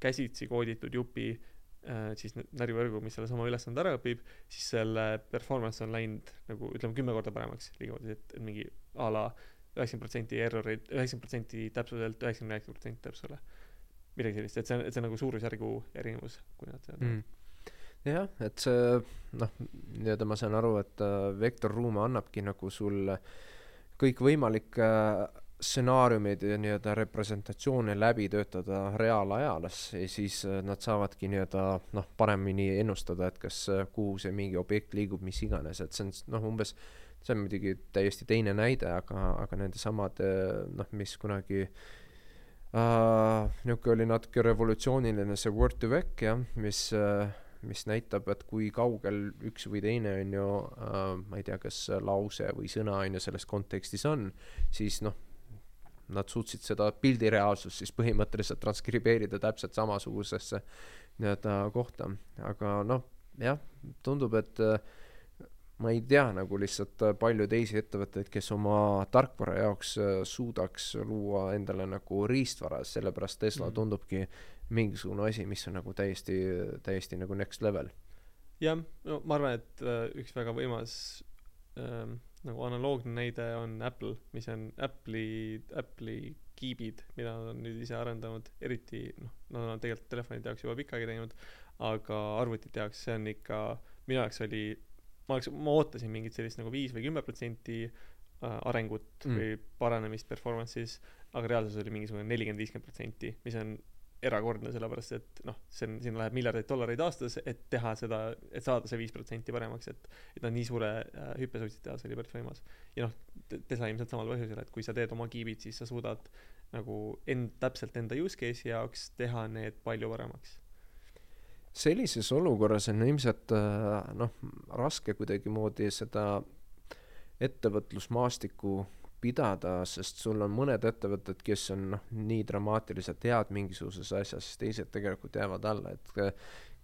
käsitsi kooditud jupi äh, siis närvivõrgu, mis sellesama ülesande ära õpib, siis selle performance on läinud nagu ütleme kümme korda paremaks ligikaudu, et, mingi a la üheksakümmend protsenti error'id, üheksakümmend protsenti täpsuselt, üheksakümmend üheksa protsenti täpsusele. midagi sellist, et see on, et see on nagu suurusjärgu erinevus, kui nad seda teevad. Mm
jah, et see noh, nii-öelda ma saan aru, et äh, vektorruum annabki nagu sulle kõikvõimalikke äh, stsenaariumid ja nii-öelda representatsioone läbi töötada reaalajas ja siis äh, nad saavadki nii-öelda noh, paremini ennustada, et kas, äh, kuhu see mingi objekt liigub, mis iganes, et see on noh, umbes, see on muidugi täiesti teine näide, aga, aga nende samade noh, mis kunagi äh, niisugune oli natuke revolutsiooniline see word to vec jah, mis äh, mis näitab, et kui kaugel üks või teine on ju äh,, ma ei tea, kas lause või sõna on ju selles kontekstis on, siis noh, nad suutsid seda pildireaalsust siis põhimõtteliselt transkribeerida täpselt samasugusesse nii-öelda kohta, aga noh, jah, tundub, et äh, ma ei tea nagu lihtsalt äh, palju teisi ettevõtteid, kes oma tarkvara jaoks äh, suudaks luua endale nagu riistvara, sellepärast Tesla mm. tundubki mingisugune asi, mis on nagu täiesti, täiesti nagu next level.
jah, no ma arvan, et äh, üks väga võimas ähm, nagu analoogne näide on Apple, mis on Apple'i, Apple'i kiibid, mida nad on nüüd ise arendanud, eriti noh, nad on tegelikult telefonide jaoks juba pikka aega teinud, aga arvutite jaoks see on ikka, minu jaoks oli, ma oleks, ma ootasin mingit sellist nagu viis või kümme protsenti äh, arengut mm. või paranemist performance'is, aga reaalsus oli mingisugune nelikümmend, viiskümmend protsenti, mis on erakordne, sellepärast et noh, see on, sinna läheb miljardeid dollareid aastas, et teha seda, et saada see viis protsenti paremaks, et et nad nii suure äh, hüppe suutsid teha, see oli päris võimas. ja noh, Tesla ilmselt samal põhjusel, et kui sa teed oma kiibid, siis sa suudad nagu end, täpselt enda use case'i jaoks teha need palju paremaks.
sellises olukorras on ilmselt äh, noh, raske kuidagimoodi seda ettevõtlusmaastikku pidada, sest sul on mõned ettevõtted, kes on noh, nii dramaatiliselt head mingisuguses asjas, siis teised tegelikult jäävad alla, et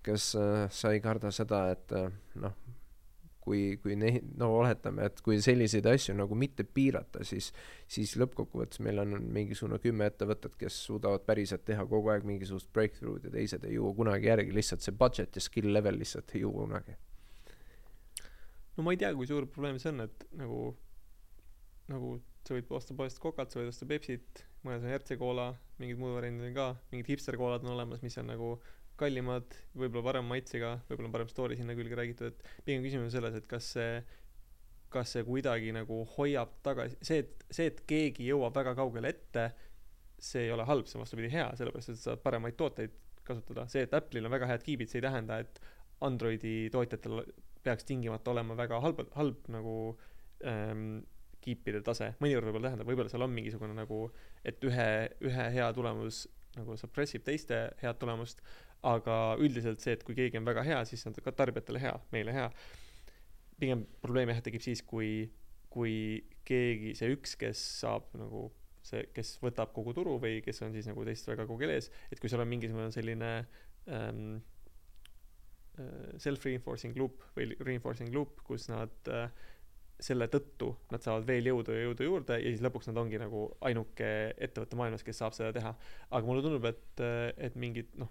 kas äh, sa ei karda seda, et äh, noh, kui, kui neid, no oletame, et kui selliseid asju nagu mitte piirata, siis, siis lõppkokkuvõttes meil on mingisugune kümme ettevõtet, kes suudavad päriselt teha kogu aeg mingisugust breakthrough'd ja teised ei jõua kunagi järgi, lihtsalt see budget ja skill level lihtsalt ei jõua kunagi.
no ma ei tea, kui suur probleem see on, et nagu nagu sa võid osta poest kokat, sa võid osta Pepsit, mõnes on RC koola, mingid muud variandid on ka, mingid hipster koolad on olemas, mis on nagu kallimad, võib-olla parema maitsega, võib-olla parem story sinna külge räägitud, et pigem küsimus on selles, et kas see, kas see kuidagi nagu hoiab tagasi, see, et, see, et keegi jõuab väga kaugele ette, see ei ole halb, see on vastupidi hea, sellepärast et sa saad paremaid tooteid kasutada, see, et Apple'il on väga head kiibid, see ei tähenda, et Androidi tootjatel peaks tingimata olema väga halb, halb nagu ähm, kiipide tase, mõnikord võib-olla tähendab, võib-olla seal on mingisugune nagu, et ühe, ühe hea tulemus nagu suppressib teiste head tulemust, aga üldiselt see, et kui keegi on väga hea, siis see on ka tarbijatele hea, meile hea. pigem probleem jah tekib siis, kui, kui keegi, see üks, kes saab nagu see, kes võtab kogu turu või kes on siis nagu teist väga kaugel ees, et kui seal on mingisugune selline ähm, self-reinforcing loop või reinforcing loop, kus nad äh, selle tõttu nad saavad veel jõudu ja jõudu juurde ja siis lõpuks nad ongi nagu ainuke ettevõte maailmas, kes saab seda teha. aga mulle tundub, et, et mingid noh,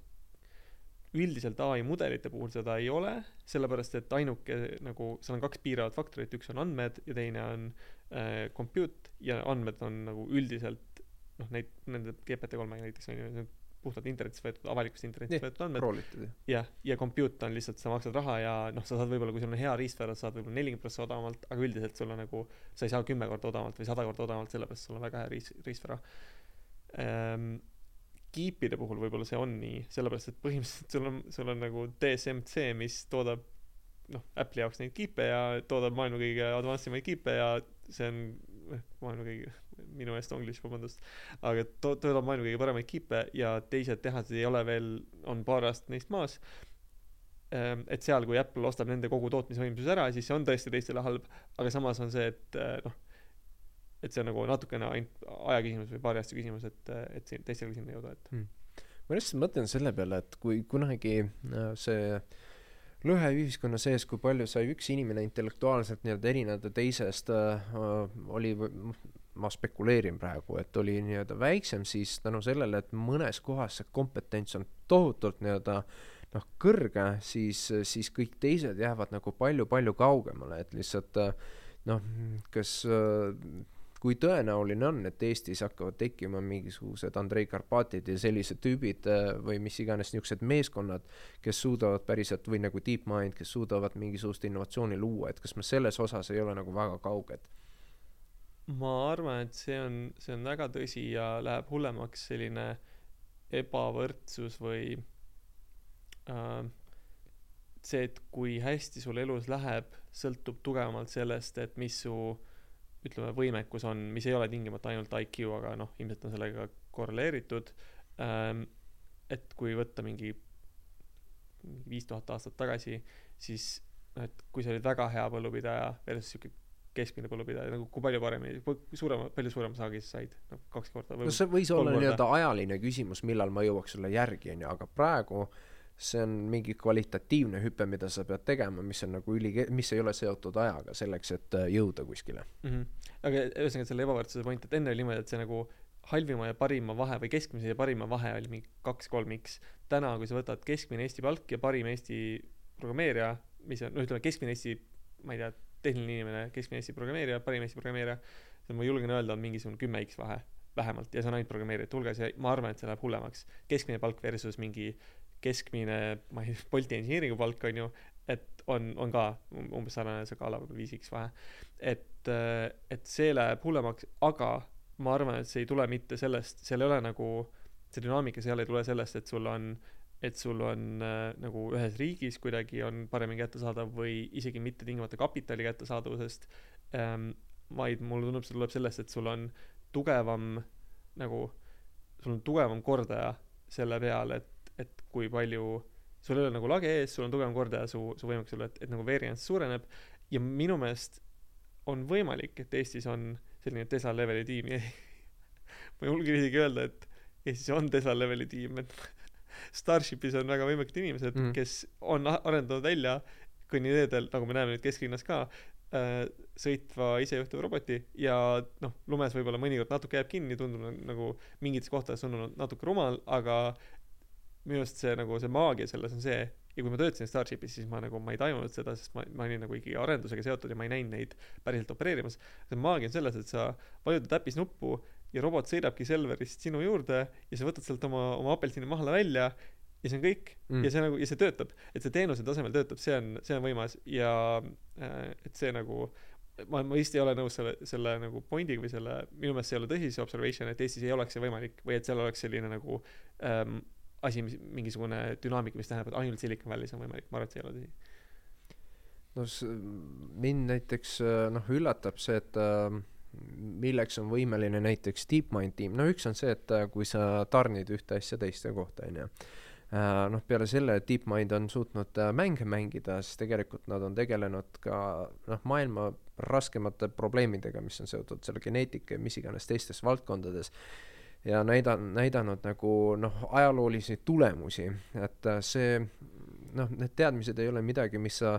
üldiselt ai mudelite puhul seda ei ole, sellepärast et ainuke nagu, seal on kaks piiravat faktorit, üks on andmed ja teine on äh, compute ja andmed on nagu üldiselt noh, neid, nende GPT-3-ga näiteks on ju, puhtalt internetist võetud avalikust internetist
Nii,
võetud andmed.
jah
ja compute on lihtsalt sa maksad raha ja noh sa saad võib-olla kui sul on hea riistvara sa saad võib-olla nelikümmend prossa odavamalt aga üldiselt sul on nagu sa ei saa kümme korda odavamalt või sada korda odavamalt sellepärast sul on väga hea riis- riistvara. Ähm, kiipide puhul võib-olla see on nii sellepärast et põhimõtteliselt sul on sul on nagu DSMC mis toodab noh Apple'i jaoks neid kiipe ja toodab maailma kõige advanced imaid kiipe ja see on eh, maailma kõige minu eest onglish vabandust. Aga to- toodab maailma kõige paremaid kiipe ja teised tehased ei ole veel on paar aastat neist maas. Ehm, et seal kui Apple ostab nende kogu tootmisvõimsuse ära siis see on tõesti teistele halb. Aga samas on see et eh, noh et see on nagu natukene ainult aja küsimus või paari aasta küsimus et et siin teistele sinna jõuda et.
Ma lihtsalt mõtlen selle peale et kui kunagi see lõhe ühiskonna sees kui palju sai üks inimene intellektuaalselt nii-öelda erineda teisest äh, oli ma spekuleerin praegu et oli nii-öelda väiksem siis tänu sellele et mõnes kohas see kompetents on tohutult nii-öelda noh kõrge siis siis kõik teised jäävad nagu palju-palju kaugemale et lihtsalt noh kas kui tõenäoline on, et Eestis hakkavad tekkima mingisugused Andrei Karpatid ja sellised tüübid või mis iganes niisugused meeskonnad, kes suudavad päriselt või nagu DeepMind, kes suudavad mingisugust innovatsiooni luua, et kas me selles osas ei ole nagu väga kauged?
Ma arvan et see on see on väga tõsi ja läheb hullemaks selline ebavõrdsus või äh, see et kui hästi sul elus läheb sõltub tugevamalt sellest et mis su ütleme võimekus on mis ei ole tingimata ainult IQ aga noh ilmselt on sellega korreleeritud. Ähm, et kui võtta mingi viis tuhat aastat tagasi siis noh et kui sa olid väga hea põllupidaja versus siuke keskmine põllupidaja nagu kui palju paremini suurema palju suurema saagi sa said noh kaks korda
no see võis olla nii-öelda ajaline küsimus, millal ma jõuaks sulle järgi, on ju, aga praegu see on mingi kvalitatiivne hüpe, mida sa pead tegema, mis on nagu üli, mis ei ole seotud ajaga selleks, et äh, jõuda kuskile.
mm. -hmm. aga ühesõnaga selle ebavõrdsuse point, et enne oli niimoodi, et see nagu halvima ja parima vahe või keskmise ja parima vahe oli mingi kaks-kolm X. täna, kui sa võtad keskmine Eesti palk ja parim Eesti programmeerija, mis on, noh, ütleme keskmine Eesti, ma ei tea, tehniline inimene, keskmine Eesti programmeerija, parim Eesti programmeerija, ma julgen öelda, on mingisugune kümme X vahe vähemalt ja see on ainult programmeerijate hulgas ja ma arvan, et see läheb hullemaks. keskmine palk versus mingi keskmine, ma ei tea, Bolti engineering'u palk on ju, et on, on ka umbes sarnane skaala, võib-olla viis X vahe. et, et see läheb hullemaks, aga ma arvan, et see ei tule mitte sellest, seal ei ole nagu, see dünaamika seal ei tule sellest, et sul on, et sul on äh, nagu ühes riigis kuidagi on paremini kättesaadav või isegi mitte tingimata kapitali kättesaadavusest ähm,, vaid mulle tundub, see tuleb sellest, et sul on tugevam nagu, sul on tugevam kordaja selle peale, et et kui palju sul ei ole nagu lage ees, sul on tugevam kordaja su, su võimekusele, et, et nagu variance suureneb. Ja minu meelest on võimalik, et Eestis on selline Tesla leveli tiim. Ja ma julgen isegi öelda, et Eestis on Tesla leveli tiim, et Starshipis on väga võimekad inimesed mm., kes on arendanud välja kõnniteedel, nagu me näeme nüüd kesklinnas ka äh,, sõitva isejuhtiva roboti ja noh, lumes võib-olla mõnikord natuke jääb kinni, tundub nagu- mingites kohtades tundub natuke rumal, aga minu arust see nagu see maagia selles on see ja kui ma töötasin Starshipis siis ma nagu ma ei tajunud seda sest ma ma olin nagu ikkagi arendusega seotud ja ma ei näinud neid päriselt opereerimas see maagia on selles et sa vajutad äpis nuppu ja robot sõidabki Selverist sinu juurde ja sa võtad sealt oma oma apelsini mahla välja ja see on kõik mm. ja see nagu ja see töötab et see teenuse tasemel töötab see on see on võimas ja äh, et see nagu ma ma vist ei ole nõus selle selle nagu pointiga või selle minu meelest see ei ole tõsi see observation et Eestis ei oleks see võimalik või et seal oleks selline nagu ähm, asi, mis mingisugune dünaamika, mis tähendab, et ainult Silicon Valley's on võimalik, ma arvan, et see ei ole tõsi.
no mind näiteks äh, noh, üllatab see, et äh, milleks on võimeline näiteks DeepMind tiim, no üks on see, et äh, kui sa tarnid ühte asja teiste kohta, on ju. noh, peale selle, et DeepMind on suutnud mänge mängida, siis tegelikult nad on tegelenud ka noh, maailma raskemate probleemidega, mis on seotud selle geneetika ja mis iganes teistes valdkondades ja näida-, näidanud nagu noh, ajaloolisi tulemusi, et äh, see noh, need teadmised ei ole midagi, mis sa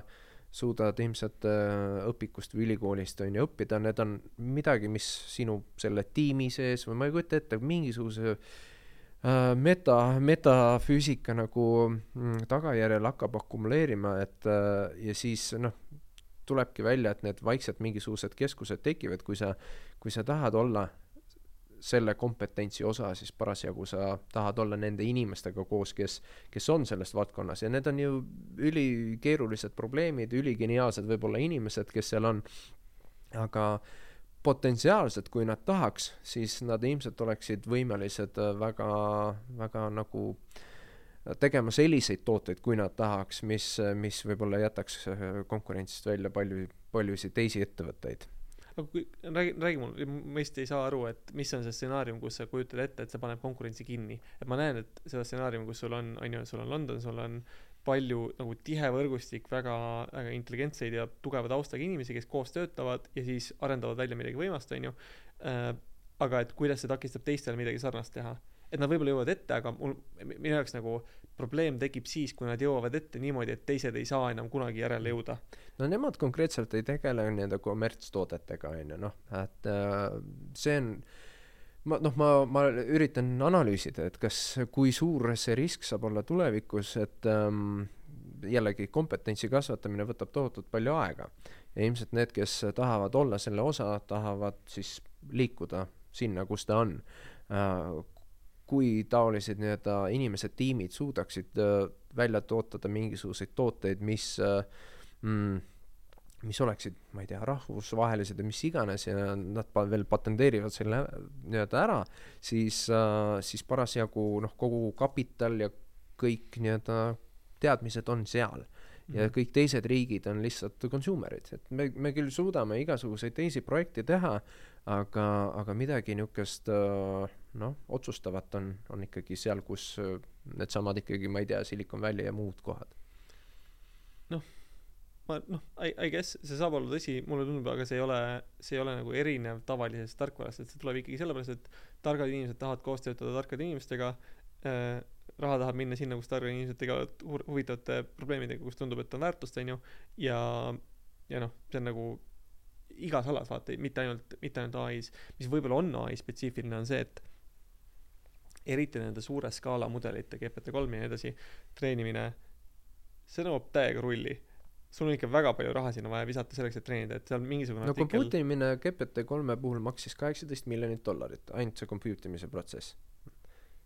suudad ilmselt äh, õpikust või ülikoolist on ju õppida, need on midagi, mis sinu selle tiimi sees või ma ei kujuta ette, mingisuguse äh, meta, metafüüsika nagu mm, tagajärjel hakkab akumuleerima, et äh, ja siis noh, tulebki välja, et need vaikselt mingisugused keskused tekivad, kui sa, kui sa tahad olla selle kompetentsi osa siis parasjagu sa tahad olla nende inimestega koos, kes, kes on selles valdkonnas. Ja need on ju ülikeerulised probleemid, üligeniaalsed võib-olla inimesed, kes seal on, aga potentsiaalselt, kui nad tahaks, siis nad ilmselt oleksid võimelised väga, väga nagu tegema selliseid tooteid, kui nad tahaks, mis, mis võib-olla jätaks konkurentsist välja palju, paljusid teisi ettevõtteid
aga kui räägi räägi mulle ma vist ei saa aru et mis on see stsenaarium kus sa kujutad ette et see paneb konkurentsi kinni. Et ma näen et seda stsenaariumi kus sul on on ju sul on London sul on palju nagu tihe võrgustik väga väga intelligentseid ja tugeva taustaga inimesi kes koos töötavad ja siis arendavad välja midagi võimast on ju. Äh, aga et kuidas see takistab teistel midagi sarnast teha et nad võib-olla jõuavad ette aga mul minu jaoks nagu probleem tekib siis, kui nad jõuavad ette niimoodi, et teised ei saa enam kunagi järele jõuda.
no nemad konkreetselt ei tegele nii-öelda kommertstoodetega, on ju, noh, et äh, see on ma noh, ma, ma üritan analüüsida, et kas, kui suur see risk saab olla tulevikus, et ähm, jällegi kompetentsi kasvatamine võtab tohutult palju aega. ja ilmselt need, kes tahavad olla selle osa, tahavad siis liikuda sinna, kus ta on äh, kui taolised nii-öelda inimesed, tiimid suudaksid äh, välja tootada mingisuguseid tooteid, mis äh, mm, mis oleksid, ma ei tea, rahvusvahelised või mis iganes ja nad pa- veel patenteerivad selle nii-öelda ära, siis äh,, siis parasjagu noh, kogu kapital ja kõik nii-öelda teadmised on seal ja mhm. kõik teised riigid on lihtsalt consumer'id, et me, me küll suudame igasuguseid teisi projekte teha, aga, aga midagi niisugust äh, noh, otsustavat on, on ikkagi seal, kus äh, needsamad ikkagi, ma ei tea, Silicon Valley ja muud kohad.
noh, ma noh, I, I guess see saab olla tõsi, mulle tundub, aga see ei ole, see ei ole nagu erinev tavalisest tarkvarast, et see tuleb ikkagi sellepärast, et targad inimesed tahavad koos töötada tarkade inimestega äh,, raha tahab minna sinna, kus targad inimesed tegelevad huvitavate probleemidega, kus tundub, et on väärtust, on ju, ja, ja noh, see on nagu igas alas vaata, mitte ainult, mitte ainult ai-s, mis võib-olla on ai spetsiifiline, on see, et eriti nende suure skaala mudelite, GPT-3 ja nii edasi, treenimine, see nõuab täiega rulli. sul on ikka väga palju raha sinna vaja visata selleks, et treenida, et seal mingisugune
no artikkel... compute imine GPT-3 puhul maksis kaheksateist miljonit dollarit, ainult see compute imise protsess.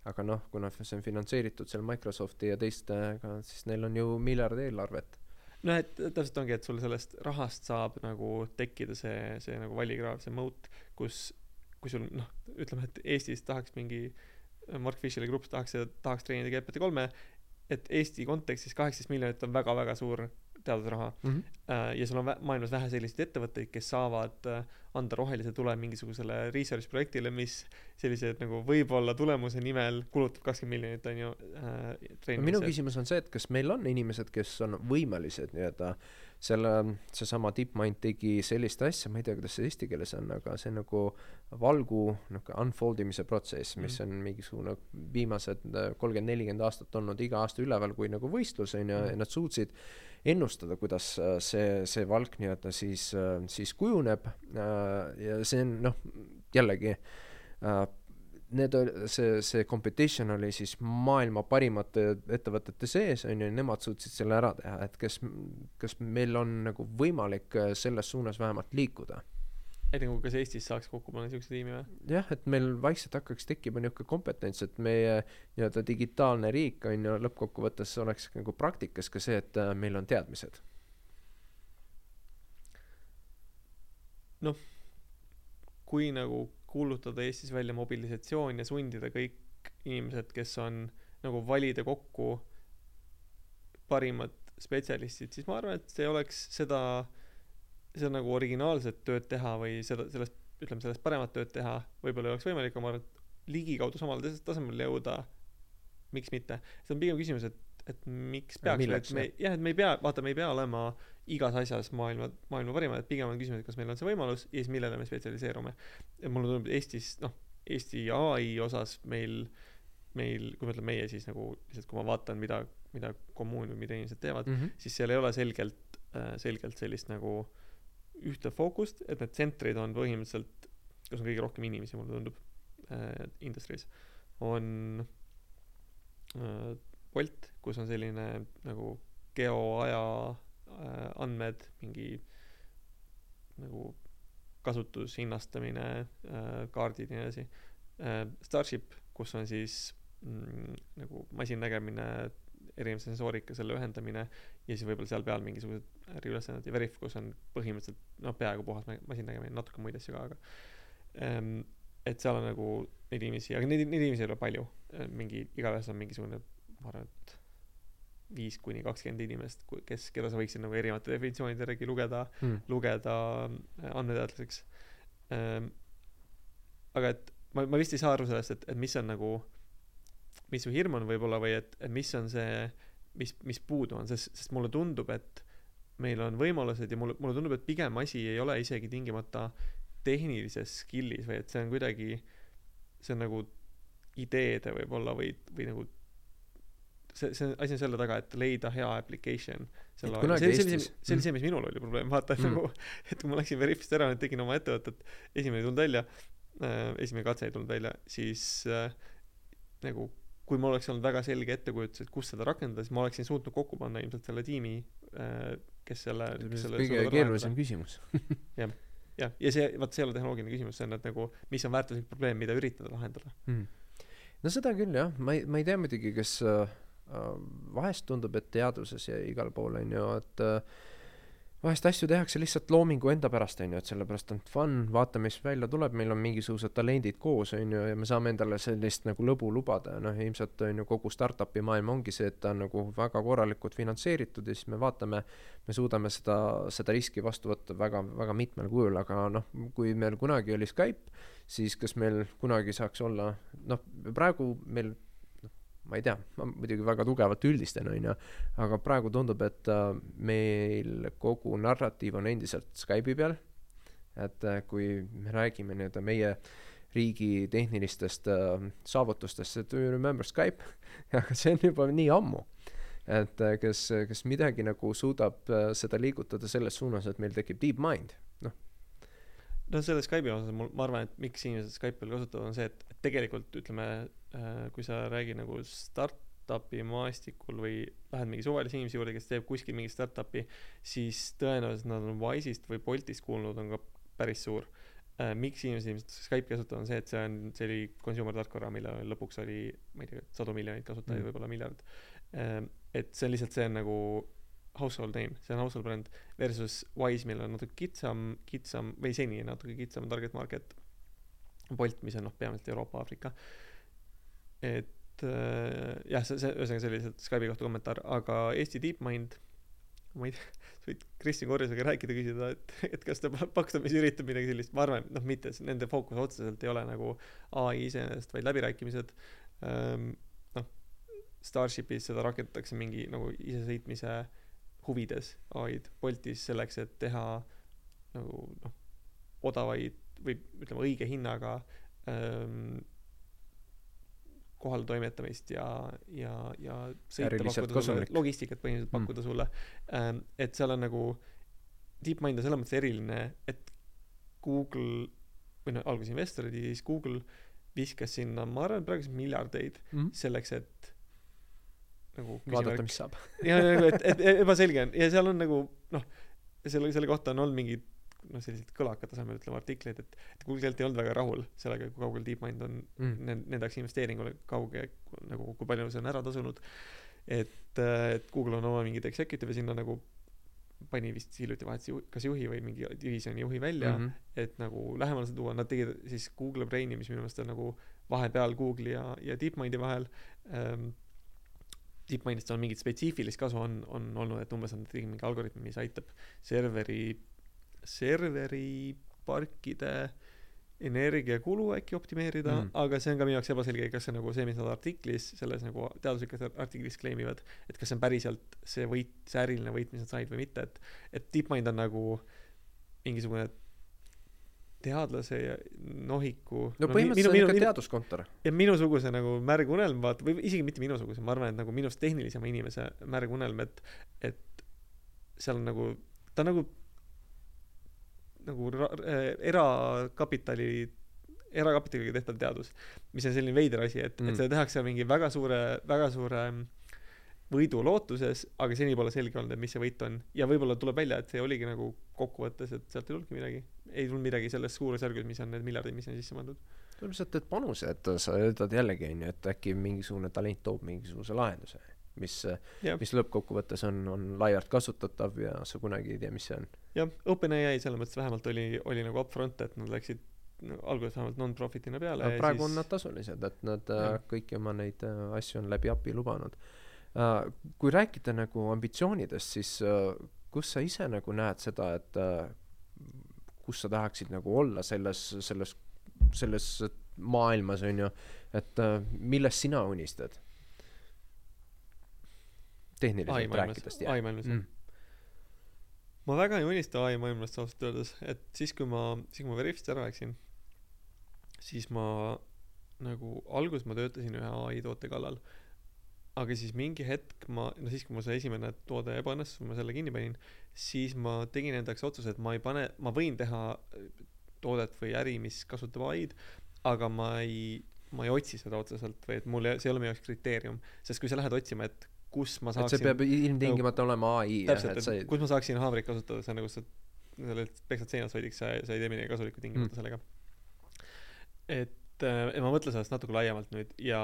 aga noh, kuna see on finantseeritud seal Microsofti ja teistega, siis neil on ju miljard eelarvet
noh, et täpselt ongi, et sul sellest rahast saab nagu tekkida see, see nagu vallikraav, see moat, kus, kui sul noh, ütleme, et Eestis tahaks mingi Mark Fischeri grupp tahaks, tahaks treenida GPT-3-e, et Eesti kontekstis kaheksateist miljonit on väga-väga suur teadusraha mm. -hmm. ja sul on maailmas vähe selliseid ettevõtteid, kes saavad äh, anda rohelise tule mingisugusele research projektile, mis sellise nagu võib-olla tulemuse nimel kulutab kakskümmend miljonit, on ju
äh,. minu küsimus on see, et kas meil on inimesed, kes on võimelised nii-öelda selle, seesama DeepMind tegi sellist asja, ma ei tea, kuidas see eesti keeles on, aga see nagu valgu nagu unfold imise protsess, mis mm. on mingisugune viimased äh, kolmkümmend, nelikümmend aastat olnud iga aasta üleval kui nagu võistlus on ju mm., ja nad suutsid ennustada, kuidas äh, see, see valk nii-öelda siis, äh, siis kujuneb ja see on noh, jällegi need, see, see competition oli siis maailma parimate ettevõtete sees, on ju, nemad suutsid selle ära teha, et kas, kas meil on nagu võimalik selles suunas vähemalt liikuda
et nagu kas Eestis saaks kokku panna niisuguse tiimi või?
jah, et meil vaikselt hakkaks tekkima niisugune kompetents, et meie nii-öelda digitaalne riik on ju lõppkokkuvõttes oleks nagu praktikas ka see, et äh, meil on teadmised.
noh, kui nagu kuulutada Eestis välja mobilisatsioon ja sundida kõik inimesed, kes on nagu valida kokku parimad spetsialistid, siis ma arvan, et see oleks seda seda nagu originaalset tööd teha või seda, sellest, ütleme, sellest paremat tööd teha võib-olla ei oleks võimalik, aga ma arvan, et ligikaudu samale tasemele jõuda, miks mitte. see on pigem küsimus, et, et miks peaks, et me, jah, et me ei pea, vaata, me ei pea olema igas asjas maailma, maailma parimad, et pigem on küsimus, et kas meil on see võimalus ja siis millele me spetsialiseerume. et mulle tundub, et Eestis, noh, Eesti ai osas meil, meil, kui ma ütlen meie, siis nagu lihtsalt kui ma vaatan, mida, mida kommuun või mida inimesed teevad mm, -hmm. siis seal ei ole selgelt, äh, selgelt sellist nagu äh, ühte fookust, et need tsentrid on põhimõtteliselt, kus on kõige rohkem inimesi, mulle tundub äh,, industry's, on äh, Bolt, kus on selline nagu geoaja äh, andmed, mingi nagu kasutushinnastamine äh,, kaardid ja nii edasi. Äh, Starship kus on siis mm, nagu masinnägemine erineva sensoorika selle ühendamine ja siis võib-olla seal peal mingisugused äriülesanded ja Veriff kus on põhimõtteliselt noh peaaegu puhas masinnägemine natuke muid asju ka aga ähm, et seal on nagu neid inimesi aga neid neid inimesi ei ole palju. Mingi igaühes on mingisugune ma arvan et viis kuni kakskümmend inimest, kes, keda sa võiksid nagu erinevate definitsioonide järgi lugeda mm., lugeda äh, andmeteadlaseks ähm,. aga et ma, ma vist ei saa aru sellest, et, et mis on nagu, mis su hirm on võib-olla või et, et mis on see, mis, mis puudu on, sest, sest mulle tundub, et meil on võimalused ja mulle, mulle tundub, et pigem asi ei ole isegi tingimata tehnilises skill'is või et see on kuidagi, see on nagu ideede võib-olla või, või nagu see, see asi on selle taga, et leida hea application. see oli see, see, mis minul oli probleem, vaata, mm. nagu, et kui ma läksin Veriffist ära, tegin oma ettevõtet, esimene ei tulnud välja äh,, esimene katse ei tulnud välja, siis äh, nagu kui mul oleks olnud väga selge ettekujutus, et kus seda rakendada, siis ma oleksin suutnud kokku panna ilmselt selle tiimi äh,, kes selle, kes selle
kõige keerulisem küsimus.
Jah, jah, ja see, vaat see ei ole tehnoloogiline küsimus, see on, et nagu, mis on väärtuslik probleem, mida üritada lahendada.
Mm.. no seda küll jah, ma ei, ma ei tea muidugi, kas äh, vahest tundub, et teaduses ja igal pool on ju, et äh, vahest asju tehakse lihtsalt loomingu enda pärast, on ju, et sellepärast on fun, vaatame, mis välja tuleb, meil on mingisugused talendid koos, on ju, ja me saame endale sellist nagu lõbu lubada. Noh, ilmselt on ju kogu startup'i maailm ongi see, et ta on nagu väga korralikult finantseeritud ja siis me vaatame, me suudame seda, seda riski vastu võtta väga, väga mitmel kujul, aga noh, kui meil kunagi oli Skype, siis kas meil kunagi saaks olla, noh, praegu meil ma ei tea, ma muidugi väga tugevalt üldistan, on ju, aga praegu tundub, et äh, meil kogu narratiiv on endiselt Skype'i peal, et äh, kui me räägime nii-öelda meie riigi tehnilistest äh, saavutustest, et remember Skype aga see on juba nii ammu. et kes, kes midagi nagu suudab seda liigutada selles suunas, et meil tekib DeepMind, noh.
No selle Skype'i osas mul, ma arvan, et miks inimesed Skype'i kasutavad, on see, et, et tegelikult ütleme Äh, kui sa räägid nagu startup'i maastikul või lähed mingi suvalise inimese juurde, kes teeb kuskil mingit startup'i, siis tõenäoliselt nad on Wise'ist või Boltist kuulnud, on ka päris suur. Äh, miks inimesed ilmselt Skype'i kasutavad, on see, et see on, see oli consumer tarkvara, millel lõpuks oli, ma ei tea, sadu miljoneid kasutajaid mm., võib-olla miljard. Äh, et see on lihtsalt, see on nagu household name, see on household bränd versus Wise, millel on natuke kitsam, kitsam või seni natuke kitsam target market. Bolt, mis on noh, peamiselt Euroopa, Aafrika et äh, jah, see, see, ühesõnaga see oli lihtsalt Skype'i kohta kommentaar, aga Eesti DeepMind, ma ei tea, sa võid Kristjan Korjusega rääkida, küsida, et, et kas ta pakkumis üritab midagi sellist, ma arvan, noh, mitte, nende fookus otseselt ei ole nagu ai iseenesest, vaid läbirääkimised ähm,. noh, Starshipis seda rakendatakse mingi nagu isesõitmise huvides ai-d, Boltis selleks, et teha nagu noh, odavaid või ütleme õige hinnaga ähm, kohale toimetamist ja, ja, ja sõite pakkuda sulle, logistikat põhimõtteliselt mm. pakkuda sulle ähm,. et seal on nagu, DeepMind on selles mõttes eriline, et Google või noh, alguses investorid ja siis Google viskas sinna, ma arvan, praegu miljardeid mm. selleks, et
nagu vaadata, mis saab.
ja, ja, et, et ebaselge on ja seal on nagu noh, selle, selle kohta on olnud mingid noh, selliseid kõlaka tasemel ütleme artikleid, et, et Google tegelikult ei olnud väga rahul sellega, kui kaugel DeepMind on mm. nende, nende jaoks investeeringule kauge nagu, kui palju see on ära tasunud. et, et Google on oma mingid executive'e sinna nagu pani vist hiljuti vahetas ju, kas juhi või mingi divisjoni juhi välja mm, -hmm. et nagu lähemale seda tuua, nad tegid siis Google Braini, mis minu meelest on nagu vahepeal Google'i ja, ja DeepMindi vahel ähm,. DeepMindist on mingit spetsiifilist kasu on, on olnud, et umbes on mingi algoritm, mis aitab serveri serveriparkide energiakulu äkki optimeerida mm., aga see on ka minu jaoks ebaselge, kas see nagu see, mis nad artiklis, selles nagu teaduslikus artiklis claim ivad, et kas see on päriselt see võit, see äriline võit, mis nad said või mitte, et, et DeepMind on nagu mingisugune teadlase ja nohiku
no, no põhimõtteliselt minu, on ikka teaduskontor.
ja minusuguse nagu märgunelm, vaata, või isegi mitte minusuguse, ma arvan, et nagu minust tehnilisema inimese märgunelm, et, et seal on nagu, ta on nagu nagu äh, erakapitali, erakapitaliga tehtav teadus, mis on selline veider asi, et mm., et seda tehakse mingi väga suure, väga suure võidu lootuses aga seni pole selge olnud et mis see võit on. Ja võib-olla tuleb välja et see oligi nagu kokkuvõttes et sealt ei tulnudki midagi. Ei tulnud midagi selles suurusjärgus mis on need miljardid mis on sisse pandud.
Lihtsalt teed panuse et sa ütled jällegi onju et äkki mingisugune talent toob mingisuguse lahenduse mis mis lõppkokkuvõttes on on laialt kasutatav ja sa kunagi ei tea mis see on.
Jah OpenAI selles mõttes vähemalt oli oli nagu upfront et nad läksid no, alguses vähemalt non-profit'ina peale ja
praegu
siis
on nad tasulised et nad äh,
Jah.
kõiki oma neid äh, asju on läbi API lubanud. äh, kui rääkida nagu ambitsioonidest siis äh, kus sa ise nagu näed seda et äh, kus sa tahaksid nagu olla selles selles selles maailmas onju et äh, millest sina unistad? Tehniliselt rääkides jah.
Ai maailmas
mm.
ma väga ei unista ai maailmast ausalt öeldes. Et siis kui ma siis kui ma Veriffist ära läksin siis ma nagu alguses ma töötasin ühe ai toote kallal aga siis mingi hetk ma no siis kui mul see esimene toode ebaõnnestus ma selle kinni panin siis ma tegin enda jaoks otsuse et ma ei pane ma võin teha äh, toodet või äri mis kasutab ai-d aga ma ei ma ei otsi seda otseselt või et mul ei, see ei ole minu jaoks kriteerium sest kui sa lähed otsima et kus ma
et see
saaksin
peab ilmtingimata olema ai
täpselt
et sa ei
et kus ma saaksin haamrit kasutada see on nagu sa selle peksad seinast hoidiks sa sa ei tee midagi kasulikku tingimata
Mm.
sellega et äh, et ma mõtlen sellest natuke laiemalt nüüd ja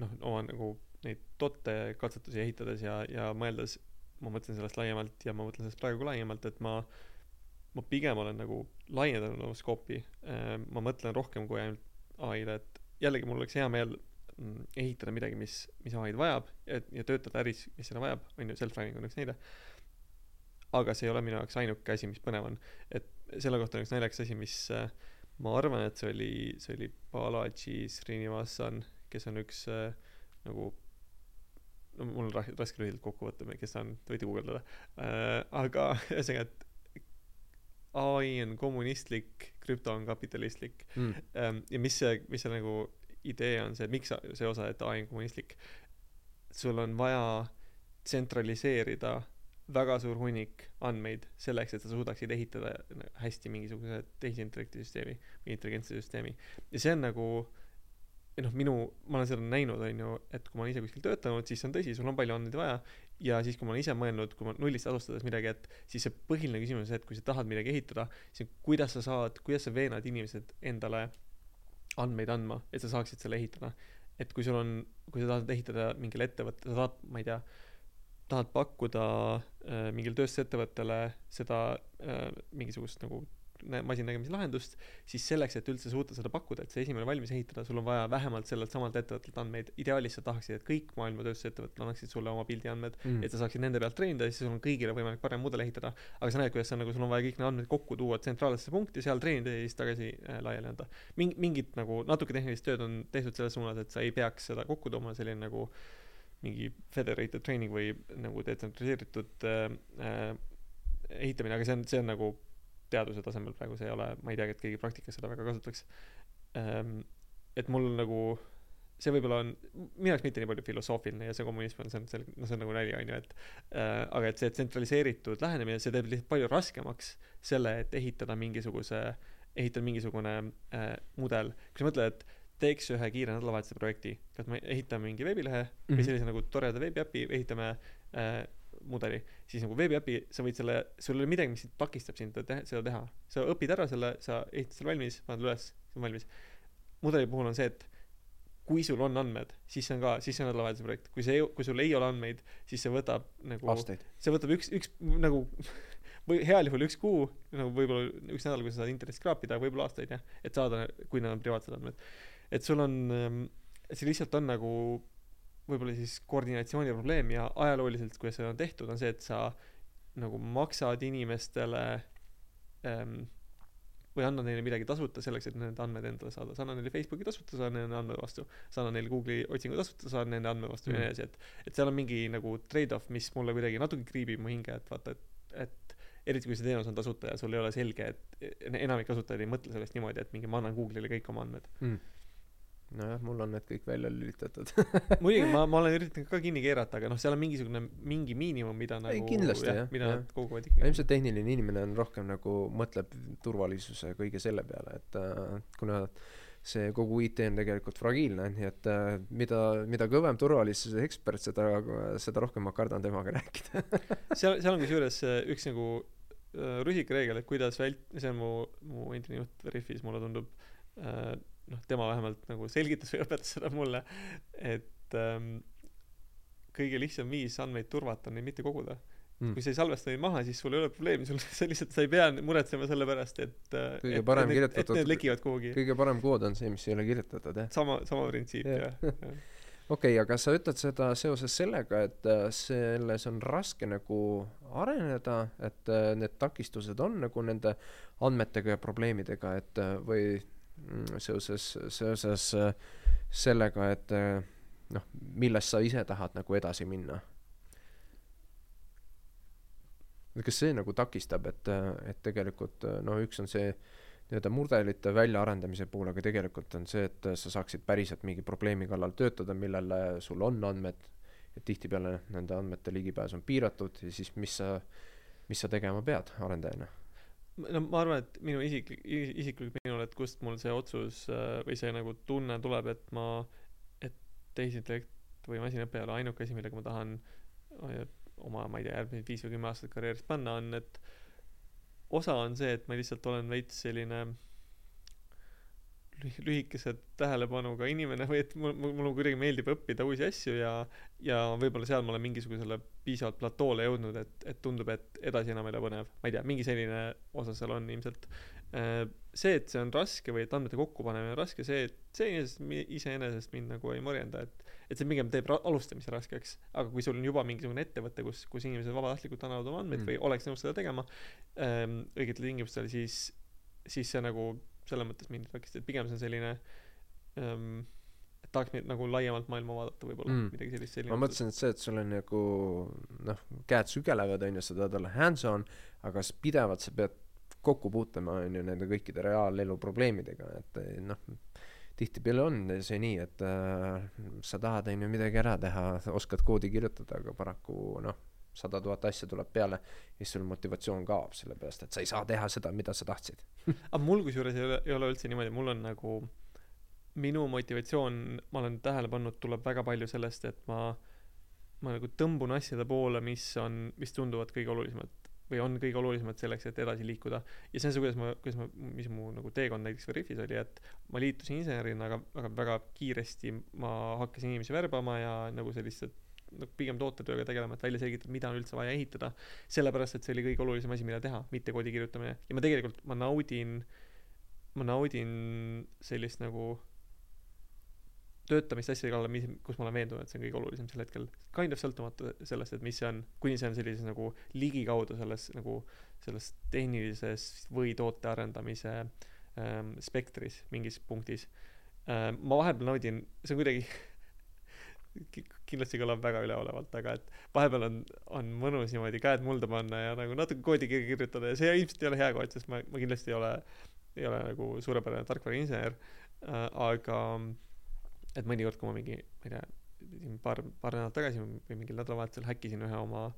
noh oma nagu neid toote katsetusi ehitades ja ja mõeldes ma mõtlen sellest laiemalt ja ma mõtlen sellest praegu ka laiemalt et ma ma pigem olen nagu laiendanud oma skoopi. Äh, ma mõtlen rohkem kui ainult ai-le et jällegi mul oleks hea meel mm, ehitada midagi mis mis ai-d vajab ja ja töötada äris mis seda vajab on ju self-driving on üks näide. Aga see ei ole minu jaoks ainuke asi mis põnev on. Et selle kohta on üks naljakas asi mis äh, ma arvan et see oli see oli Balaji Srinivasan kes on üks äh, nagu no mul on raske lühidalt kokku võtta kes ta on te võite guugeldada. Äh, aga ühesõnaga et ai on kommunistlik krüpto on kapitalistlik.
Mm.
ähm, ja mis see mis see nagu idee on see miks see osa et ai on kommunistlik? Sul on vaja tsentraliseerida väga suur hunnik andmeid selleks et sa suudaksid ehitada hästi mingisuguse tehisintellekti süsteemi intelligentse süsteemi. Ja see on nagu ja noh minu ma olen seda näinud onju et kui ma olen ise kuskil töötanud siis see on tõsi sul on palju andmeid vaja. Ja siis kui ma olen ise mõelnud kui ma nullist alustades midagi et siis see põhiline küsimus on see et kui sa tahad midagi ehitada siis kuidas sa saad kuidas sa veenad inimesed endale andmeid andma et sa saaksid selle ehitada. Et kui sul on kui sa tahad ehitada mingile ettevõttele sa tahad ma ei tea tahad pakkuda äh, mingile tööstusettevõttele seda äh, mingisugust nagu masinnägemislahendust siis selleks et üldse suuta seda pakkuda et see esimene valmis ehitada sul on vaja vähemalt sellelt samalt ettevõttelt andmeid. Ideaalis sa tahaksid et kõik maailma tööstusettevõtted annaksid sulle oma pildiandmed
Mm.
et sa saaksid nende pealt treenida ja siis sul on kõigile võimalik parem mudel ehitada. Aga sa näed kuidas on nagu sul on vaja kõik need andmed kokku tuua tsentraalsesse punkti seal treenida ja siis tagasi äh, laiali anda. Ming- mingit nagu natuke tehnilist tööd on tehtud selles suunas et sa ei peaks seda kokku tooma selline nagu mingi federated training või nagu detsentraliseeritud äh, äh, ehitamine aga see on see on nagu teaduse tasemel praegu see ei ole ma ei teagi et keegi praktikas seda väga kasutaks ähm, et mul nagu see võib-olla on minu jaoks mitte nii palju filosoofiline ja see kommunism on see on see noh see on nagu nali on ju et äh, aga et see tsentraliseeritud lähenemine see teeb lihtsalt palju raskemaks selle et ehitada mingisuguse ehitada mingisugune äh, mudel kui sa mõtled et teeks ühe kiire nädalavahetuse projekti kas me ehitame mingi veebilehe mm -hmm.
Mhm.
või sellise nagu toreda veebiäpi ehitame äh, mudeli siis nagu veebiäpi sa võid selle sul ei ole midagi mis sind takistab sind te- seda teha. Sa õpid ära selle sa ehitad selle valmis paned üles see on valmis. Mudeli puhul on see et kui sul on andmed siis see on ka siis see on nädalavahetuse projekt. Kui see kui sul ei ole andmeid siis see võtab nagu see võtab üks üks nagu või heal juhul üks kuu nagu võib-olla üks nädal kui sa saad internetist kraapida võib-olla aastaid jah et saada kui need on privaatsed andmed. Et sul on ähm, see lihtsalt on nagu võib-olla siis koordinatsiooni probleem ja ajalooliselt kuidas seda on tehtud on see et sa nagu maksad inimestele ähm, või annad neile midagi tasuta selleks et nende andmed endale saada sa annad neile Facebooki tasuta saad nende andmed vastu sa annad neile Google'i otsingu tasuta saad nende andmed vastu ja
Mm.
nii edasi et et seal on mingi nagu trade-off mis mulle kuidagi natuke kriibib mu hinge et vaata et et eriti kui see teenus on tasuta ja sul ei ole selge et enamik kasutajaid ei mõtle sellest niimoodi et mingi ma annan Google'ile kõik oma andmed
mm. Nojah mul on need kõik välja lülitatud.
Muidugi ma ma olen üritanud ka kinni keerata aga noh seal on mingisugune mingi miinimum mida
Ei,
nagu
kindlasti, jah,
mida
jah.
nad koguvad ikkagi.
Ilmselt tehniline inimene on rohkem nagu mõtleb turvalisuse kõige selle peale et äh, kuna see kogu IT on tegelikult fragiilne, nii et äh, mida, mida kõvem turvalisuse ekspert, seda, seda rohkem ma kardan temaga rääkida.
Seal, seal on kusjuures äh, üks nagu äh, rusikareegel, et kuidas vält-, see on mu, mu endine juht Veriffis, mulle tundub äh,, noh, tema vähemalt nagu selgitas või õpetas seda mulle, et ähm, kõige lihtsam viis andmeid turvata on neid mitte koguda mm.. kui sa ei salvesta neid maha, siis sul ei ole probleemi, sul, sa lihtsalt, sa ei pea muretsema selle pärast, et äh,
kõige et, parem
et,
kirjutatud
et need lekivad kuhugi.
kõige parem kood on see, mis ei ole kirjutatud, jah.
sama, sama printsiip ja., jah ja.
okei okay,, aga sa ütled seda seoses sellega, et äh, selles on raske nagu areneda, et äh, need takistused on nagu nende andmetega ja probleemidega, et või seoses, seoses sellega, et noh, millest sa ise tahad nagu edasi minna kas see nagu takistab, et, et tegelikult noh, üks on see nii-öelda mudelite väljaarendamise puhul, aga tegelikult on see, et sa saaksid päriselt mingi probleemi kallal töötada, millele sul on andmed, et tihtipeale nende andmete ligipääs on piiratud ja siis mis sa, mis sa tegema pead arendajana?
No ma arvan, et minu isiklik, isiklikult minul, et kust mul see otsus või see nagu tunne tuleb, et ma, et tehisintellekt või masinõpe ei ole ainuke asi, millega ma tahan oma, ma ei tea, järgmised viis või kümme aastat karjäärist panna, on, et osa on see, et ma lihtsalt olen veits selline lühikese tähelepanuga inimene või et mul, mulle kuidagi meeldib õppida uusi asju ja, ja võib-olla seal ma olen mingisugusele piisavalt platoole jõudnud, et, et tundub, et edasi enam ei ole põnev. ma ei tea, mingi selline osa seal on ilmselt. Äh, see, et see on raske või et andmete kokkupanemine on raske, see, et see iseenesest, iseenesest mind nagu ei morjenda, et et see pigem teeb alustamise raskeks, aga kui sul on juba mingisugune ettevõte, kus, kus inimesed vabatahtlikult annavad oma andmeid mm. või oleks nõus seda tegema ähm, õigetel tingimustel, siis, siis see nagu selles mõttes mind ei takista, et pigem see on selline ähm, et tahaks nüüd nagu laiemalt maailma vaadata võib-olla mm., midagi sellist
selline ma mõtlesin, et see, et sul on nagu noh, käed sügelevad, on ju, sa tahad olla hands-on, aga pidevalt sa pead kokku puutuma, on ju, nende kõikide reaalelu probleemidega, et noh, tihtipeale on see nii, et äh, sa tahad, on ju, midagi ära teha, oskad koodi kirjutada, aga paraku noh, sada tuhat asja tuleb peale ja siis sul motivatsioon kaob, sellepärast et sa ei saa teha seda, mida sa tahtsid
aga mul kusjuures ei ole, ei ole üldse niimoodi, mul on nagu minu motivatsioon, ma olen tähele pannud, tuleb väga palju sellest, et ma ma nagu tõmbun asjade poole, mis on, mis tunduvad kõige olulisemad või on kõige olulisemad selleks, et edasi liikuda. ja see on see, kuidas ma, kuidas ma, mis mu nagu teekond näiteks Veriffis oli, et ma liitusin insenerina, aga, aga väga kiiresti ma hakkasin inimesi värbama ja nagu sellist, nagu pigem tootetööga tegelema, et välja selgitada, mida on üldse vaja ehitada. sellepärast, et see oli kõige olulisem asi, mida teha, mitte koodi kirjutamine. ja ma tegelikult, ma naudin, ma naudin sellist nagu töötamist asjade kallal, mis, kus ma olen veendunud, et see on kõige olulisem sel hetkel. Kind of sõltumata sellest, et mis see on, kuni see on sellises nagu ligikaudu selles nagu selles tehnilises või toote arendamise ähm, spektris mingis punktis ähm,. ma vahepeal naudin, see on kuidagi kindlasti kõlab väga üleolevalt, aga et vahepeal on, on mõnus niimoodi käed mulda panna ja nagu natuke koodi kirjutada ja see ilmselt ei ole hea kood, sest ma, ma kindlasti ei ole, ei ole nagu suurepärane tarkvarainsener äh,, aga et mõnikord, kui ma mingi, ma ei tea, paar, paar nädalat tagasi või mingil nädalavahetusel häkkisin ühe oma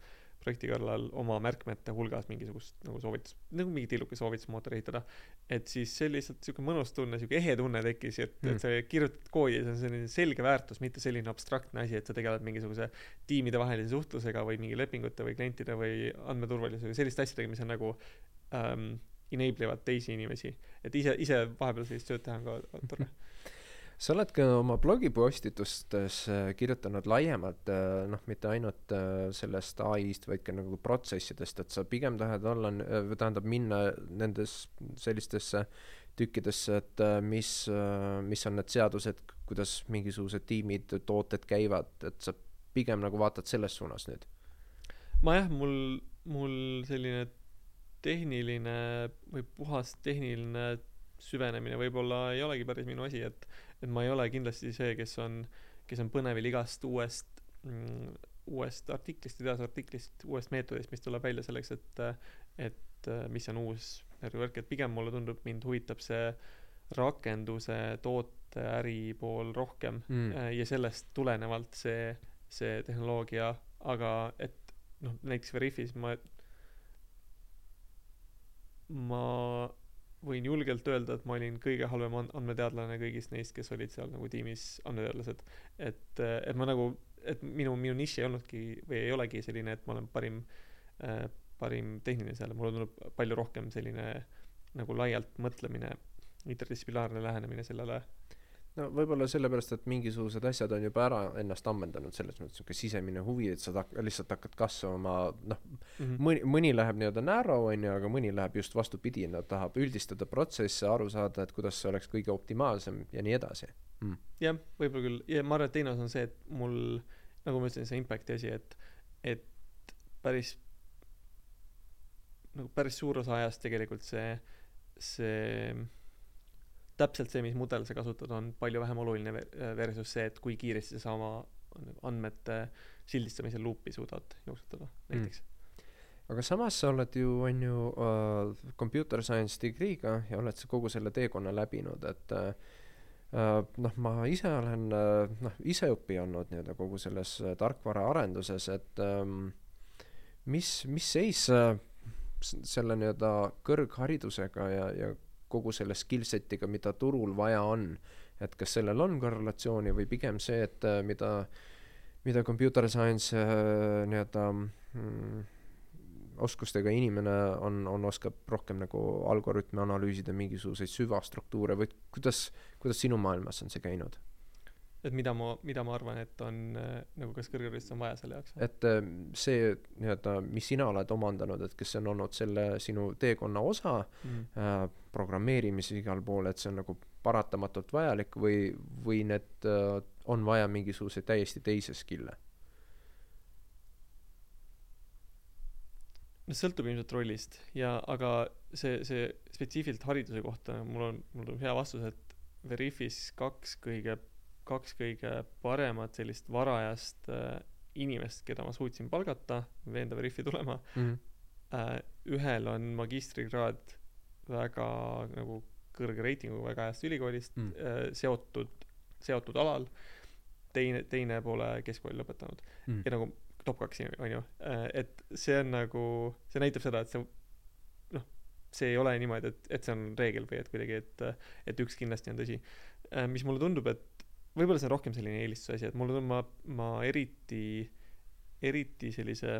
projekti kallal oma märkmete hulgas mingisugust nagu soovitus, nagu mingi tilluke soovitusmootor ehitada. et siis see lihtsalt siuke mõnus tunne, siuke ehe tunne tekkis, et mm., et sa kirjutad koodi ja see on selline selge väärtus, mitte selline abstraktne asi, et sa tegeled mingisuguse tiimidevahelise suhtlusega või mingi lepingute või klientide või andmeturvalisusega, selliste asjadega, mis on nagu ähm, enable ivad teisi inimesi. et ise, ise vahepeal sellist tööd teha on ka tore
sa oled ka oma blogipostitustes äh, kirjutanud laiemalt, äh, noh, mitte ainult äh, sellest ai-st, vaid ka nagu protsessidest, et sa pigem tahad olla, tähendab minna nendes sellistesse tükkidesse, et mis, mis on need seadused, kuidas mingisugused tiimid, tooted käivad, et sa pigem nagu vaatad selles suunas nüüd?
ma jah, mul, mul selline tehniline või puhas tehniline süvenemine võib-olla ei olegi päris minu asi, et et ma ei ole kindlasti see, kes on, kes on põnevil igast uuest mm, uuest artiklist, teadusartiklist, uuest meetodist, mis tuleb välja selleks, et, et mis on uus värk, et pigem mulle tundub, mind huvitab see rakenduse, toote, äri pool rohkem mm. ja sellest tulenevalt see, see tehnoloogia, aga et noh, näiteks Veriffis ma, ma võin julgelt öelda, et ma olin kõige halvem and- andmeteadlane kõigist neist, kes olid seal nagu tiimis andmeteadlased. et, et ma nagu, et minu, minu nišš ei olnudki või ei olegi selline, et ma olen parim äh,, parim tehniline seal, mulle tundub palju rohkem selline nagu laialt mõtlemine, interdistsiplinaarne lähenemine sellele
no võib-olla sellepärast, et mingisugused asjad on juba ära ennast ammendanud, selles mõttes niisugune sisemine huvi, et sa tak-, lihtsalt hakkad kasvama, noh mm -hmm. mõni, mõni läheb nii-öelda narrow, on ju, aga mõni läheb just vastupidi, ta tahab üldistada protsesse, aru saada, et kuidas see oleks kõige optimaalsem ja nii edasi.
Mm.. jah, võib-olla küll, ja ma arvan, et teine osa on see, et mul, nagu ma ütlesin, see impact'i asi, et, et päris nagu päris suur osa ajast tegelikult see, see täpselt see, mis mudel sa kasutad, on palju vähem oluline versus see, et kui kiiresti sa oma andmete sildistamisel luupi suudad jooksutada näiteks mm.
aga samas sa oled ju, on ju uh, computer science degree'ga ja oled sa kogu selle teekonna läbinud, et uh, noh, ma ise olen uh, noh, iseõppija olnud nii-öelda kogu selles uh, tarkvaraarenduses, et um, mis, mis seis uh, selle nii-öelda kõrgharidusega ja, ja kogu selle skill set'iga, mida turul vaja on. et kas sellel on korrelatsiooni või pigem see, et äh, mida, mida computer science äh, nii-öelda mm, oskustega inimene on, on, oskab rohkem nagu algoritme analüüsida, mingisuguseid süvastruktuure või kuidas, kuidas sinu maailmas on see käinud?
Et mida ma, mida ma arvan, et on äh, nagu kas kõrgharidust on vaja selle jaoks?
et äh, see nii-öelda, mis sina oled omandanud, et see on olnud selle sinu teekonna osa mm. äh, programmeerimises igal pool, et see on nagu paratamatult vajalik või, või need äh, on vaja mingisuguseid täiesti teisi skill'e?
no sõltub ilmselt rollist ja, aga see, see spetsiifiliselt hariduse kohta mul on, mul on hea vastus, et Veriffis kaks kõige kaks kõige paremat sellist varajast äh, inimest, keda ma suutsin palgata, veenda Veriffi tulema mm. -hmm. Äh, ühel on magistrikraad väga nagu kõrge reitinguga väga heast ülikoolist mm. äh, seotud, seotud alal. teine, teine pole keskkooli lõpetanud mm. ja nagu top kaks on ju äh,, et see on nagu, see näitab seda, et see noh, see ei ole niimoodi, et, et see on reegel või et kuidagi, et, et üks kindlasti on tõsi äh,. mis mulle tundub, et võib-olla see on rohkem selline eelistuse asi, et mulle tundub, ma, ma eriti, eriti sellise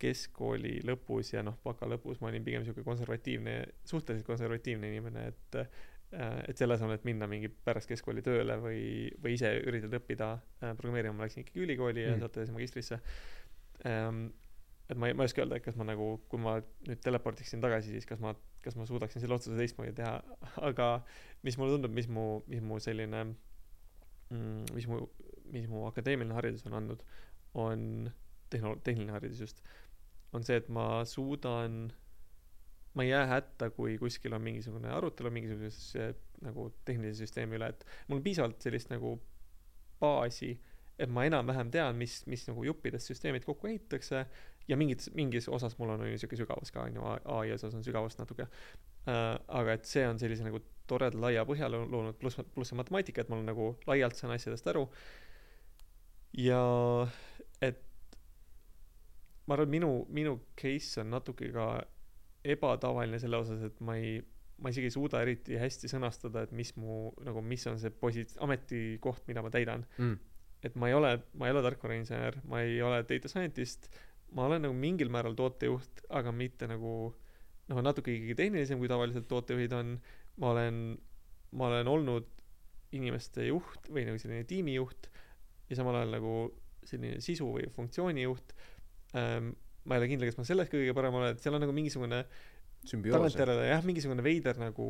keskkooli lõpus ja noh, baka lõpus ma olin pigem sihuke konservatiivne, suhteliselt konservatiivne inimene, et äh, et selle asemel, et minna mingi pärast keskkooli tööle või, või ise üritada õppida äh, programmeerima, ma läksin ikkagi ülikooli mm. ja sealt edasi magistrisse ähm, et ma ei, ma ei oska öelda, et kas ma nagu, kui ma nüüd teleportiksin tagasi, siis kas ma, kas ma suudaksin selle otsuse teistmoodi teha, aga mis mulle tundub, mis mu, mis mu selline mm,, mis mu, mis mu akadeemiline haridus on andnud, on tehno-, tehniline haridus just, on see, et ma suudan, ma ei jää hätta, kui kuskil on mingisugune arutelu mingisuguse nagu tehnilise süsteemi üle, et mul on piisavalt sellist nagu baasi, et ma enam-vähem tean, mis, mis nagu juppidest süsteemid kokku ehitatakse ja mingit, mingis osas mul on sihuke sügavus ka on ju, ai osas on sügavust natuke äh,. aga et see on sellise nagu toreda laia põhja loonud, pluss, pluss see matemaatika, et ma olen nagu laialt saan asjadest aru. ja et ma arvan, minu, minu case on natuke ka ebatavaline selle osas, et ma ei, ma isegi ei suuda eriti hästi sõnastada, et mis mu nagu, mis on see posi-, ametikoht, mida ma täidan mm. Et ma ei ole, ma ei ole tarkvarainsener, ma ei ole data scientist ma olen nagu mingil määral tootejuht, aga mitte nagu noh, natuke ikkagi tehnilisem, kui tavaliselt tootejuhid on. ma olen, ma olen olnud inimeste juht või nagu selline tiimijuht ja samal ajal nagu selline sisu või funktsioonijuht ähm,. ma ei ole kindel, kas ma selles kõige parem olen, et seal on nagu mingisugune tagantjärele jah, mingisugune veider nagu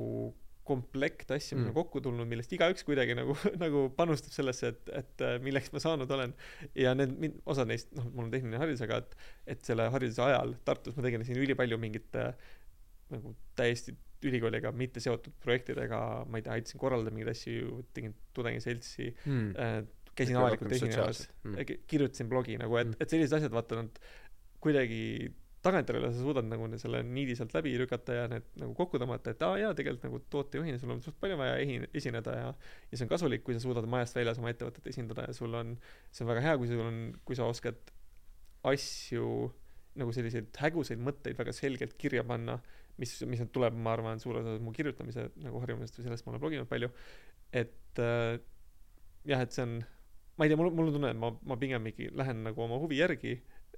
komplekt asju, mis mm. on kokku tulnud, millest igaüks kuidagi nagu, nagu panustab sellesse, et, et äh, milleks ma saanud olen. ja need, osad neist, noh, mul on tehniline haridus, aga et, et selle hariduse ajal Tartus ma tegelesin ülipalju mingite nagu täiesti ülikooliga mitte seotud projektidega, ma ei tea, aitasin korraldada mingeid asju, tegin tudengiseltsi mm., äh, käisin avalikult esinemas mm., kirjutasin blogi nagu, et, mm. et sellised asjad, vaata nad kuidagi tagantjärele sa suudad nagu selle niidi sealt läbi lükata ja need nagu kokku tõmmata, et aa jaa, tegelikult nagu tootejuhina sul on suht palju vaja ehi-, esineda ja ja see on kasulik, kui sa suudad majast väljas oma ettevõtet esindada ja sul on, see on väga hea, kui sul on, kui sa oskad asju nagu selliseid hägusaid mõtteid väga selgelt kirja panna, mis mis nüüd tuleb ma arvan suures osas mu kirjutamise nagu harjumusest või sellest ma olen bloginud palju et äh, jah et see on ma ei tea mul mul on tunne et ma ma pigem ikkagi lähen nagu oma huvi järgi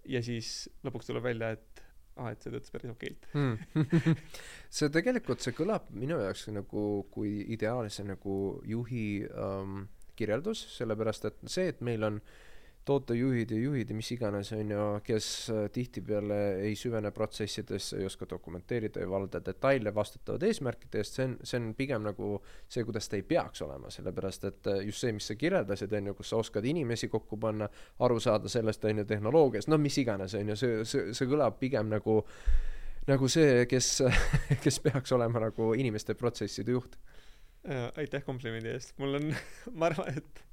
ja siis lõpuks tuleb välja et aa et see töötas päris okeilt
mm. see tegelikult see kõlab minu jaoks nagu kui ideaalse nagu juhi ähm, kirjeldus sellepärast et see et meil on äh, tootejuhid ja juhid ja mis iganes, on ju, kes äh, tihtipeale ei süvene protsessidesse, ei oska dokumenteerida, ei valda detaile, vastutavad eesmärkide eest, see on, see on pigem nagu see, kuidas ta ei peaks olema, sellepärast et äh, just see, mis sa kirjeldasid, on ju, kus sa oskad inimesi kokku panna, aru saada sellest, on ju, tehnoloogiast, no mis iganes, on ju, see, see, see kõlab pigem nagu nagu see, kes kes peaks olema nagu inimeste protsesside juht.
aitäh komplimendi eest, mul on ma arvan, et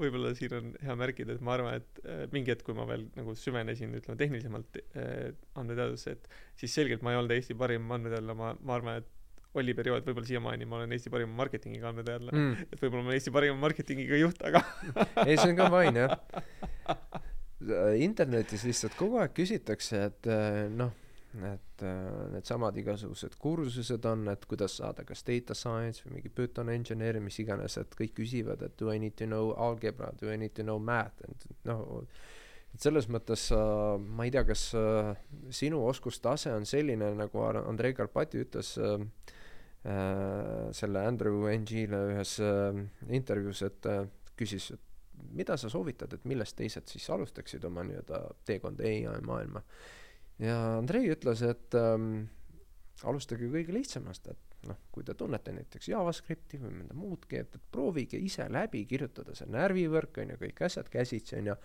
võib-olla siin on hea märkida, et ma arvan, et äh, mingi hetk, kui ma veel nagu süvenesin, ütleme tehnilisemalt äh, andmeteadusse, et siis selgelt ma ei olnud Eesti parim andmeteadlane, ma, ma arvan, et oli periood, võib-olla siiamaani ma olen Eesti parima marketingiga andmeteadlane mm., et võib-olla ma olen Eesti parima marketingiga juht, aga
ei, see on ka fine jah. internetis lihtsalt kogu aeg küsitakse, et äh, noh et äh, needsamad igasugused kursused on, et kuidas saada kas data science või mingi Python engineer, mis iganes, et kõik küsivad, et do I need to know algebra, do I need to know math, et noh, et selles mõttes äh, ma ei tea, kas äh, sinu oskustase on selline, nagu Andrei Karpati ütles äh, äh, selle Andrew NG-le ühes äh, intervjuus, et küsis, et mida sa soovitad, et millest teised siis alustaksid oma nii-öelda teekonda ai maailma ja Andrei ütles, et ähm, alustage kõige lihtsamast, et noh, kui te tunnete näiteks JavaScripti või mõnda muud keelt, et proovige ise läbi kirjutada see närvivõrk on ju, kõik asjad käsitsi on ju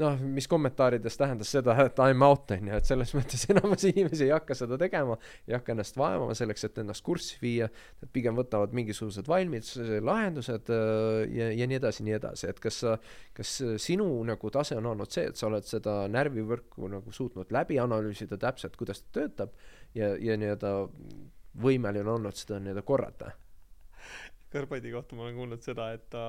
noh, mis kommentaarides tähendas seda, et I m out on ju, et selles mõttes enamus inimesi ei hakka seda tegema, ei hakka ennast vaevama selleks, et ennast kurssi viia, nad pigem võtavad mingisugused valmis lahendused äh, ja, ja nii edasi, nii edasi, et kas sa, kas sinu nagu tase on olnud see, et sa oled seda närvivõrku nagu suutnud läbi analüüsida täpselt, kuidas ta töötab ja, ja nii-öelda võimeline olnud seda nii-öelda korrata?
Kõrvadi kohta ma olen kuulnud seda, et ta,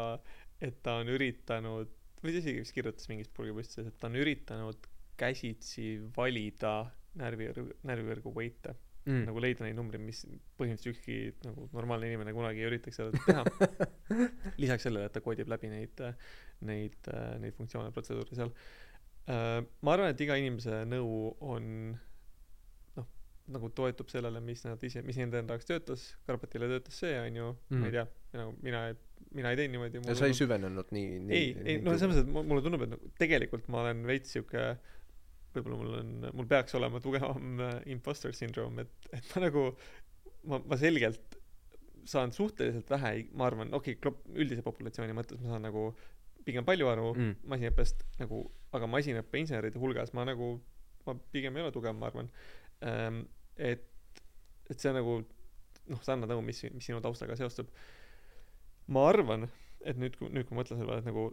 et ta on üritanud või ta isegi vist kirjutas mingis blogipostises, et ta on üritanud käsitsi valida närvivõrgu, närvivõrgu weight'e mm.. nagu leida neid numbreid, mis põhimõtteliselt ükski nagu normaalne inimene kunagi ei üritaks seda teha. lisaks sellele, et ta koodib läbi neid, neid, neid funktsioone, protseduure seal. Ma arvan, et iga inimese nõu on nagu toetub sellele, mis nad ise, mis nende enda jaoks töötas, Karpatile töötas see, on ju mm., ma ei tea, nagu mina, mina ei teinud niimoodi.
ja sa ei süvenenud nii,
nii ei, ei noh, selles mõttes, et mulle tundub, et nagu tegelikult ma olen veits sihuke, võib-olla mul on, mul peaks olema tugevam äh, imposter syndroom, et, et ma nagu, ma, ma selgelt saan suhteliselt vähe, ma arvan, okei okay,, üldise populatsiooni mõttes ma saan nagu pigem palju aru mm. masinaõppest nagu, aga masinaõppe inseneride hulgas ma nagu, ma pigem ei ole tugev, ma arvan ähm, et, et see nagu noh, sarnane nagu, mis, mis sinu taustaga seostub. Ma arvan, et nüüd, nüüd kui ma mõtlen selle peale, et nagu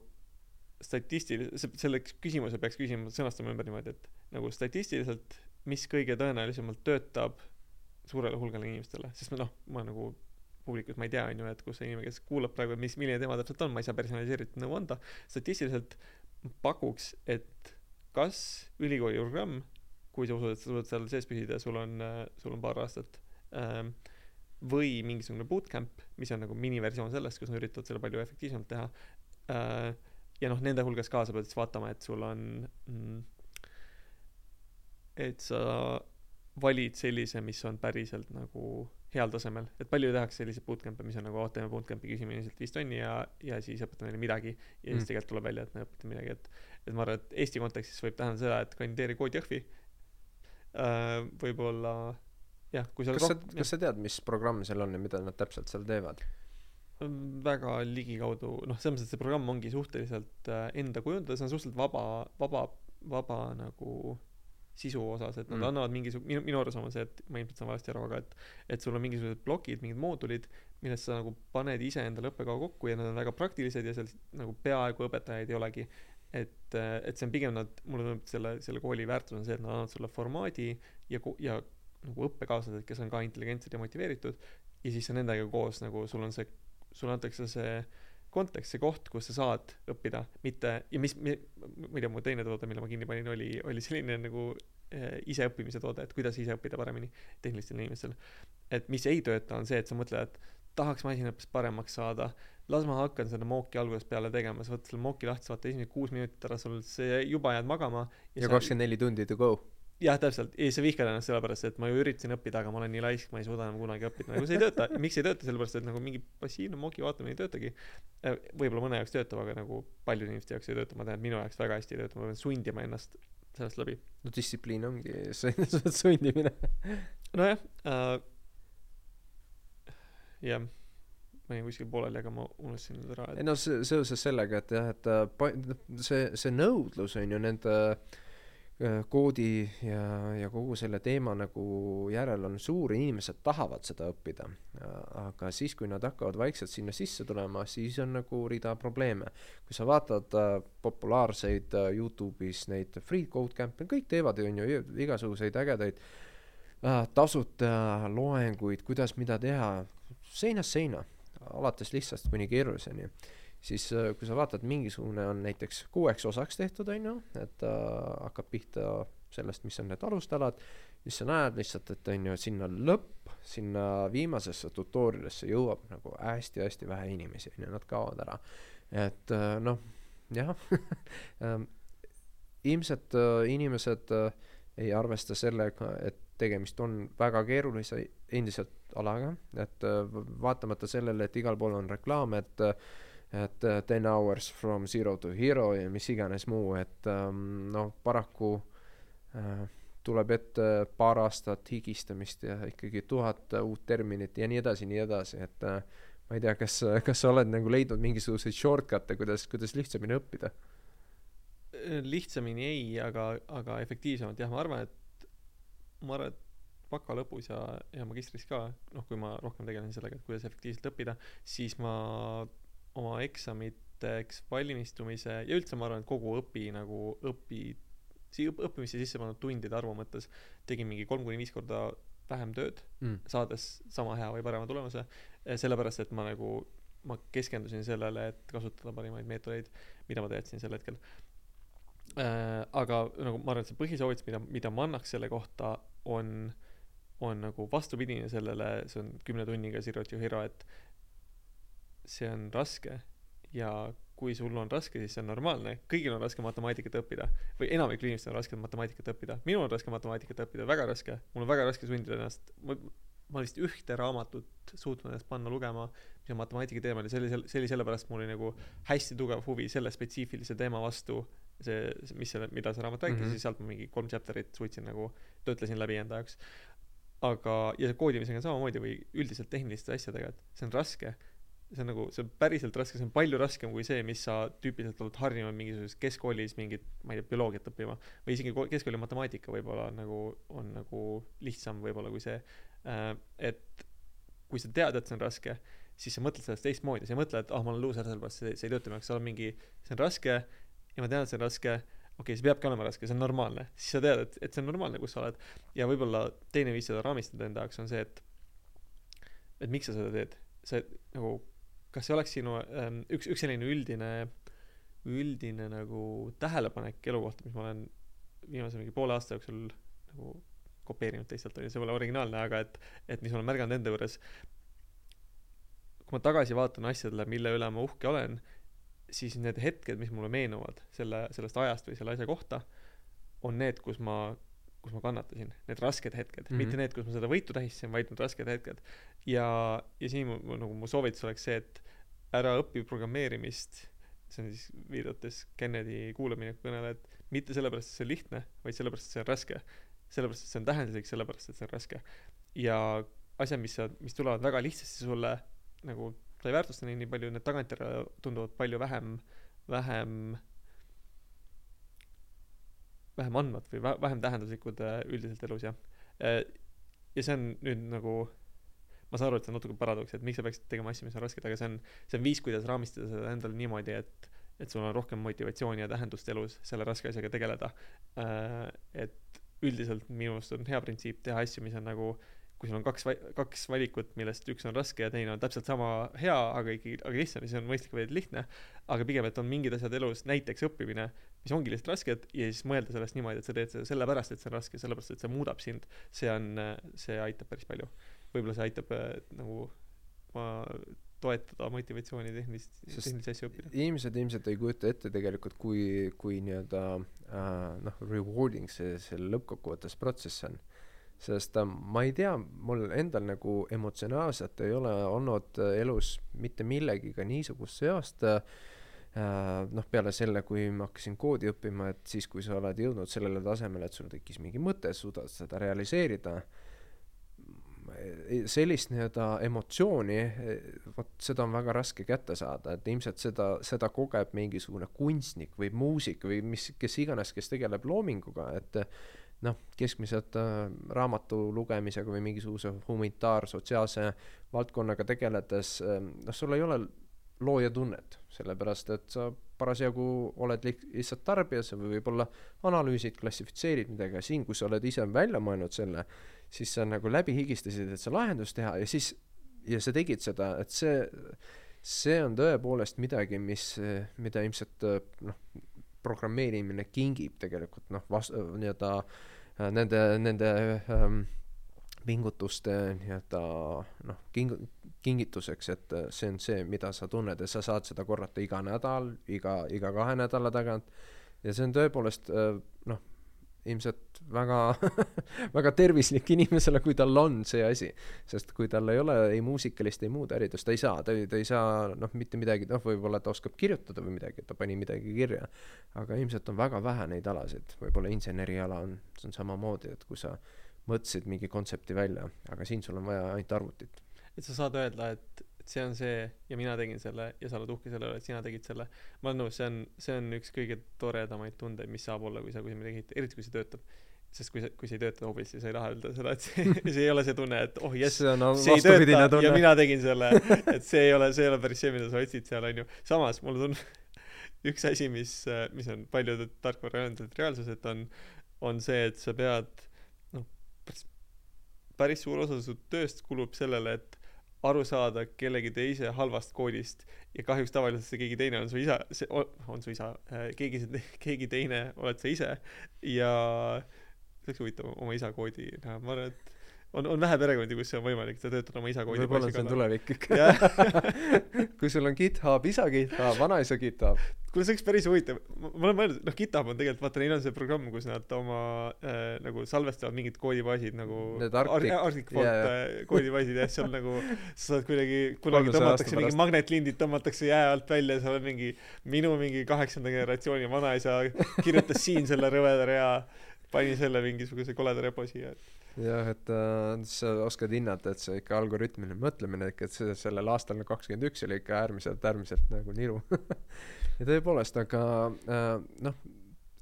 statistiliselt, selle küsimuse peaks küsima, sõnastama ümber niimoodi, et nagu statistiliselt, mis kõige tõenäolisemalt töötab suurele hulgale inimestele, sest noh, ma nagu publikus ma ei tea, on ju, et kus see inimene, kes kuulab praegu, mis, milline teema täpselt on, ma ei saa personaliseeritud nõu anda. statistiliselt pakuks, et kas ülikooli programm kui sa usud, et sa suudad seal sees püsida sul on, sul on paar aastat ähm,. Või mingisugune bootcamp, mis on nagu miniversioon sellest, kus nad üritavad selle palju efektiivsemalt teha äh,. ja noh, nende hulgas ka sa pead siis vaatama, et sul on mm,, et sa valid sellise, mis on päriselt nagu heal tasemel, et palju tehakse selliseid bootcamp'e, mis on nagu, oo, teeme bootcamp'i, küsime ilmselt viis tonni ja, ja siis õpetame neile midagi. ja siis mm. tegelikult tuleb välja, et me õpetame midagi, et, et ma arvan, et Eesti kontekstis võib tähendada seda, et kandideeri koodi Jõhvi äh, võib-olla jah, kui
sa kas sa, kas sa tead, mis programm seal on ja mida nad täpselt seal teevad?
väga ligikaudu, noh, selles mõttes, et see programm ongi suhteliselt äh, enda kujundada, see on suhteliselt vaba, vaba, vaba nagu sisu osas, et nad mm. annavad mingisugune, minu, minu arusaam on see, et ma ilmselt saan valesti aru, aga et et sul on mingisugused plokid, mingid moodulid, millest sa nagu paned ise endale õppekava kokku ja nad on väga praktilised ja seal nagu peaaegu õpetajaid ei olegi et, et see on pigem nad, mulle tundub, et selle, selle kooli väärtus on see, et nad annavad sulle formaadi ja, ja nagu õppekaaslased, kes on ka intelligentsed ja motiveeritud ja siis sa nendega koos nagu sul on see, sulle antakse see kontekst, see koht, kus sa saad õppida, mitte ja mis mi,, ma ei tea, mu teine toode, mille ma kinni panin, oli, oli selline nagu äh, iseõppimise toode et kuidas ise õppida paremini tehnilistel inimestel. Et mis ei tööta on see et sa mõtled et tahaks masinõppes paremaks saada las ma hakkan seda mooki algusest peale tegema sa võtad selle mooki lahti sa vaata esimesed kuus minutit ära sul see juba jääd magama
ja kakskümmend neli tundi to go
jah täpselt. Ja sa vihkad ennast sellepärast et ma ju üritasin õppida aga ma olen nii laisk ma ei suuda enam kunagi õppida. Nagu see ei tööta. Miks ei tööta? Sellepärast et nagu mingi passiivne mooki vaatamine ei töötagi. Äh, võib-olla mõne jaoks töötab aga nagu paljude inimeste jaoks ei tööta. Ma tean et minu jaoks väga hästi ei tööta. Ma pean sundima ennast sellest läbi.
No distsipliin ongi see sundimine
nojah äh, jah. Ma jäin kuskil pooleli aga ma unustasin nüüd ära
ei no se- seoses sellega et jah et äh, pa- see see nõudlus on ju nende äh, koodi ja ja kogu selle teema nagu järel on suur ja inimesed tahavad seda õppida. Aga siis kui nad hakkavad vaikselt sinna sisse tulema siis on nagu rida probleeme. Kui sa vaatad äh, populaarseid äh, Youtube'is neid free code camp'e kõik teevad on ju igasuguseid ägedaid äh, tasuta loenguid kuidas mida teha seinast seina alates lihtsast kuni keeruliseni siis äh, kui sa vaatad mingisugune on näiteks kuueks osaks tehtud on ju et ta äh, hakkab pihta sellest mis on need alustalad siis sa näed lihtsalt et on ju sinna lõpp sinna viimasesse tutorial'isse jõuab nagu hästi-hästi vähe inimesi on ju nad kaovad ära. et äh, noh jah ähm, ilmselt äh, inimesed ei arvesta sellega et tegemist on väga keerulise endiselt alaga et vaatamata sellele et igal pool on reklaam et äh, et äh, ten hours from zero to hero ja mis iganes muu et ähm, noh paraku äh, tuleb ette paar aastat higistamist ja ikkagi tuhat uut terminit ja nii edasi nii edasi et äh, ma ei tea kas kas sa oled nagu leidnud mingisuguseid shortcut'e kuidas kuidas lihtsamini õppida?
Lihtsamini ei aga aga efektiivsemalt jah ma arvan et ma arvan et baka lõpus ja ja magistris ka noh kui ma rohkem tegelen sellega et kuidas efektiivselt õppida siis ma oma eksamiteks valmistumise ja üldse ma arvan et kogu õpi nagu õpi õppimisse sisse pannud tundide arvu mõttes tegin mingi kolm kuni viis korda vähem tööd
mm.
saades sama hea või parema tulemuse eh, sellepärast et ma nagu ma keskendusin sellele et kasutada parimaid meetodeid mida ma teadsin sel hetkel äh, aga nagu ma arvan et see põhisoovitus mida mida ma annaks selle kohta on on nagu vastupidine sellele see on kümne tunniga zero to hero et see on raske ja kui sul on raske siis see on normaalne. Kõigil on raske matemaatikat õppida või enamikul inimestel on raske matemaatikat õppida. Minul on raske matemaatikat õppida väga raske. Mul on väga raske sundida ennast. Ma vist ühte raamatut suutnud ennast panna lugema mis on matemaatika teemal ja see oli sel- see oli sellepärast mul oli nagu hästi tugev huvi selle spetsiifilise teema vastu. See mis selle mida see raamat rääkis mm. -hmm. siis sealt ma mingi kolm chapter'it suutsin nagu töötlesin läbi enda jaoks. Aga ja koodimisega on samamoodi või üldiselt tehniliste asjadega et see on raske see on nagu see on päriselt raske see on palju raskem kui see mis sa tüüpiliselt oled harjunud mingisuguses keskkoolis mingit ma ei tea bioloogiat õppima või isegi ko- keskkooli matemaatika võib-olla on nagu on nagu lihtsam võib-olla kui see äh, et kui sa tead et see on raske siis sa mõtled sellest teistmoodi sa ei mõtle et ah ma olen luuser sellepärast see see ei tööta minu jaoks sa oled mingi see on raske ja ma tean et see on raske okei okay, see peabki olema raske see on normaalne siis sa tead et et see on normaalne kus sa oled. Ja võib-olla teine viis seda raamistada enda jaoks on see et et miks sa seda teed. See nagu kas see oleks sinu ähm, üks üks selline üldine üldine nagu tähelepanek elu kohta mis ma olen viimase mingi poole aasta jooksul nagu kopeerinud teistelt onju see pole originaalne aga et et mis ma olen märganud enda juures. Kui ma tagasi vaatan asjadele mille üle ma uhke olen siis need hetked mis mulle meenuvad selle sellest ajast või selle asja kohta on need kus ma kus ma kannatasin need rasked hetked mm. -hmm. mitte need kus ma seda võitu tähistasin vaid need rasked hetked ja ja siin mu, nagu mu soovitus oleks see et ära õpi programmeerimist see on siis viidates Kennedy kuulamineku kõnele et mitte sellepärast et see on lihtne vaid sellepärast et see on raske sellepärast et see on tähenduslik sellepärast et see on raske ja asjad mis sa mis tulevad väga lihtsasti sulle nagu sa ei väärtusta neid nii palju need tagantjärele tunduvad palju vähem vähem vähem andvad või vä- vähem tähenduslikud äh, üldiselt elus jah. Äh, ja see on nüüd nagu ma saan aru et see on natuke paradoks et miks sa peaksid tegema asju mis on rasked aga see on see on viis kuidas raamistada seda endale niimoodi et et sul on rohkem motivatsiooni ja tähendust elus selle raske asjaga tegeleda. Äh, et üldiselt minu arust on hea printsiip teha asju mis on nagu kui sul on kaks kaks valikut millest üks on raske ja teine on täpselt sama hea aga ikkagi aga lihtsam siis on mõistlik valida lihtne aga pigem et on mingid asjad elus näiteks õppimine mis ongi lihtsalt rasked ja siis mõelda sellest niimoodi, et sa teed seda sellepärast, et see on raske, sellepärast et see muudab sind, see on, see aitab päris palju. võib-olla see aitab äh, nagu ma toetada motivatsiooni tehnilist, tehnilisi asju õppida.
inimesed ilmselt ei kujuta ette tegelikult, kui, kui nii-öelda äh, noh, rewarding see, see lõppkokkuvõttes protsess on. sest äh, ma ei tea, mul endal nagu emotsionaalselt ei ole olnud elus mitte millegiga niisugust seost äh, Äh, noh, peale selle, kui ma hakkasin koodi õppima, et siis, kui sa oled jõudnud sellele tasemele, et sul tekkis mingi mõte, suudad seda realiseerida, sellist nii-öelda emotsiooni, vot seda on väga raske kätte saada, et ilmselt seda, seda kogeb mingisugune kunstnik või muusik või mis, kes iganes, kes tegeleb loominguga, et noh, keskmiselt äh, raamatu lugemisega või mingisuguse humanitaarsotsiaalse valdkonnaga tegeledes äh,, noh, sul ei ole loojatunnet, sellepärast et sa parasjagu oled lihtsalt tarbija, sa võib-olla analüüsid, klassifitseerid midagi, aga siin, kui sa oled ise välja mõelnud selle, siis sa nagu läbi higistasid, et see lahendus teha ja siis, ja sa tegid seda, et see, see on tõepoolest midagi, mis, mida ilmselt noh, programmeerimine kingib tegelikult noh, vas-, nii-öelda nende, nende ähm, pingutuste nii-öelda noh, king-, kingituseks, et äh, see on see, mida sa tunned ja sa saad seda korrata iga nädal, iga, iga kahe nädala tagant. ja see on tõepoolest äh, noh, ilmselt väga väga tervislik inimesele, kui tal on see asi. sest kui tal ei ole ei muusikalist, ei muud haridust, ta ei saa, ta ei, ta ei saa noh, mitte midagi, noh, võib-olla ta oskab kirjutada või midagi, ta pani midagi kirja. aga ilmselt on väga vähe neid alasid, võib-olla inseneriala on, see on samamoodi, et kui sa mõtlesid mingi kontsepti välja, aga siin sul on vaja ainult arvutit.
et sa saad öelda, et, see on see ja mina tegin selle ja sa oled uhke selle üle, et sina tegid selle. ma olen nõus, see on, see on üks kõige toredamaid tundeid, mis saab olla, kui sa, kui sa midagi, eriti kui see töötab sest kui see, kui see ei tööta hobis, siis sa ei taha öelda seda, et see, see ei ole see tunne, et oh jess, see, no, see ei tööta tunne. ja mina tegin selle, et see ei ole, see ei ole päris see, mida sa otsid seal, onju. samas mulle tundub, üks asi, mis, mis on paljude tarkvara öelnud, et reaalsus, et on, on see, et sa pead päris suur osa su tööst kulub sellele, et aru saada kellegi teise halvast koodist ja kahjuks tavaliselt see keegi teine on su isa, see on su isa, keegi, keegi teine oled sa ise ja see oleks huvitav oma isa koodi näha, ma arvan, et on, on vähe perekondi, kus see on võimalik, sa töötad oma isa koodi
võib-olla see on tulevik ikka kui sul on GitHub, isa GitHub, vanaisa GitHub.
kuule, see oleks päris huvitav. ma olen mõelnud, noh, GitHub on tegelikult, vaata, neil on see programm, kus nad oma äh, nagu salvestavad mingid koodibaasid nagu
Need Arctic,
Arctic Font yeah, yeah. Äh, koodibaasid ja siis seal nagu sa saad kuidagi, kunagi tõmmatakse mingi magnetlindid tõmmatakse jää alt välja ja seal on mingi minu mingi kaheksanda generatsiooni vanaisa kirjutas siin selle rõveda rea, pani selle mingisuguse koleda repo siia, et
jah, et äh, sa oskad hinnata, et see ikka algoritmiline mõtlemine ikka, et see sellel aastal kakskümmend üks oli ikka äärmiselt, äärmiselt nagu niru. Ja tõepoolest, aga äh, noh,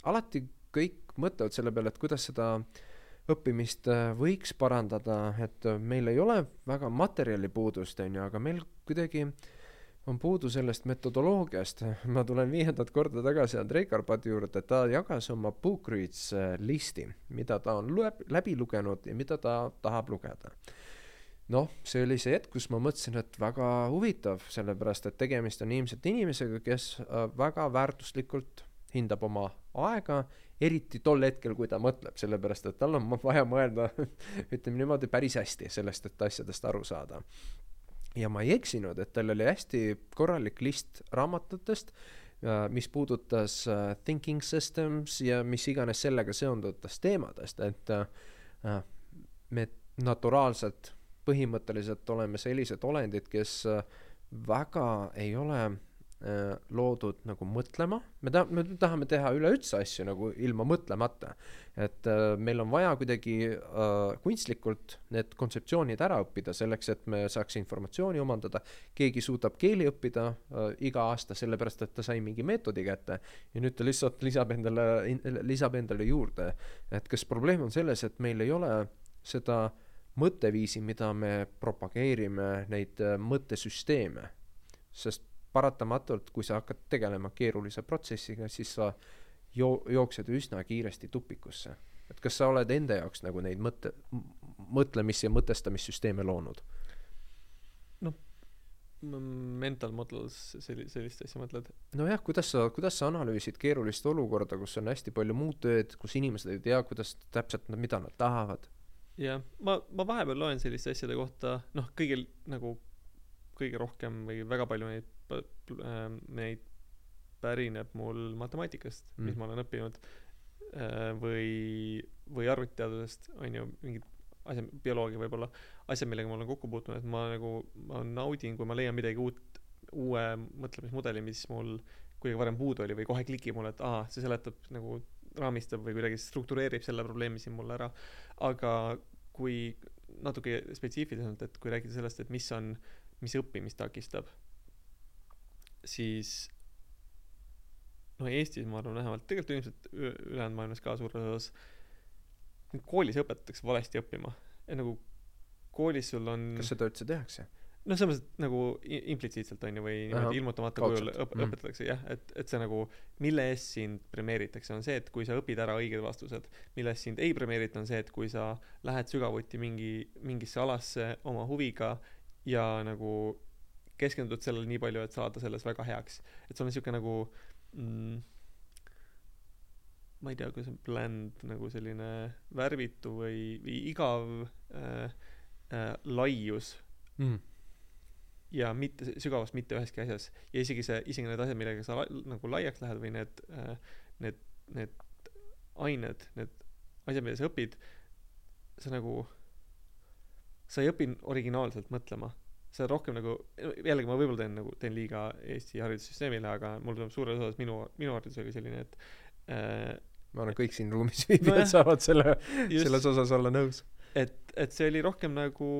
alati kõik mõtlevad selle peale, et kuidas seda õppimist äh, võiks parandada, et meil ei ole väga materjalipuudust, on ju, aga meil kuidagi äh, on puudu sellest metodoloogiast. ma tulen viiendat korda tagasi Andrei Karpati juurde, ta jagas oma book reads äh, listi, mida ta on loeb, läbi lugenud ja mida ta tahab lugeda. noh, see oli see hetk, kus ma mõtlesin, et väga huvitav, sellepärast et tegemist on ilmselt inimesega, kes äh, väga väärtuslikult hindab oma aega, eriti tol hetkel, kui ta mõtleb, sellepärast et tal on vaja mõelda ütleme niimoodi, päris hästi sellest, et asjadest aru saada ja ma ei eksinud, et tal oli hästi korralik list raamatutest, äh, mis puudutas äh, thinking systems ja mis iganes sellega seonduvatest teemadest, et äh, me naturaalselt põhimõtteliselt oleme sellised olendid, kes väga ei ole loodud nagu mõtlema, me ta-, me tahame teha üleüldse asju nagu ilma mõtlemata. et äh, meil on vaja kuidagi äh, kunstlikult need kontseptsioonid ära õppida selleks, et me saaks informatsiooni omandada. keegi suudab keeli õppida äh, iga aasta sellepärast, et ta sai mingi meetodi kätte ja nüüd ta lihtsalt lisab endale, lisab endale juurde. et kas probleem on selles, et meil ei ole seda mõtteviisi, mida me propageerime, neid äh, mõttesüsteeme, sest paratamatult, kui sa hakkad tegelema keerulise protsessiga, siis sa jo-, jooksed üsna kiiresti tupikusse. et kas sa oled enda jaoks nagu neid mõtte, mõtlemis- ja mõtestamissüsteeme loonud?
noh, mental models selli- sellist asja mõtled
nojah kuidas sa kuidas sa analüüsid keerulist olukorda kus on hästi palju muud tööd kus inimesed ei tea kuidas täpselt mida nad tahavad
jah ma ma vahepeal loen selliste asjade kohta noh kõigil nagu kõige rohkem või väga palju neid neid pärineb mul matemaatikast mm. mis ma olen õppinud äh, või või arvutiteadusest on ju mingid asja bioloogia võib-olla asjad millega ma olen kokku puutunud et ma nagu ma naudin kui ma leian midagi uut uue mõtlemismudeli mis mul kuidagi varem puudu oli või kohe klikib mulle et aa see seletab nagu raamistab või kuidagi struktureerib selle probleemi siin mulle ära aga kui natuke spetsiifilisemalt et kui rääkida sellest et mis on mis õppimist takistab siis no Eestis ma arvan vähemalt tegelikult ilmselt ülejäänud maailmas ka suures osas koolis õpetatakse valesti õppima. Et nagu koolis sul on
kas seda üldse tehakse?
Noh selles mõttes et nagu implitsiitselt on ju või niimoodi ilmutamata kujul õp-
Mm.
õpetatakse jah et et see nagu mille eest sind premeeritakse on see et kui sa õpid ära õiged vastused. Mille eest sind ei premeerita on see et kui sa lähed sügavuti mingi mingisse alasse oma huviga ja nagu keskendud sellele nii palju et saada selles väga heaks. Et sul on siuke nagu mm, ma ei tea kuidas on bland nagu selline värvitu või või igav äh, äh, laius.
Mm.
ja mitte sügavust mitte üheski asjas. Ja isegi see isegi need asjad millega sa la, nagu laiaks lähed või need äh, need need ained need asjad mida sa õpid sa nagu sa ei õpi originaalselt mõtlema sa rohkem nagu jällegi ma võib-olla teen nagu teen liiga Eesti haridussüsteemile aga mulle tundub suures osas minu minu haridus oli selline et äh,
ma arvan kõik siin ruumis viibijad no saavad selle selles osas olla nõus
et et see oli rohkem nagu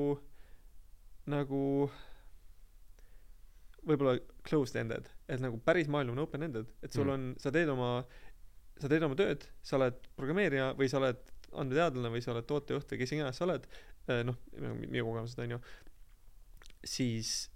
nagu võib-olla closed ended et nagu päris maailm on open ended et sul
Mm.
on sa teed oma sa teed oma tööd sa oled programmeerija või sa oled andmeteadlane või sa oled tootejuht või kes iganes sa oled eh, noh minu kogemused on ju siis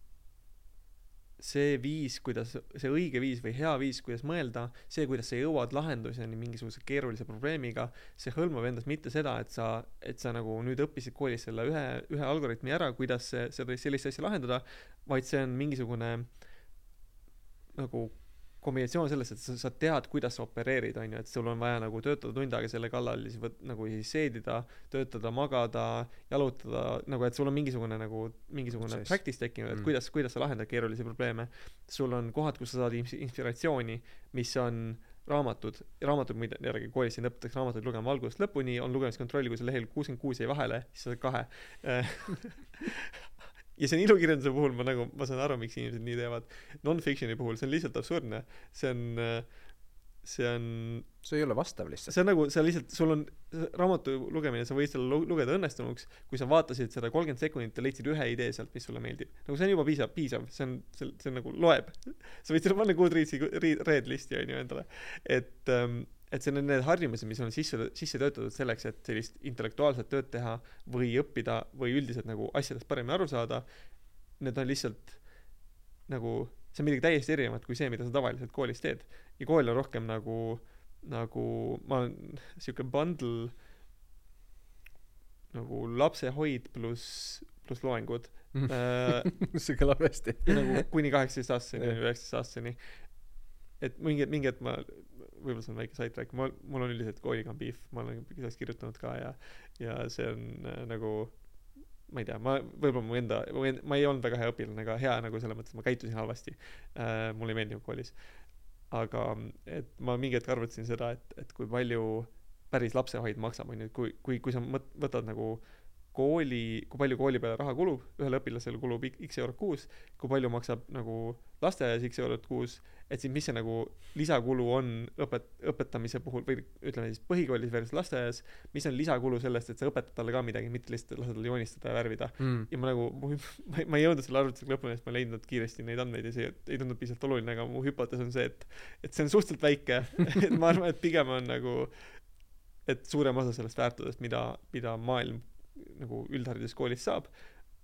see viis kuidas see õige viis või hea viis kuidas mõelda see kuidas sa jõuad lahenduseni mingisuguse keerulise probleemiga see hõlmab endas mitte seda et sa et sa nagu nüüd õppisid koolis selle ühe ühe algoritmi ära kuidas see seda sellist asja lahendada vaid see on mingisugune nagu kombinatsioon sellest et sa, sa tead kuidas sa opereerid on ju et sul on vaja nagu töötada tund aega selle kallal siis võt- nagu siis seedida töötada magada jalutada nagu et sul on mingisugune nagu mingisugune
Protsess.
practice tekkinud et
Mm.
kuidas kuidas sa lahendad keerulisi probleeme sul on kohad kus sa saad ins- inspiratsiooni mis on raamatud raamatud muide jällegi koolis sind õpetatakse raamatuid lugema algusest lõpuni on lugemiskontroll kui sul lehel kuuskümmend kuus jäi vahele siis sa saad kahe ja see on ilukirjanduse puhul ma nagu ma saan aru miks inimesed nii teevad. Non-fiction'i puhul see on lihtsalt absurdne. See on see on
see ei ole vastav lihtsalt.
see on nagu sa lihtsalt sul on raamatu lugemine sa võid selle lu- lugeda õnnestunuks kui sa vaatasid seda kolmkümmend sekundit ja leidsid ühe idee sealt mis sulle meeldib. Nagu see on juba piisav piisav. See on see see on nagu loeb. Sa võid selle panna Goodreadsi read, read listi onju endale. Et ähm, et see on need harjumused mis on sisse sisse töötatud selleks et sellist intellektuaalset tööd teha või õppida või üldiselt nagu asjadest paremini aru saada need on lihtsalt nagu see on midagi täiesti erinevat kui see mida sa tavaliselt koolis teed. Ja kool on rohkem nagu nagu ma olen siuke bundle nagu lapsehoid pluss pluss loengud. Äh,
see kõlab hästi.
nagu kuni kaheksateist aastaseni üheksateist aastaseni et mingi mingi hetk ma võib-olla see on väike sidetrack ma mul on üldiselt kooliga on beef ma olen sellest kirjutanud ka ja ja see on äh, nagu ma ei tea ma võib-olla mu enda ma ei olnud väga hea õpilane aga hea nagu selles mõttes et ma käitusin halvasti. Äh, mulle ei meeldinud koolis. Aga et ma mingi hetk arvutasin seda et et kui palju päris lapsehoid maksab onju et kui kui kui sa mõt- võtad nagu kooli kui palju kooli peale raha kulub ühele õpilasele kulub x eurot kuus kui palju maksab nagu lasteaias x eurot kuus et siis mis see nagu lisakulu on õpet- õpetamise puhul või ütleme siis põhikoolis versus lasteaias mis on lisakulu sellest et sa õpetad talle ka midagi mitte lihtsalt lased tal joonistada ja värvida
mm.
ja ma nagu ma ma ei jõudnud selle arvutusega lõpuni sest ma ei leidnud kiiresti neid andmeid ja see ei tundunud piisavalt oluline aga mu hüpotees on see et et see on suhteliselt väike et ma arvan et pigem on nagu et suurem osa sellest väärtusest mida mida maailm nagu üldhariduskoolis saab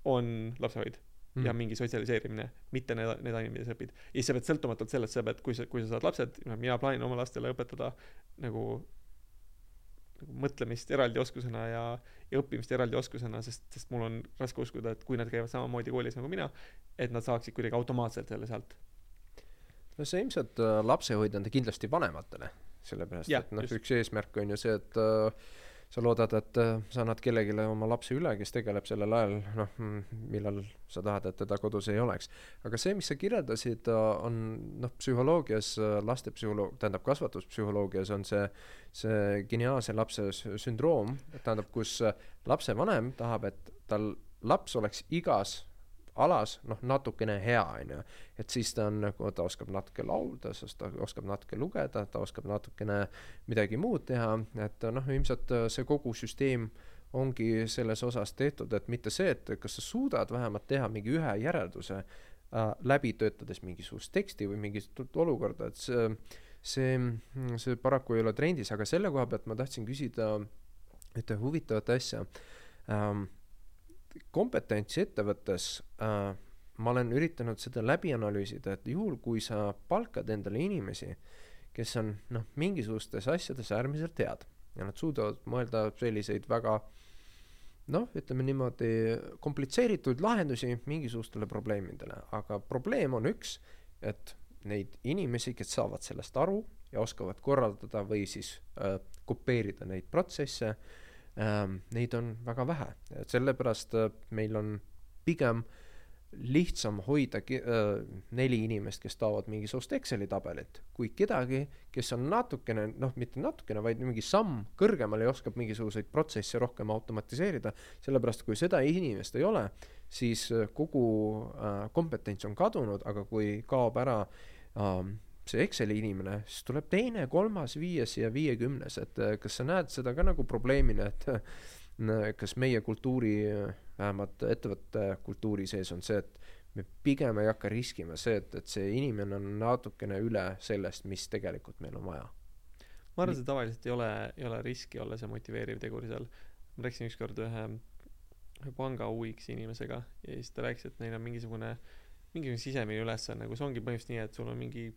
on lapsehoid mm. ja mingi sotsialiseerimine mitte need need ained mida sa õpid ja siis sa pead sõltumatult sellest sa pead kui sa kui sa saad lapsed mina plaanin oma lastele õpetada nagu nagu mõtlemist eraldi oskusena ja, ja õppimist eraldi oskusena, sest, sest mul on raske uskuda, et kui nad käivad samamoodi koolis nagu mina, et nad saaksid kuidagi automaatselt selle sealt.
no see ilmselt äh, lapsehoidjana kindlasti vanematele, sellepärast
Jah,
et noh, üks eesmärk on ju see, et äh, sa loodad, et äh, sa annad kellelegi oma lapse üle, kes tegeleb sellel ajal, noh, millal sa tahad, et teda kodus ei oleks. aga see, mis sa kirjeldasid, on noh, psühholoogias, lastepsühholoog-, tähendab kasvatuspsühholoogias on see, see geniaalse lapse sü- sündroom, tähendab, kus lapsevanem tahab, et tal laps oleks igas alas noh, natukene hea, on ju. et siis ta on nagu, ta oskab natuke laulda, siis ta oskab natuke lugeda, ta oskab natukene midagi muud teha, et noh, ilmselt see kogu süsteem ongi selles osas tehtud, et mitte see, et kas sa suudad vähemalt teha mingi ühe järelduse äh, läbi töötades mingisugust teksti või mingisugust olukorda, et see, see, see paraku ei ole trendis, aga selle koha pealt ma tahtsin küsida ühte huvitavat asja. Ähm, kompetentsi ettevõttes äh, ma olen üritanud seda läbi analüüsida, et juhul, kui sa palkad endale inimesi, kes on noh, mingisugustes asjades äärmiselt head ja nad suudavad mõelda selliseid väga noh, ütleme niimoodi komplitseeritud lahendusi mingisugustele probleemidele, aga probleem on üks, et neid inimesi, kes saavad sellest aru ja oskavad korraldada või siis äh, kopeerida neid protsesse ähm,, neid on väga vähe, et sellepärast äh, meil on pigem lihtsam hoida äh, neli inimest, kes taovad mingisugust Exceli tabelit, kui kedagi, kes on natukene, noh, mitte natukene, vaid mingi samm kõrgemal ja oskab mingisuguseid protsesse rohkem automatiseerida, sellepärast kui seda inimest ei ole, siis äh, kogu kompetents on kadunud, aga kui kaob ära äh, see Exceli inimene, siis tuleb teine, kolmas, viies ja viiekümnes, et äh, kas sa näed seda ka nagu probleemina, et äh, kas meie kultuuri, vähemalt ettevõtte kultuuri sees on see, et me pigem ei hakka riskima see, et, et see inimene on natukene üle sellest, mis tegelikult meil on vaja.
ma arvan, see tavaliselt ei ole, ei ole riski olla see motiveeriv tegur seal. ma rääkisin ükskord ühe, panga UX inimesega ja siis ta rääkis, et neil on mingisugune, mingisugune sisemine ülesanne, kus ongi põhimõtteliselt nii, et sul on mingi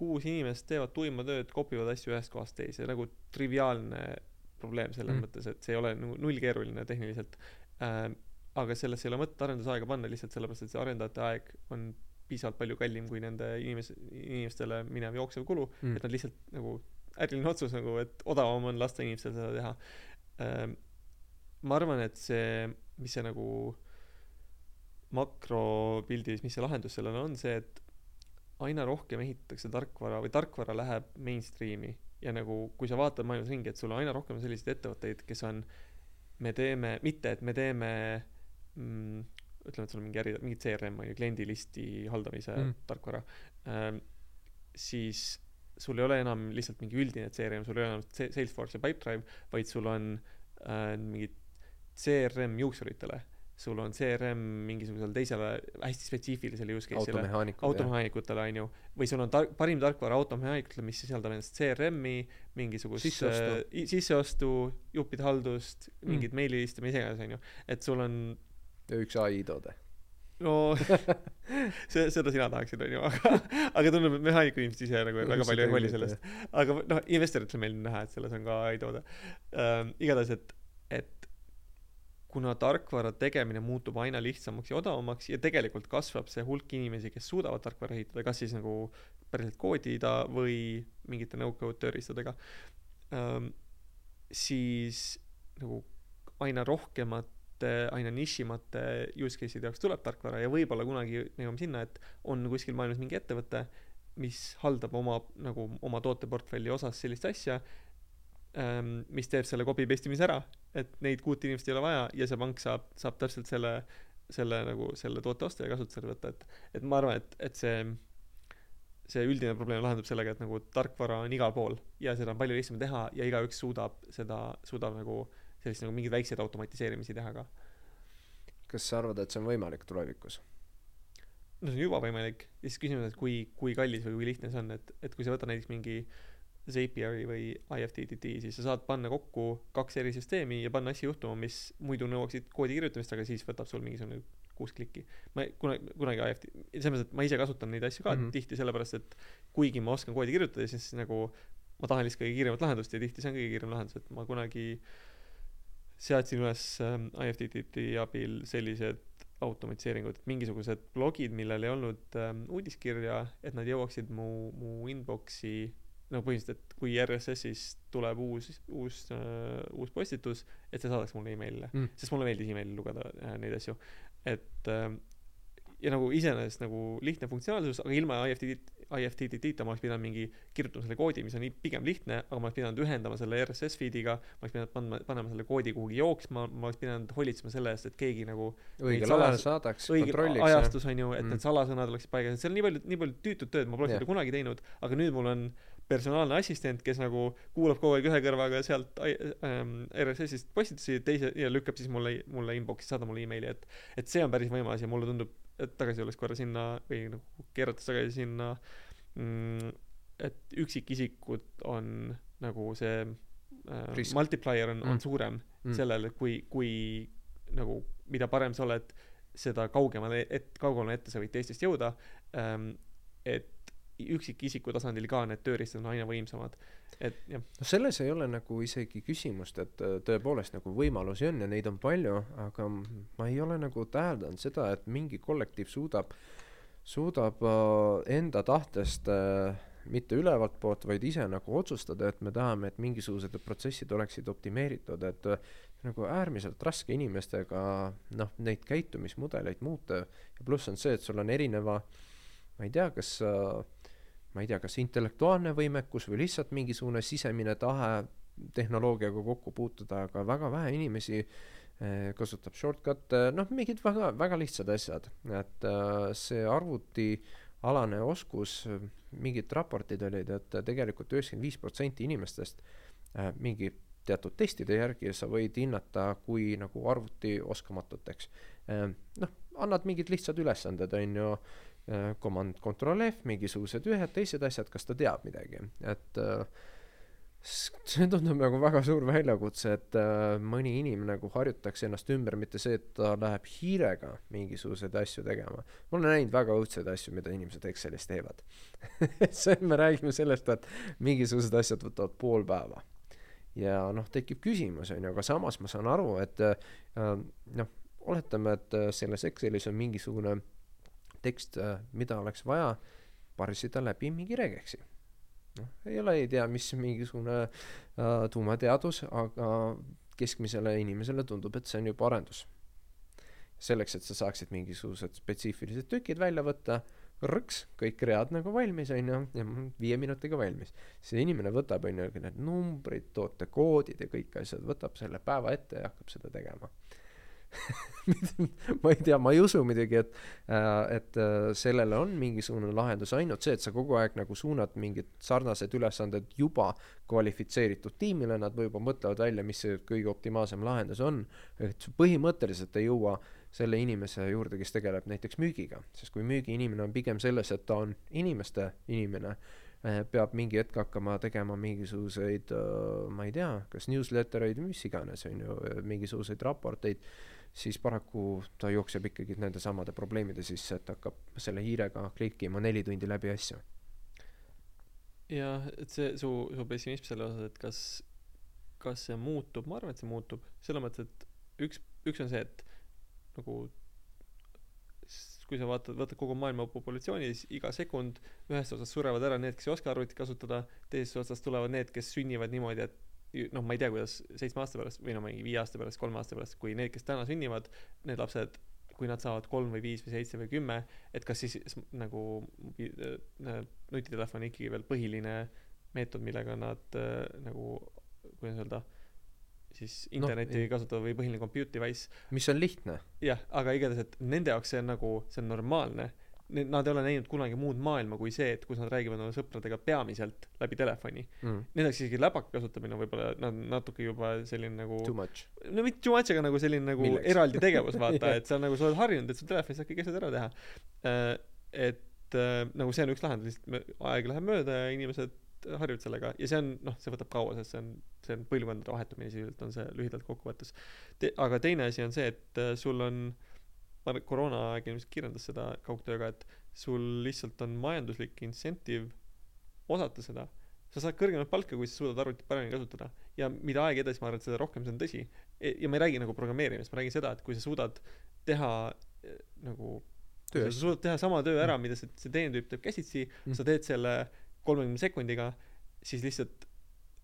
kuus inimest teevad tuima tööd, kopivad asju ühest kohast teise, nagu triviaalne probleem selles mm. Mõttes, et see ei ole nagu nullkeeruline tehniliselt äh, aga sellesse ei ole mõtet arendusaega panna lihtsalt sellepärast, et see arendajate aeg on piisavalt palju kallim kui nende inimes- inimestele minev jooksev kulu
Mm.
et nad lihtsalt nagu äriline otsus nagu et odavam on lasta inimestel seda teha ähm, ma arvan et see mis see nagu makropildis mis see lahendus sellele on see et aina rohkem ehitatakse tarkvara või tarkvara läheb mainstream'i ja nagu kui sa vaatad maailmas ringi et sul on aina rohkem selliseid ettevõtteid kes on me teeme mitte et me teeme mm, ütleme et sul on mingi äri mingi CRM on ju kliendilisti haldamise
Mm.
tarkvara ähm, siis sul ei ole enam lihtsalt mingi üldine CRM sul ei ole enam Salesforce ja Pipedrive vaid sul on äh, mingid CRM juuksuritele sul on CRM mingisugusele teisele hästi spetsiifilisele use case'ile automehaanikutele onju või sul on tar- parim tarkvara automehaanikutele mis sisaldab endas CRM-i mingisugust
Sisseostu.
äh, sisseostu juppide haldust
Mm.
mingit meililistamist mis iganes onju et sul on
ja üks ai toode.
No see seda sina tahaksid onju aga aga tundub et mehaaniku inimesed ise nagu väga palju ei hooli sellest. aga noh investoritel meeldib näha et selles on ka ai toode. Ähm, igatahes et et kuna tarkvara tegemine muutub aina lihtsamaks ja odavamaks ja tegelikult kasvab see hulk inimesi kes suudavad tarkvara ehitada kas siis nagu päriselt koodida või mingite no-code tööriistadega ähm, siis nagu aina rohkemate aina nišimate use case'ide jaoks tuleb tarkvara ja võib-olla kunagi me jõuame sinna et on kuskil maailmas mingi ettevõte mis haldab oma nagu oma tooteportfelli osas sellist asja ähm, mis teeb selle copy paste imise ära et neid kuut inimest ei ole vaja ja see pank saab saab täpselt selle selle nagu selle toote osta ja kasutusele võtta et et ma arvan et et see see üldine probleem lahendub sellega et nagu tarkvara on igal pool ja seda on palju lihtsam teha ja igaüks suudab seda suudab nagu sellist nagu mingeid väikseid automatiseerimisi teha ka.
Kas sa arvad et see on võimalik tulevikus?
No see on juba võimalik ja siis küsimus et kui kui kallis või kui lihtne see on et et kui sa võtad näiteks mingi Zapieri või IFTTT siis sa saad panna kokku kaks eri süsteemi ja panna asju juhtuma mis muidu nõuaksid koodi kirjutamist aga siis võtab sul mingisugune kuus klikki ma kunagi kunagi IFT selles mõttes et ma ise kasutan neid asju ka mm. -hmm. tihti sellepärast et kuigi ma oskan koodi kirjutada siis nagu ma tahan lihtsalt kõige kiiremat lahendust ja tihti see on kõige kiirem lahendus et ma kunagi seadsin üles ähm, IFTTT abil sellised automatiseeringud et mingisugused blogid millel ei olnud ähm, uudiskirja et nad jõuaksid mu mu inbox'i no põhimõtteliselt et kui RSS-is tuleb uus uus äh, uus postitus et see saadaks mulle emailile
Mm.
sest mulle meeldis emaili lugeda äh, neid asju et äh, ja nagu iseenesest nagu lihtne funktsionaalsus aga ilma IFTTT IFTTT-ta ma oleks pidanud mingi kirjutama selle koodi mis on pigem lihtne aga ma oleks pidanud ühendama selle RSS feed'iga ma oleks pidanud panema panema selle koodi kuhugi jooksma ma oleks pidanud hoolitsema selle eest et keegi nagu
õigel ajal saadaks, kontrolliks.
ajastus on ju et
Mm.
need salasõnad oleksid paigas et seal on nii palju nii palju tüütut tööd ma poleks seda kunagi teinud aga nüüd mul on personaalne assistent kes nagu kuulab kogu aeg ühe kõrvaga sealt I- ähm, RSS-ist postitusi teise ja lükkab siis mulle mulle inbox'i saadab mulle emaili et et see on päris võimas ja mulle tundub et tagasi tulles korra sinna või nagu keerates tagasi sinna mm, et üksikisikud on nagu see äh,
Risk.
multiplier on mm. On suurem
mm.
sellele kui kui nagu mida parem sa oled seda kaugemale et kaugemale ette sa võid teistest jõuda ähm, et üksikisiku tasandil ka need tööriistad on aina võimsamad. Et jah.
No selles ei ole nagu isegi küsimust, et äh, tõepoolest nagu võimalusi on ja neid on palju, aga ma ei ole nagu täheldanud seda, et mingi kollektiiv suudab, suudab äh, enda tahtest äh, mitte ülevalt poolt, vaid ise nagu otsustada, et me tahame, et mingisugused protsessid oleksid optimeeritud, et äh, nagu äärmiselt raske inimestega noh, neid käitumismudeleid muuta. Ja pluss on see, et sul on erineva ma ei tea, kas äh, ma ei tea, kas intellektuaalne võimekus või lihtsalt mingisugune sisemine tahe tehnoloogiaga kokku puutuda, aga väga vähe inimesi eh, kasutab shortcut'e, noh, mingid väga, väga lihtsad asjad, et äh, see arvutialane oskus, mingid raportid olid, et tegelikult üheksakümmend viis protsenti inimestest äh, mingi teatud testide järgi sa võid hinnata kui nagu arvuti oskamatuteks eh,. noh, annad mingid lihtsad ülesanded, on ju command control F, mingisugused ühed teised asjad, kas ta teab midagi, et äh, see tundub nagu väga suur väljakutse, et äh, mõni inimene nagu harjutaks ennast ümber, mitte see, et ta läheb hiirega mingisuguseid asju tegema. ma olen näinud väga õudseid asju, mida inimesed Excelis teevad. see, me räägime sellest, et mingisugused asjad võtavad pool päeva. ja noh, tekib küsimus, on ju, aga samas ma saan aru, et äh, noh, oletame, et äh, selles Excelis on mingisugune tekst, mida oleks vaja parsida läbi mingi regeksi. noh, ei ole, ei tea, mis mingisugune äh, tuumateadus, aga keskmisele inimesele tundub, et see on juba arendus. selleks, et sa saaksid mingisugused spetsiifilised tükid välja võtta, rõks, kõik read nagu valmis, on ju, ja viie minutiga valmis. see inimene võtab, on ju, need numbrid, tootekoodid ja kõik asjad, võtab selle päeva ette ja hakkab seda tegema. ma ei tea, ma ei usu muidugi, et äh, et äh, sellele on mingisugune lahendus, ainult see, et sa kogu aeg nagu suunad mingid sarnased ülesanded juba kvalifitseeritud tiimile, nad juba mõtlevad välja, mis see kõige optimaalsem lahendus on, et põhimõtteliselt ei jõua selle inimese juurde, kes tegeleb näiteks müügiga, sest kui müügiinimene on pigem selles, et ta on inimeste inimene, peab mingi hetk hakkama tegema mingisuguseid, ma ei tea, kas newsletter eid, mis iganes, on ju, mingisuguseid raporteid, siis paraku ta jookseb ikkagi nende samade probleemide sisse, et hakkab selle hiirega klikkima neli tundi läbi asju.
jah et see su su pessimism selle osas et kas kas see muutub ma arvan et see muutub selles mõttes et üks üks on see et nagu kui sa vaatad võtad kogu maailma populatsiooni siis iga sekund ühest otsast surevad ära need kes ei oska arvutit kasutada teisest otsast tulevad need kes sünnivad niimoodi et noh ma ei tea kuidas seitsme aasta pärast või no mingi viie aasta pärast kolme aasta pärast kui need kes täna sünnivad need lapsed kui nad saavad kolm või viis või seitse või kümme et kas siis nagu äh, nutitelefon ikkagi veel põhiline meetod millega nad äh, nagu kuidas öelda siis internetti
ei-
no, kasutavad või põhiline compute device
mis on lihtne.
jah aga igatahes et nende jaoks see on nagu see on normaalne nad ei ole näinud kunagi muud maailma kui see et kus nad räägivad oma sõpradega peamiselt läbi telefoni
Mm.
jaoks isegi läpaka kasutamine võib-olla nad natuke juba selline nagu
Too much.
no mitte too much aga nagu selline nagu
Milleks?
eraldi tegevus vaata
Jah.
et sa nagu sa oled harjunud et sul telefonis saab kõik asjad ära teha Äh, et äh, nagu see on üks lahendus lihtsalt aeg läheb mööda ja inimesed harjuvad sellega ja see on noh see võtab kaua sest see on see on põlvkondade vahetumine sisuliselt on see lühidalt kokkuvõttes Te- aga teine asi on see et äh, sul on ma arvan et koroonaaeg ilmselt kirjeldas seda kaugtööga et sul lihtsalt on majanduslik incentive osata seda. Sa saad kõrgemat palka kui sa suudad arvutit paremini kasutada. Ja mida aeg edasi ma arvan et seda rohkem see on tõsi. E- ja ma ei räägi nagu programmeerimisest ma räägin seda et kui sa suudad teha eh, nagu sa suudad teha sama töö ära mida see see teine tüüp teeb käsitsi
Mm.
sa teed selle kolmekümne sekundiga siis lihtsalt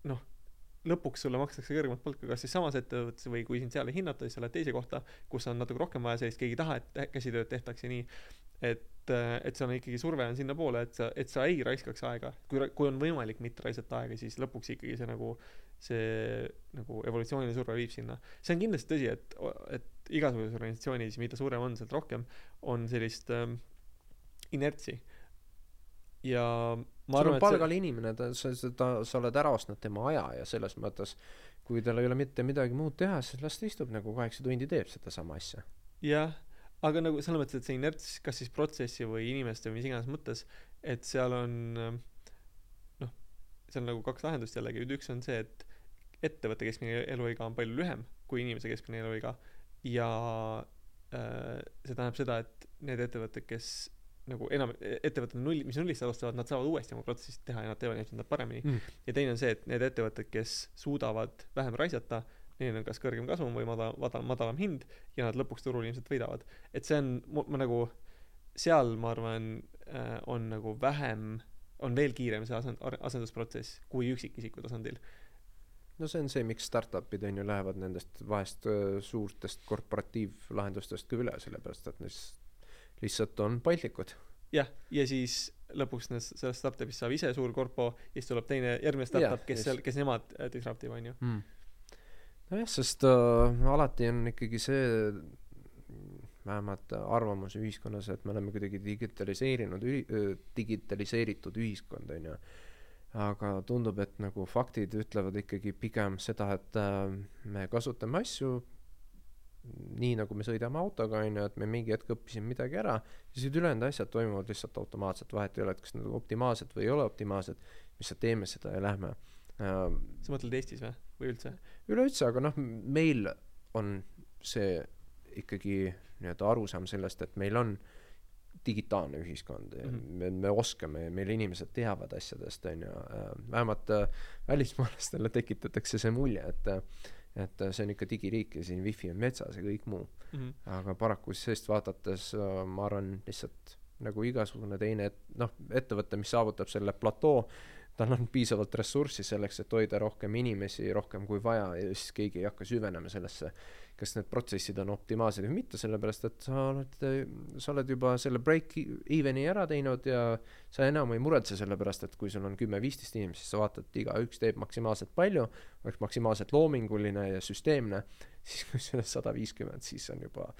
noh lõpuks sulle makstakse kõrgemat palka kas siis samas ettevõttes või kui sind seal ei hinnata siis sa lähed teise kohta kus on natuke rohkem vaja sellist keegi ei taha et käsitööd tehtaks ja nii et et see on ikkagi surve on sinnapoole et sa et sa ei raiskaks aega. Kui kui on võimalik mitte raisata aega siis lõpuks ikkagi see nagu see nagu evolutsiooniline surve viib sinna. See on kindlasti tõsi et et igasuguses organisatsioonis mida suurem on sealt rohkem on sellist ähm, inertsi ja ma arvan
on
et see
palgal inimene ta sa seda sa oled ära ostnud tema aja ja selles mõttes kui tal ei ole mitte midagi muud teha siis las ta istub nagu kaheksa tundi teeb sedasama asja.
Jah aga nagu selles mõttes et see inerts kas siis protsessi või inimeste või mis iganes mõttes et seal on noh seal on nagu kaks lahendust jällegi. Üks on see et ettevõtte keskmine eluiga on palju lühem kui inimese keskmine eluiga ja äh, see tähendab seda et need ettevõtted kes nagu enam ettevõtted null mis nullist alustavad nad saavad uuesti oma protsessi teha ja nad teevad ilmselt nad paremini.
Mm.
ja teine on see et need ettevõtted kes suudavad vähem raisata neil on kas kõrgem kasum või madal madal madalam hind ja nad lõpuks turul ilmselt võidavad. Et see on ma, nagu seal ma arvan äh, on nagu vähem on veel kiirem see asend- asendusprotsess kui üksikisiku tasandil.
No see on see miks startup'id on ju lähevad nendest vahest öö, suurtest korporatiivlahendustest ka üle sellepärast et nes lihtsalt on paindlikud.
Jah ja siis lõpuks nes- sellest startup'ist saab ise suur korpo ja siis tuleb teine järgmine startup kes seal kes nemad äh, disrupt ib onju
mm. nojah sest äh, alati on ikkagi see vähemalt arvamus ühiskonnas et me oleme kuidagi digitaliseerinud ühi- digitaliseeritud ühiskond onju aga tundub et nagu faktid ütlevad ikkagi pigem seda et äh, me kasutame asju nii nagu me sõidame autoga onju et me mingi hetk õppisime midagi ära siis ülejäänud asjad toimuvad lihtsalt automaatselt vahet ei ole et kas need on optimaalsed või ei ole optimaalsed lihtsalt teeme seda ja lähme äh,
sa mõtled Eestis või või üldse
üleüldse aga noh meil on see ikkagi nii-öelda arusaam sellest et meil on digitaalne ühiskond ja mm. -hmm. me, me oskame ja meil inimesed teavad asjadest onju äh, vähemalt äh, välismaalastele tekitatakse see mulje et äh, et äh, see on ikka digiriik ja siin wifi on metsas ja kõik muu
mm -hmm.
aga paraku sellist vaadates äh, ma arvan lihtsalt nagu igasugune teine et, noh ettevõte mis saavutab selle platoo tal on piisavalt ressurssi selleks et hoida rohkem inimesi rohkem kui vaja ja siis keegi ei hakka süvenema sellesse kas need protsessid on optimaalsed või mitte sellepärast et sa oled sa oled juba selle break even'i ära teinud ja sa enam ei muretse sellepärast et kui sul on kümme-viisteist inimest siis sa vaatad et igaüks teeb maksimaalselt palju oleks maksimaalselt loominguline ja süsteemne siis kui sul on sada viiskümmend siis on juba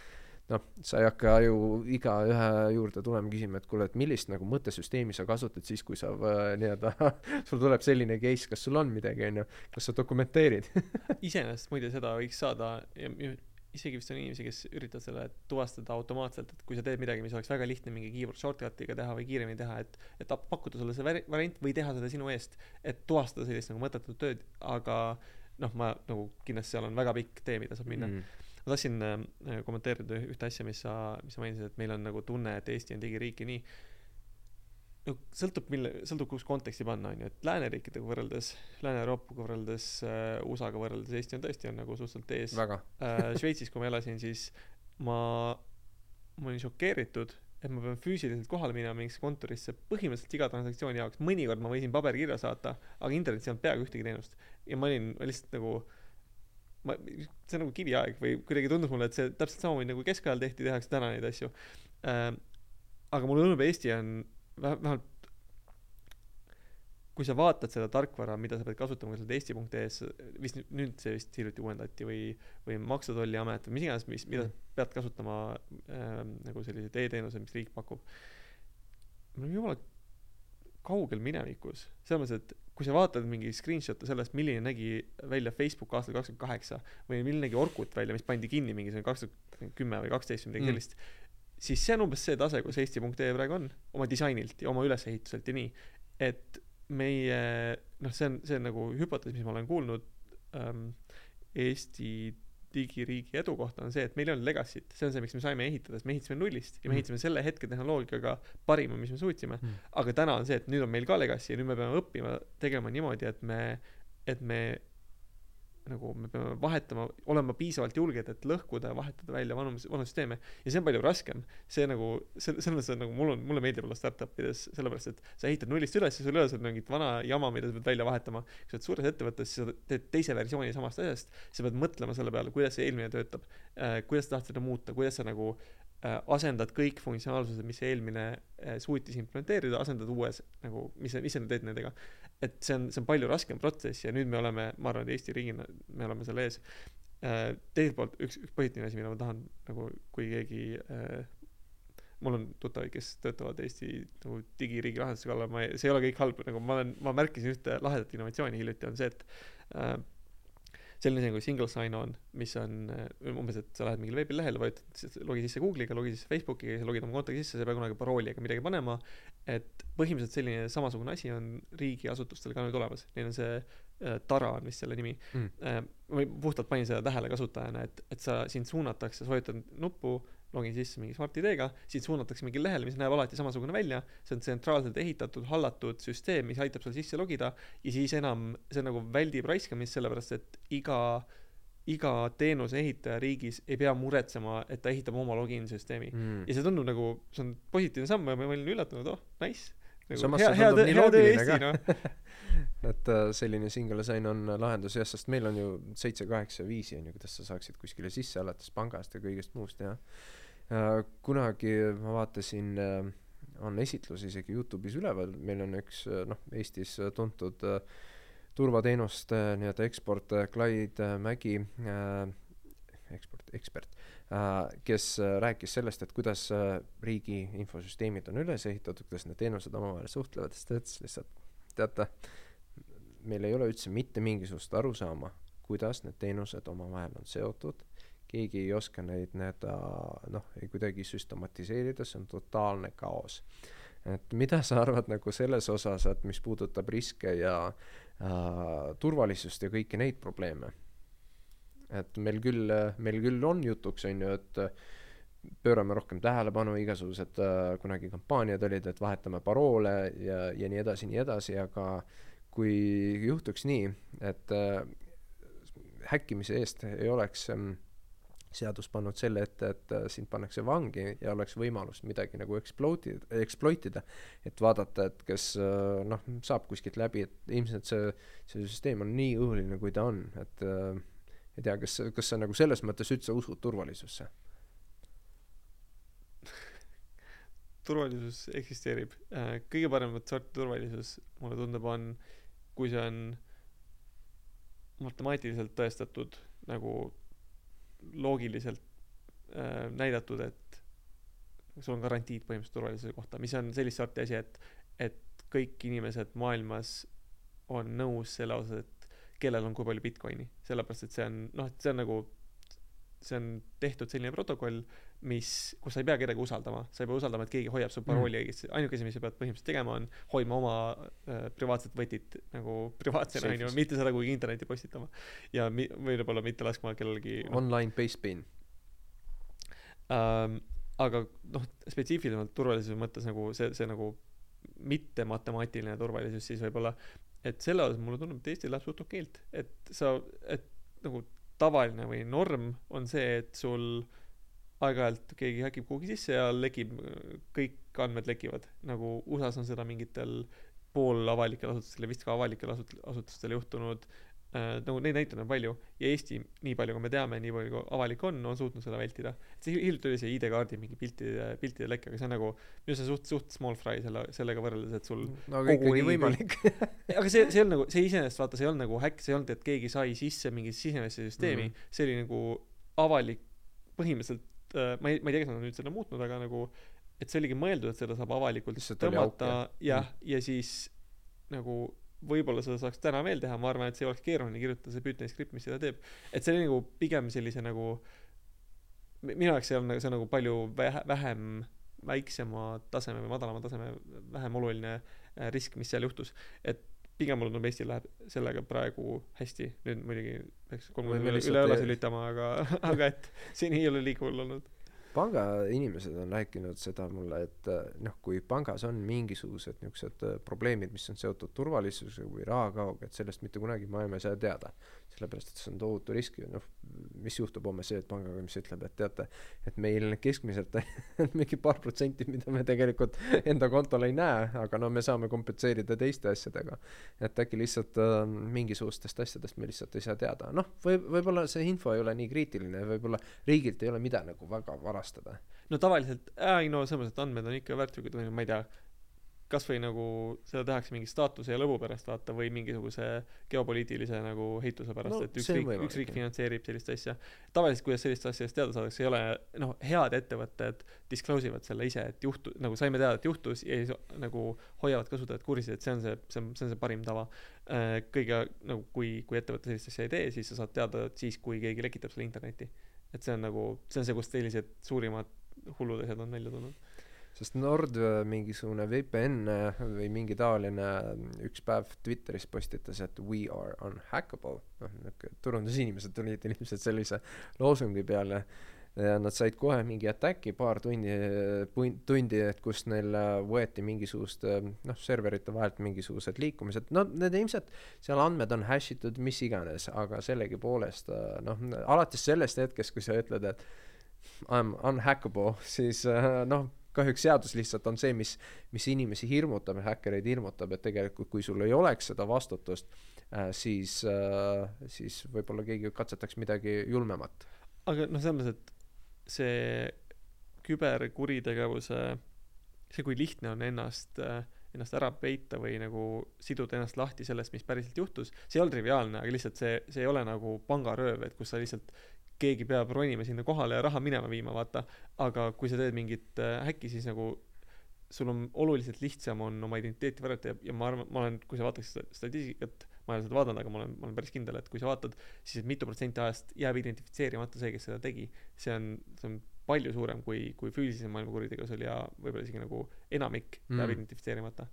noh sa ei hakka ju igaühe juurde tulema küsima et kuule et millist nagu mõttesüsteemi sa kasutad siis kui sa äh, nii-öelda sul tuleb selline case kas sul on midagi onju kas sa dokumenteerid
iseenesest muide seda võiks saada ja isegi vist on inimesi kes üritavad selle tuvastada automaatselt et kui sa teed midagi mis oleks väga lihtne mingi keyboard shortcut'iga teha või kiiremini teha et et pakkuda sulle see vari- variant või teha seda sinu eest et tuvastada sellist nagu mõttetut tööd aga noh ma nagu kindlasti seal on väga pikk tee mida saab minna mm.
mm.
Ma tahtsin äh, kommenteerida üh- ühte asja mis sa mis sa mainisid et meil on nagu tunne et Eesti on digiriik ja nii. No sõltub mille sõltub kus konteksti panna onju et lääneriikidega võrreldes Lääne-Euroopaga võrreldes äh, USA-ga võrreldes Eesti on tõesti on nagu suhteliselt ees. Äh, Šveitsis kui ma elasin siis ma ma olin šokeeritud et ma pean füüsiliselt kohale minema mingisse kontorisse põhimõtteliselt iga transaktsiooni jaoks. Mõnikord ma võisin paberkirja saata aga internetis ei olnud peaaegu ühtegi teenust. Ja ma olin lihtsalt nagu ma see on nagu kiviaeg või kuidagi tundus mulle et see täpselt samamoodi nagu keskajal tehti tehakse täna neid asju äh, aga mulle tundub Eesti on vähe- vähemalt kui sa vaatad seda tarkvara mida sa pead kasutama sa oled eesti.ee-s vist nüüd- see vist hiljuti uuendati või või Maksu- ja Tolliamet või mis iganes mis mida
Mm.
sa pead kasutama ähm, nagu selliseid e-teenuseid mis riik pakub me oleme jumala kaugel minevikus selles mõttes et kui sa vaatad mingi screenshot'e sellest milline nägi välja Facebook aastal kakskümmend kaheksa või milline nägi Orkut välja mis pandi kinni mingisugune kaks tuhat kümme või kaksteist või midagi
Mm.
sellist siis see on umbes see tase kus eesti.ee praegu on oma disainilt ja oma ülesehituselt ja nii et meie noh see on see on nagu hüpotees mis ma olen kuulnud ähm, Eesti digiriigi edu kohta on see, et meil ei olnud legacy't, see on see, miks me saime ehitada, sest me ehitasime nullist ja me
Mm.
ehitasime selle hetke tehnoloogiaga parima, mis me suutsime
Mm.
aga täna on see, et nüüd on meil ka legacy ja nüüd me peame õppima tegema niimoodi, et me, et me nagu me peame vahetama, olema piisavalt julged, et lõhkuda ja vahetada välja vanu, vanu süsteeme. ja see on palju raskem. see nagu, see, selles mõttes on nagu mul on, mulle meeldib olla startup ides, sellepärast et sa ehitad nullist üles ja sul ei ole seal mingit vana jama, mida sa pead välja vahetama. kui sa oled suures ettevõttes, siis sa teed teise versiooni samast asjast, sa pead mõtlema selle peale, kuidas see eelmine töötab äh,, kuidas sa tahad seda muuta, kuidas sa nagu äh, asendad kõik funktsionaalsused, mis eelmine äh, suutis implementeerida, asendad uues nagu, mis sa, nüüd teed nendega. et see on, see on palju raskem protsess ja nüüd me oleme, ma arvan, et Eesti riigina me oleme selle ees äh,. teiselt poolt üks, üks positiivne asi, mida ma tahan nagu, kui keegi äh, mul on tuttavaid, kes töötavad Eesti nagu digiriigi lahenduste kallal, ma ei, see ei ole kõik halb, nagu ma olen, ma märkisin ühte lahedat innovatsiooni hiljuti, on see, et äh, selline asi nagu single sign-on, mis on äh, umbes, et sa lähed mingile veebilehele, vajutad, logi sisse Google'iga, logi sisse Facebookiga, sa logid oma kontoga sisse, sa ei pea kunagi parooli ega midagi panema. et põhimõtteliselt selline samasugune asi on riigiasutustel ka nüüd olemas, neil on see äh, Tara on vist selle nimi
Mm.
äh,. ma puhtalt panin seda tähele kasutajana, et, et sa, sind suunatakse, sa vajutad nuppu, login sisse mingi Smart ID-ga, sind suunatakse mingile lehele, mis näeb alati samasugune välja, see on tsentraalselt ehitatud, hallatud süsteem, mis aitab sul sisse logida ja siis enam see nagu väldib raiskamist, sellepärast et iga, iga teenuse ehitaja riigis ei pea muretsema, et ta ehitab oma login süsteemi
Mm.
ja see tundub nagu, see on positiivne samm ja ma olin üllatunud, oh, nice. Nagu
Samas
hea, hea töö, hea töö Eesti, noh.
et äh, selline single sign on lahendus jah, sest meil on ju seitse, kaheksa, viisi on ju, kuidas sa saaksid kuskile sisse alates pangast ja kõigest muust jah. kunagi ma vaatasin, on esitlus isegi Youtube'is üleval, meil on üks äh, noh, Eestis äh, tuntud äh, turvateenuste nii-öelda eksport äh, Clyde äh, Mägi äh, eksport, ekspert äh,, kes äh, rääkis sellest, et kuidas äh, riigi infosüsteemid on üles ehitatud, kuidas need teenused omavahel suhtlevad, siis ta ütles lihtsalt, teate, meil ei ole üldse mitte mingisugust arusaama, kuidas need teenused omavahel on seotud, keegi ei oska neid nii-öelda noh, ei kuidagi süstematiseerida, see on totaalne kaos. et mida sa arvad nagu selles osas, et mis puudutab riske ja äh, turvalisust ja kõiki neid probleeme? et meil küll, meil küll on jutuks, on ju, et äh, pöörame rohkem tähelepanu, igasugused äh, kunagi kampaaniad olid, et vahetame paroole ja, ja nii edasi, nii edasi, aga kui juhtuks nii, et äh, häkkimise eest ei oleks ähm, seadus pannud selle ette, et äh, sind pannakse vangi ja oleks võimalus midagi nagu exploit ida, exploit ida, et vaadata, et kes äh, noh, saab kuskilt läbi, et ilmselt see, see süsteem on nii õhuline, kui ta on, et äh, ei tea, kas, kas sa nagu selles mõttes üldse usud turvalisusse?
turvalisus eksisteerib. kõige paremat sorti turvalisus, mulle tundub, on, kui see on matemaatiliselt tõestatud nagu loogiliselt äh, näidatud, et sul on garantiid põhimõtteliselt turvalisuse kohta, mis on sellist sorti asi, et, et kõik inimesed maailmas on nõus selle osas, et kellel on kui palju Bitcoini, sellepärast et see on noh, et see on nagu see on tehtud selline protokoll, mis, kus sa ei pea kedagi usaldama, sa ei pea usaldama, et keegi hoiab su parooli õigesti, ainuke asi, mis sa pead põhimõtteliselt tegema, on hoidma oma äh, privaatset võtit nagu privaatsena onju, mitte seda kuhugi internetti postitama. ja mi- võib-olla mitte laskma kellelgi noh,
Online base bin.
ähm, aga noh, spetsiifilisemalt turvalisuse mõttes nagu see, see nagu mitte matemaatiline turvalisus siis võib-olla, et selle osas mulle tundub, et Eestil läheb suht okeilt, et sa, et nagu tavaline või norm on see, et sul aeg-ajalt keegi häkib kuhugi sisse ja lekib, kõik andmed lekivad, nagu USA-s on seda mingitel poolavalikel asutustel ja vist ka avalikel asut-, asutustel juhtunud äh, nagu neid näiteid on palju ja Eesti, nii palju kui me teame, nii palju kui avalik on, on suutnud seda vältida. see hil- hiljuti oli see ID-kaardi mingi piltide, piltide leke, aga see on nagu, minu arust see suht, suht small fry selle, sellega võrreldes, et sul
no aga ikkagi võimalik.
aga see, see ei olnud nagu, see iseenesest vaata, see ei olnud nagu häkk, see ei olnud, et keegi sai sisse mingisse sisemisse süsteemi mm. -hmm. see oli nagu avalik, põhimõtteliselt äh, ma ei, ma ei tea, kas nad on nüüd seda muutnud, aga nagu et see oligi mõeldud, et seda saab avalikult
Lihtsalt
tõmmata
jah?
jah, ja siis nagu võib-olla seda saaks täna veel teha, ma arvan, et see ei oleks keeruline kirjutada see Pythoni skript, mis seda teeb. et see oli nagu pigem sellise nagu mi- minu jaoks see on nagu see on nagu palju vähe, vähem väiksema taseme või madalama taseme vähem oluline äh, risk, mis seal juhtus. et pigem mulle tundub Eestil läheb sellega praegu hästi. Nüüd muidugi peaks kolm
Või me
korda üle, õla lülitama aga aga et seni ei ole liiga hull olnud
pangainimesed on rääkinud seda mulle, et äh, noh, kui pangas on mingisugused niisugused äh, probleemid, mis on seotud turvalisusega või rahakaoga, et sellest mitte kunagi maailma ei saa teada. sellepärast, et see on tohutu risk ju, noh, mis juhtub homme see, et pangaga, mis ütleb, et teate, et meil keskmiselt on mingi paar protsenti, mida me tegelikult enda kontol ei näe, aga no me saame kompenseerida teiste asjadega. et äkki lihtsalt äh, mingisugustest asjadest me lihtsalt ei saa teada, noh, või võib-olla see info ei ole nii kriitiline, võib-olla riigilt ei ole mida nagu väga varastada
no tavaliselt ei no selles mõttes et andmed on ikka väärt või ma ei tea kasvõi nagu seda tehakse mingi staatuse ja lõbu pärast vaata või mingisuguse geopoliitilise nagu heituse pärast
No
et üks riik üks riik finantseerib sellist asja. Tavaliselt kuidas sellist asjadest teada saadakse ei ole noh head ettevõtted disclose ivad selle ise et juhtu- nagu saime teada et juhtus ja siis nagu hoiavad kasutajat kursis et see on see see on see on see parim tava. Äh, kõige nagu kui kui ettevõte sellist asja ei tee siis sa saad teada siis kui keegi lekitab selle internetti et see on nagu see on see kust sellised suurimad hullud asjad on välja tulnud.
Sest Nord mingisugune VPN või mingi taoline üks päev Twitteris postitas, et we are unhackable, noh niuke turundusinimesed tulid ilmselt sellise loosungi peale nad said kohe mingi attack'i paar tundi, tundi, et kus neil äh, võeti mingisugust äh, noh, serverite vahelt mingisugused liikumised, no need ilmselt seal andmed on hash itud, mis iganes, aga sellegipoolest äh, noh, alates sellest hetkest, kui sa ütled, et I m unhackable, siis noh, kahjuks seadus lihtsalt on see, mis, mis inimesi hirmutab ja häkkereid hirmutab, et tegelikult kui sul ei oleks seda vastutust siis siis võib-olla keegi katsetaks midagi julmemat.
aga noh selles et see küberkuritegevuse see kui lihtne on ennast äh, ennast ära peita või nagu siduda ennast lahti sellest mis päriselt juhtus see ei ole triviaalne aga lihtsalt see see ei ole nagu pangarööv et kus sa lihtsalt keegi peab ronima sinna kohale ja raha minema viima vaata. Aga kui sa teed mingit äh, häkki siis nagu sul on oluliselt lihtsam on oma identiteeti varjata ja, ja ma arvan ma olen kui sa vaataks statistikat ma ei ole seda vaadanud aga ma olen ma olen päris kindel et kui sa vaatad siis mitu protsenti ajast jääb identifitseerimata see kes seda tegi see on see on palju suurem kui kui füüsilise maailma kuritegevus oli ja võib-olla isegi nagu enamik
Mm.
jääb identifitseerimata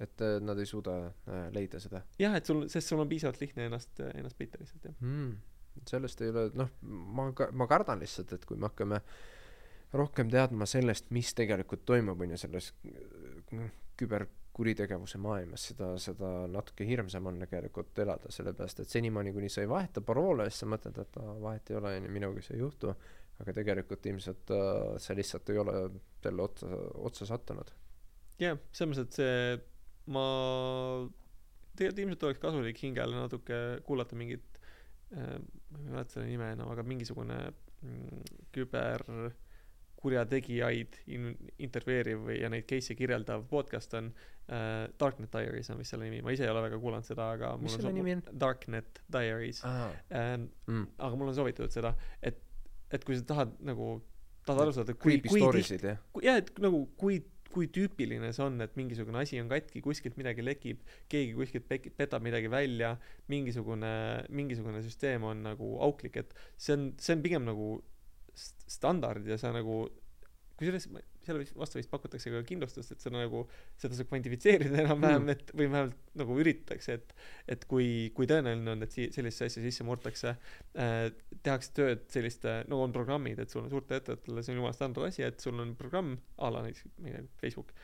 et äh, nad ei suuda äh, leida seda
jah et sul sest sul on piisavalt lihtne ennast ennast peita lihtsalt jah
mm. sellest ei ole noh ma ma kardan lihtsalt et kui me hakkame rohkem teadma sellest mis tegelikult toimub on ju selles noh küberkuritegevuse maailmas seda seda natuke hirmsam on tegelikult elada sellepärast et senimaani kuni sa ei vaheta paroole siis sa mõtled et aa vahet ei ole on ju minuga see ei juhtu. Aga tegelikult ilmselt äh, sa lihtsalt ei ole selle otsa otsa sattunud.
Jah selles mõttes et see ma tegelikult ilmselt oleks kasulik hingele natuke kuulata mingit äh, ma ei mäleta selle nime enam aga mingisugune mm, küber kurjategijaid in- intervjueeriv või ja neid case'e kirjeldav podcast on äh, Darknet Diaries on vist selle nimi ma ise ei ole väga kuulanud seda aga
Mis
mul
selle
on
nimi on?
Darknet Diaries
aa
äh,
mm.
aga mulle on soovitatud seda et et kui sa tahad nagu tahad aru saada kui
creepy
kui tihti
jah
et nagu kui kui tüüpiline see on et mingisugune asi on katki kuskilt midagi lekib keegi kuskilt pek- petab midagi välja mingisugune mingisugune süsteem on nagu auklik et see on see on pigem nagu st- standard ja sa nagu kusjuures seal vist vastu vist pakutakse ka kindlustust et seda nagu seda saab kvantifitseerida enam-vähem
Mm.
et või vähemalt nagu üritatakse et et kui kui tõenäoline on et si- sellisesse asja sisse murtakse äh, tehakse tööd selliste no on programmid et sul on suurte ettevõtetele see on jumala standard asi et sul on programm a la näiteks ma ei tea Facebook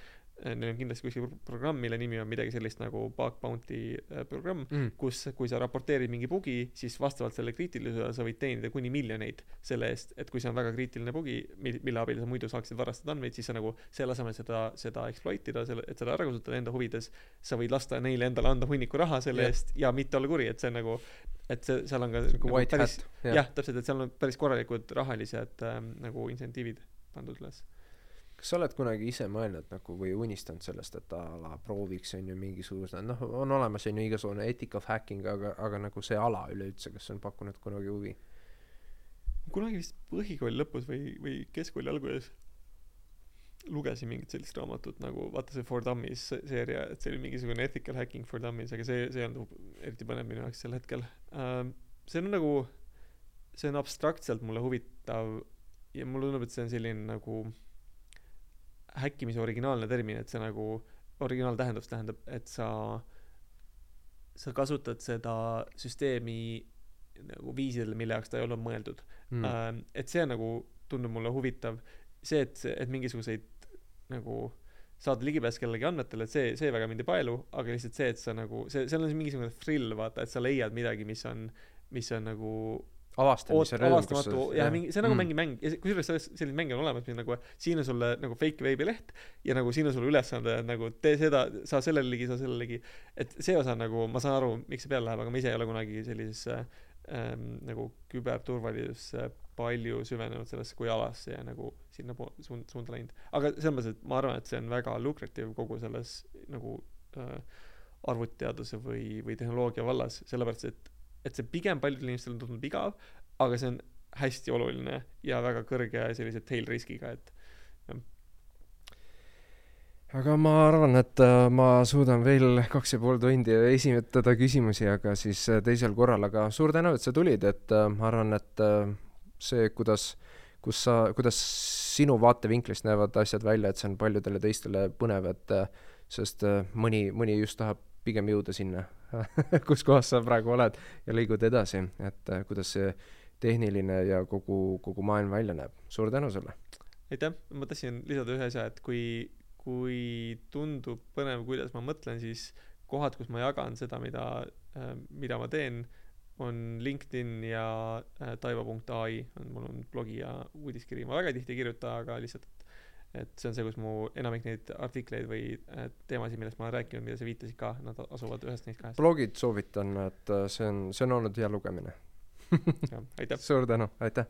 neil on kindlasti kuskil pro- programm mille nimi on midagi sellist nagu bug bounty äh, programm
mm.
kus kui sa raporteerid mingi bugi siis vastavalt selle kriitilisusele sa võid teenida kuni miljoneid selle eest et kui see on väga kriitiline bugi mi- mille abil sa muidu saaksid varastada andmeid siis sa nagu selle asemel seda seda exploit ida selle et seda ära kasutada enda huvides sa võid lasta neile endale anda hunniku raha selle
Jah.
eest ja mitte olla kuri et see on nagu et see seal on ka nagu päris jah ja, täpselt et seal on päris korralikud rahalised ähm, nagu insentiivid pandud üles
kas sa oled kunagi ise mõelnud nagu või unistanud sellest, et a la prooviks on ju mingisugune noh, on olemas on ju igasugune ethic of hacking, aga, aga nagu see ala üleüldse, kas on pakkunud kunagi huvi?
kunagi vist põhikooli lõpus või, või keskkooli alguses lugesin mingit sellist raamatut nagu vaata see For Dummies seeria, et see oli mingisugune ethical hacking for dummies, aga see, see ei olnud eriti põnev minu jaoks sel hetkel uh,. see on nagu, see on abstraktselt mulle huvitav ja mulle tundub, et see on selline nagu häkkimise originaalne termin, et see nagu originaaltähendus tähendab, et sa sa kasutad seda süsteemi nagu viisil, mille jaoks ta ei olnud mõeldud
mm.
mm.. et see nagu tundub mulle huvitav, see, et, et mingisuguseid nagu saada ligipääs kellegi andmetele, et see, see väga mind ei paelu, aga lihtsalt see, et sa nagu, see, seal on mingisugune thrill, vaata, et sa leiad midagi, mis on, mis on nagu
avastamise rõõm.
avastamatu ja mingi, see on nagu mm. mingi mäng ja kusjuures selliseid mänge on olemas, mis nagu siin on sulle nagu fake veebileht ja nagu siin on sulle ülesanne, nagu tee seda, saa sellele ligi, saa sellele ligi. et see osa nagu, ma saan aru, miks see peale läheb, aga ma ise ei ole kunagi sellisesse ähm, nagu küberturvalisusse palju süvenenud sellesse kui alasse ja nagu sinna suund suunda läinud aga selles mõttes et ma arvan et see on väga lukrative kogu selles nagu äh, arvutiteaduse või või tehnoloogia vallas sellepärast et et see pigem paljudele inimestele on tundunud igav aga see on hästi oluline ja väga kõrge sellise tail riskiga et
aga ma arvan, et äh, ma suudan veel kaks ja pool tundi esitada küsimusi, aga siis äh, teisel korral, aga suur tänu, et sa tulid, et äh, ma arvan, et see, kuidas, kus sa, kuidas sinu vaatevinklist näevad asjad välja, et see on paljudele teistele põnev, et sest mõni, mõni just tahab pigem jõuda sinna kus kohas sa praegu oled ja liigud edasi, et äh, kuidas see tehniline ja kogu, kogu maailm välja näeb. suur tänu sulle!
aitäh, ma tahtsin lisada ühe asja, et kui, kui tundub põnev, kuidas ma mõtlen, siis kohad, kus ma jagan seda, mida, mida ma teen on LinkedIn ja äh, taivo.ai on mul on blogi ja uudiskiri, ma väga tihti ei kirjuta, aga lihtsalt, et see on see, kus mu enamik neid artikleid või äh, teemasid, millest ma olen rääkinud, mida sa viitasid ka, nad asuvad ühest neist kahest.
blogid soovitan, et äh, see on, see on olnud hea lugemine
aitäh!
suur tänu, aitäh!